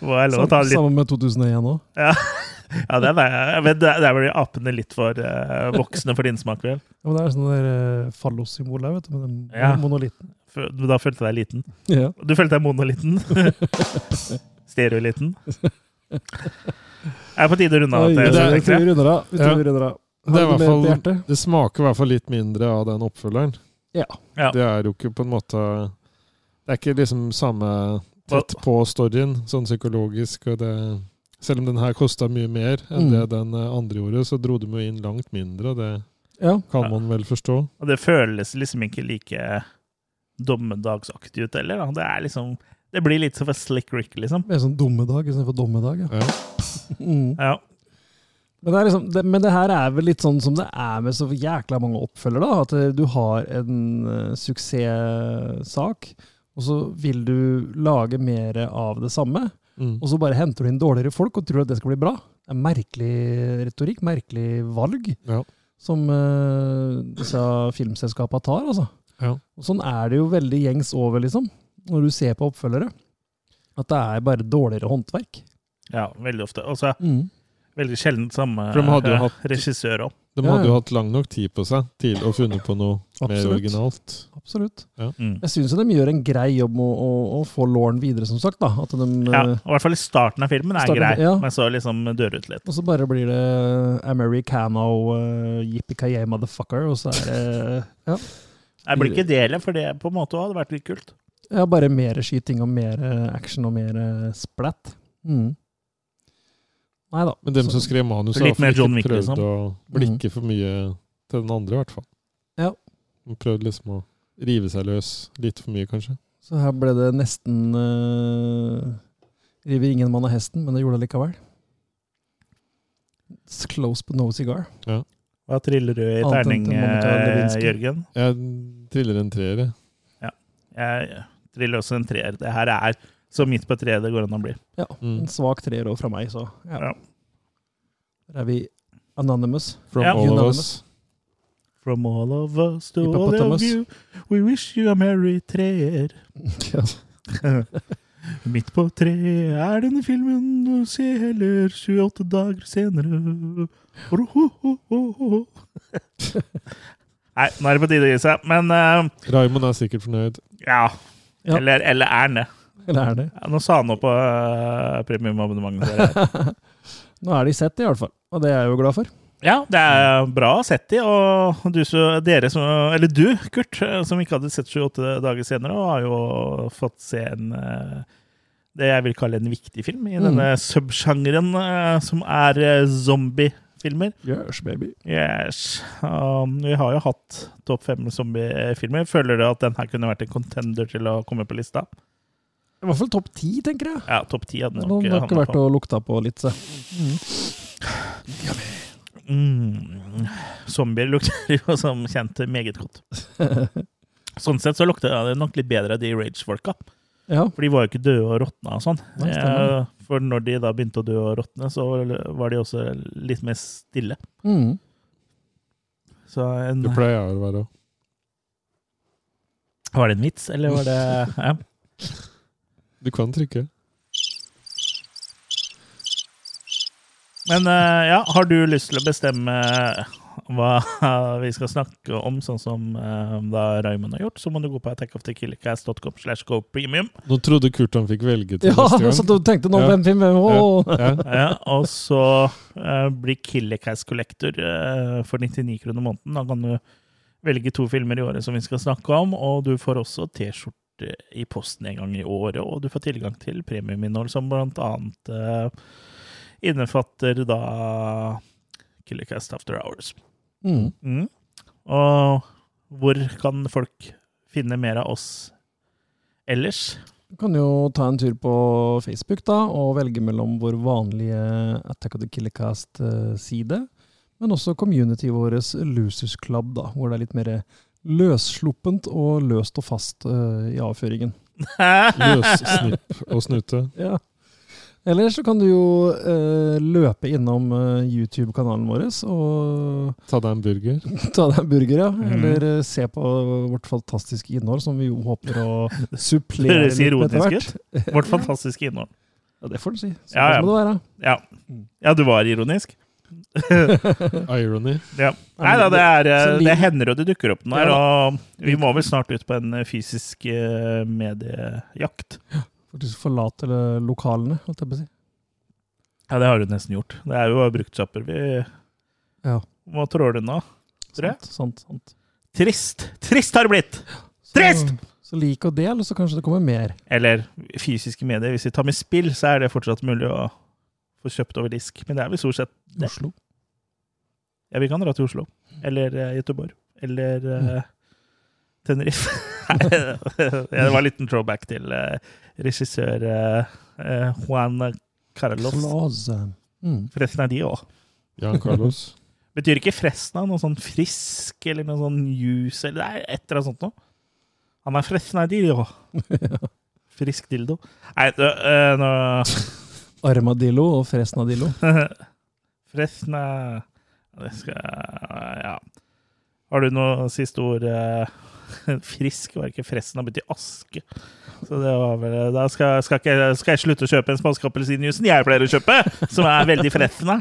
Må jeg lov å ta litt Sammen med 2001 òg. Ja, ja det er men der var apene litt for uh, voksne for din smak, vel? Ja, men det er sånn der uh, fallossymbol der, vet du, med den Ja. monolitten. Da følte jeg deg liten. Ja. Du følte deg monoliten. [LAUGHS] Stereoliten. Er det på tide å runde av? Det er, vi runder av. Vi runder av. Det, er fall, det smaker i hvert fall litt mindre av den oppfølgeren. Ja. Ja. Det er jo ikke på en måte Det er ikke liksom samme tett på storyen, sånn psykologisk. Og det, selv om den her kosta mye mer enn Mm. det den eh, andre gjorde, så dro de jo inn langt mindre, og det Ja. kan man vel forstå. Og det føles liksom ikke like dommedagsaktig ut heller. Da. Det er liksom Det blir litt som for Slick Rick, liksom. Det er sånn dummedag istedenfor dommedag. Ja. Ja. [LAUGHS] Mm. Ja. Men det, er liksom, det, men det her er vel litt sånn som det er med så jækla mange oppfølgere, da. At eh, du har en uh, suksesssak, og så vil du lage mer av det samme. Mm. Og så bare henter du inn dårligere folk og tror at det skal bli bra. Det er merkelig retorikk, merkelig valg, Ja. som uh, disse filmselskapene tar, altså. Ja. Og sånn er det jo veldig gjengs over, liksom, når du ser på oppfølgere. At det er bare dårligere håndverk. Ja, veldig ofte. Og så Mm. veldig sjelden samme eh, regissør òg. De hadde jo hatt lang nok tid på seg til å funne på noe mer originalt. Absolutt. Mm. Jeg syns de gjør en grei jobb med å, å, å få Lauren videre, som sagt. da. At de, Ja, eh, og I hvert fall i starten av filmen er Starten, grei, ja. men så liksom dør ut litt. Og så bare blir det Americano, uh, yippee motherfucker, og så er det ja, Jeg blir ikke del for det på en måte hadde vært litt kult. ja, bare mer skyting og mer eh, action og mer eh, splatt. Mm. Nei da. Men dem Så- som skrev manus, har mer iallfall John ikke prøvd liksom. å blikke for mye til den andre, i hvert fall. Ja. De prøvde liksom å rive seg løs litt for mye, kanskje. Så her ble det nesten uh, River ingen mann av hesten, men det gjorde det likevel. It's close but no cigar. Hva triller du i terning, eh. Jørgen? Jeg triller en treer, jeg. Jeg triller også en treer. Det her er så midt på treet det går an å bli. Ja, Mm. En svak treer også fra meg, så ja. Ja. Der er vi anonymous. From Ja. all of us. From all of us to all of you, we wish you a merry treer. [LAUGHS] [LAUGHS] Midt på treet er denne filmen, du se heller 28 dager senere. [LAUGHS] Nei, nå er det på tide å gi seg. Men uh, Raymond er sikkert fornøyd. ja. Ja. Eller, eller er han det? Eller er det? Ja, nå sa han noe på uh, premiumabonnementet. [LAUGHS] [LAUGHS] Nå er de sett, i hvert fall. Og det er jeg jo glad for. Ja, det er bra sett de, og du, så, dere som, eller du, Kurt, som ikke hadde sett 28 dager senere, og har jo fått se en eh, det jeg vil kalle en viktig film i Mm. denne subsjangeren eh, som er eh, zombiefilmer. Yes, baby. Yes. Um, vi har jo hatt topp fem zombiefilmer. Føler du at den her kunne vært en contender til å komme på lista? I hvert fall topp ti, tenker jeg. Ja, topp 10 hadde nok har nok vært og lukta på litt, se. Mm. Zombier lukter [LAUGHS] jo som kjent meget godt. [LAUGHS] Sånn sett så lukter det nok litt bedre de Rage-folka. Ja. For de var jo ikke døde og råtna og sånn. For når de da begynte å dø og råtne, så var de også litt mer stille. Mm. Så en, Det pleier jeg å være òg. Var det en vits, eller var det ja. Du kan trykke. Men eh, ja, har du lyst til å bestemme hva [LAUGHS] vi skal snakke om, sånn som uh, da Raymond har gjort, så må du gå på attackofthekillercast.com slash go premium. Nå trodde Kurt han fikk velge til Ja, neste [LAUGHS] gang. så du tenkte nå Ja. hvem film Ja. Ja, og så uh, blir Killercast Collector uh, for 99 kroner måneden. Da kan du velge to filmer i året som vi skal snakke om, og du får også T-skjorte i posten en gang i året, og du får tilgang til premiuminnhold som blant annet eh, innefatter da Killercast After Hours. Mm. Mm. Og hvor kan folk finne mer av oss ellers? Du kan jo ta en tur på Facebook da, og velge mellom vår vanlige Attack of the Killercast-side, men også communityet vårt Losers Club, da, hvor det er litt mer løssluppent og løst og fast uh, i avføringen. [LAUGHS] Løssnipp og snute. Ja. Eller så kan du jo eh, løpe innom eh, YouTube-kanalen vår og Ta deg en burger. [LAUGHS] ta deg en burger, ja. Mm. Eller eh, se på vårt fantastiske innhold, som vi jo håper å [LAUGHS] supplere Høres litt hvert. ironisk etter hvert. ut. Vårt fantastiske innhold. Ja, det får du si. Så Ja, ja. må det være. Ja. ja, du var ironisk. [LAUGHS] Irony. Ja. Nei da, det, er, eh, det hender jo det dukker opp noe her, og vi må vel snart ut på en eh, fysisk eh, mediejakt. Faktisk forlate lokalene, holdt jeg på å si. Ja, det har du nesten gjort. Det er jo bruktsjapper vi Ja. må tråle unna. Sant, sant, sant. Trist! Trist har det blitt! Trist! Så lik og del, så kanskje det kommer mer. Eller fysiske medier. Hvis vi tar med spill, så er det fortsatt mulig å få kjøpt over disk. Men det er vel stort sett det. Oslo. Ja, vi kan dra til Oslo. Eller uh, Göteborg. Eller uh, Tenerife. [LAUGHS] Nei, det var en liten throwback til eh, regissør eh, eh, Juan Carlos Mm. Fresna de òg. Jan Carlos. [LAUGHS] Betyr ikke Fresna noe sånn frisk eller noe sånn juice eller det er et eller annet sånt noe? Han er Fresna dildo. [LAUGHS] Frisk dildo. Nei, du, eh, nå Armadillo og Fresnadillo. Fresna Det skal Ja. Har du noe siste ord? eh, [LAUGHS] Frisk var ikke fressen, har byttet i aske. Så det var vel Da skal, skal, ikke, skal jeg slutte å kjøpe en spansk appelsinjuicen jeg pleier å kjøpe, som er veldig freffende.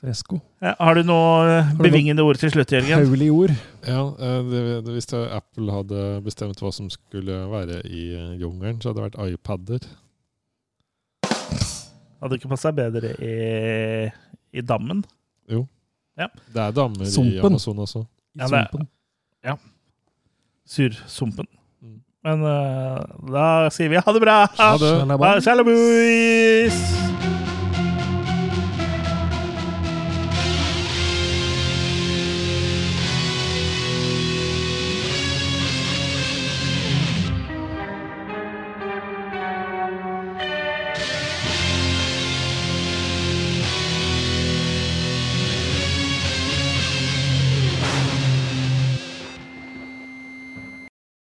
Fresko. Ja, har du noe bevingende ord til slutt, Jørgen? Hauglig ord. Ja, eh, det, det, Hvis det, Apple hadde bestemt hva som skulle være i eh, jungelen, så hadde det vært iPader. Hadde ikke passa bedre i, i dammen. Jo. Ja. Det er dammer i Amazon også. Ja, det- Sumpen. Sursumpen. Men uh, da sier vi ha det bra! Ha det. Shalabais!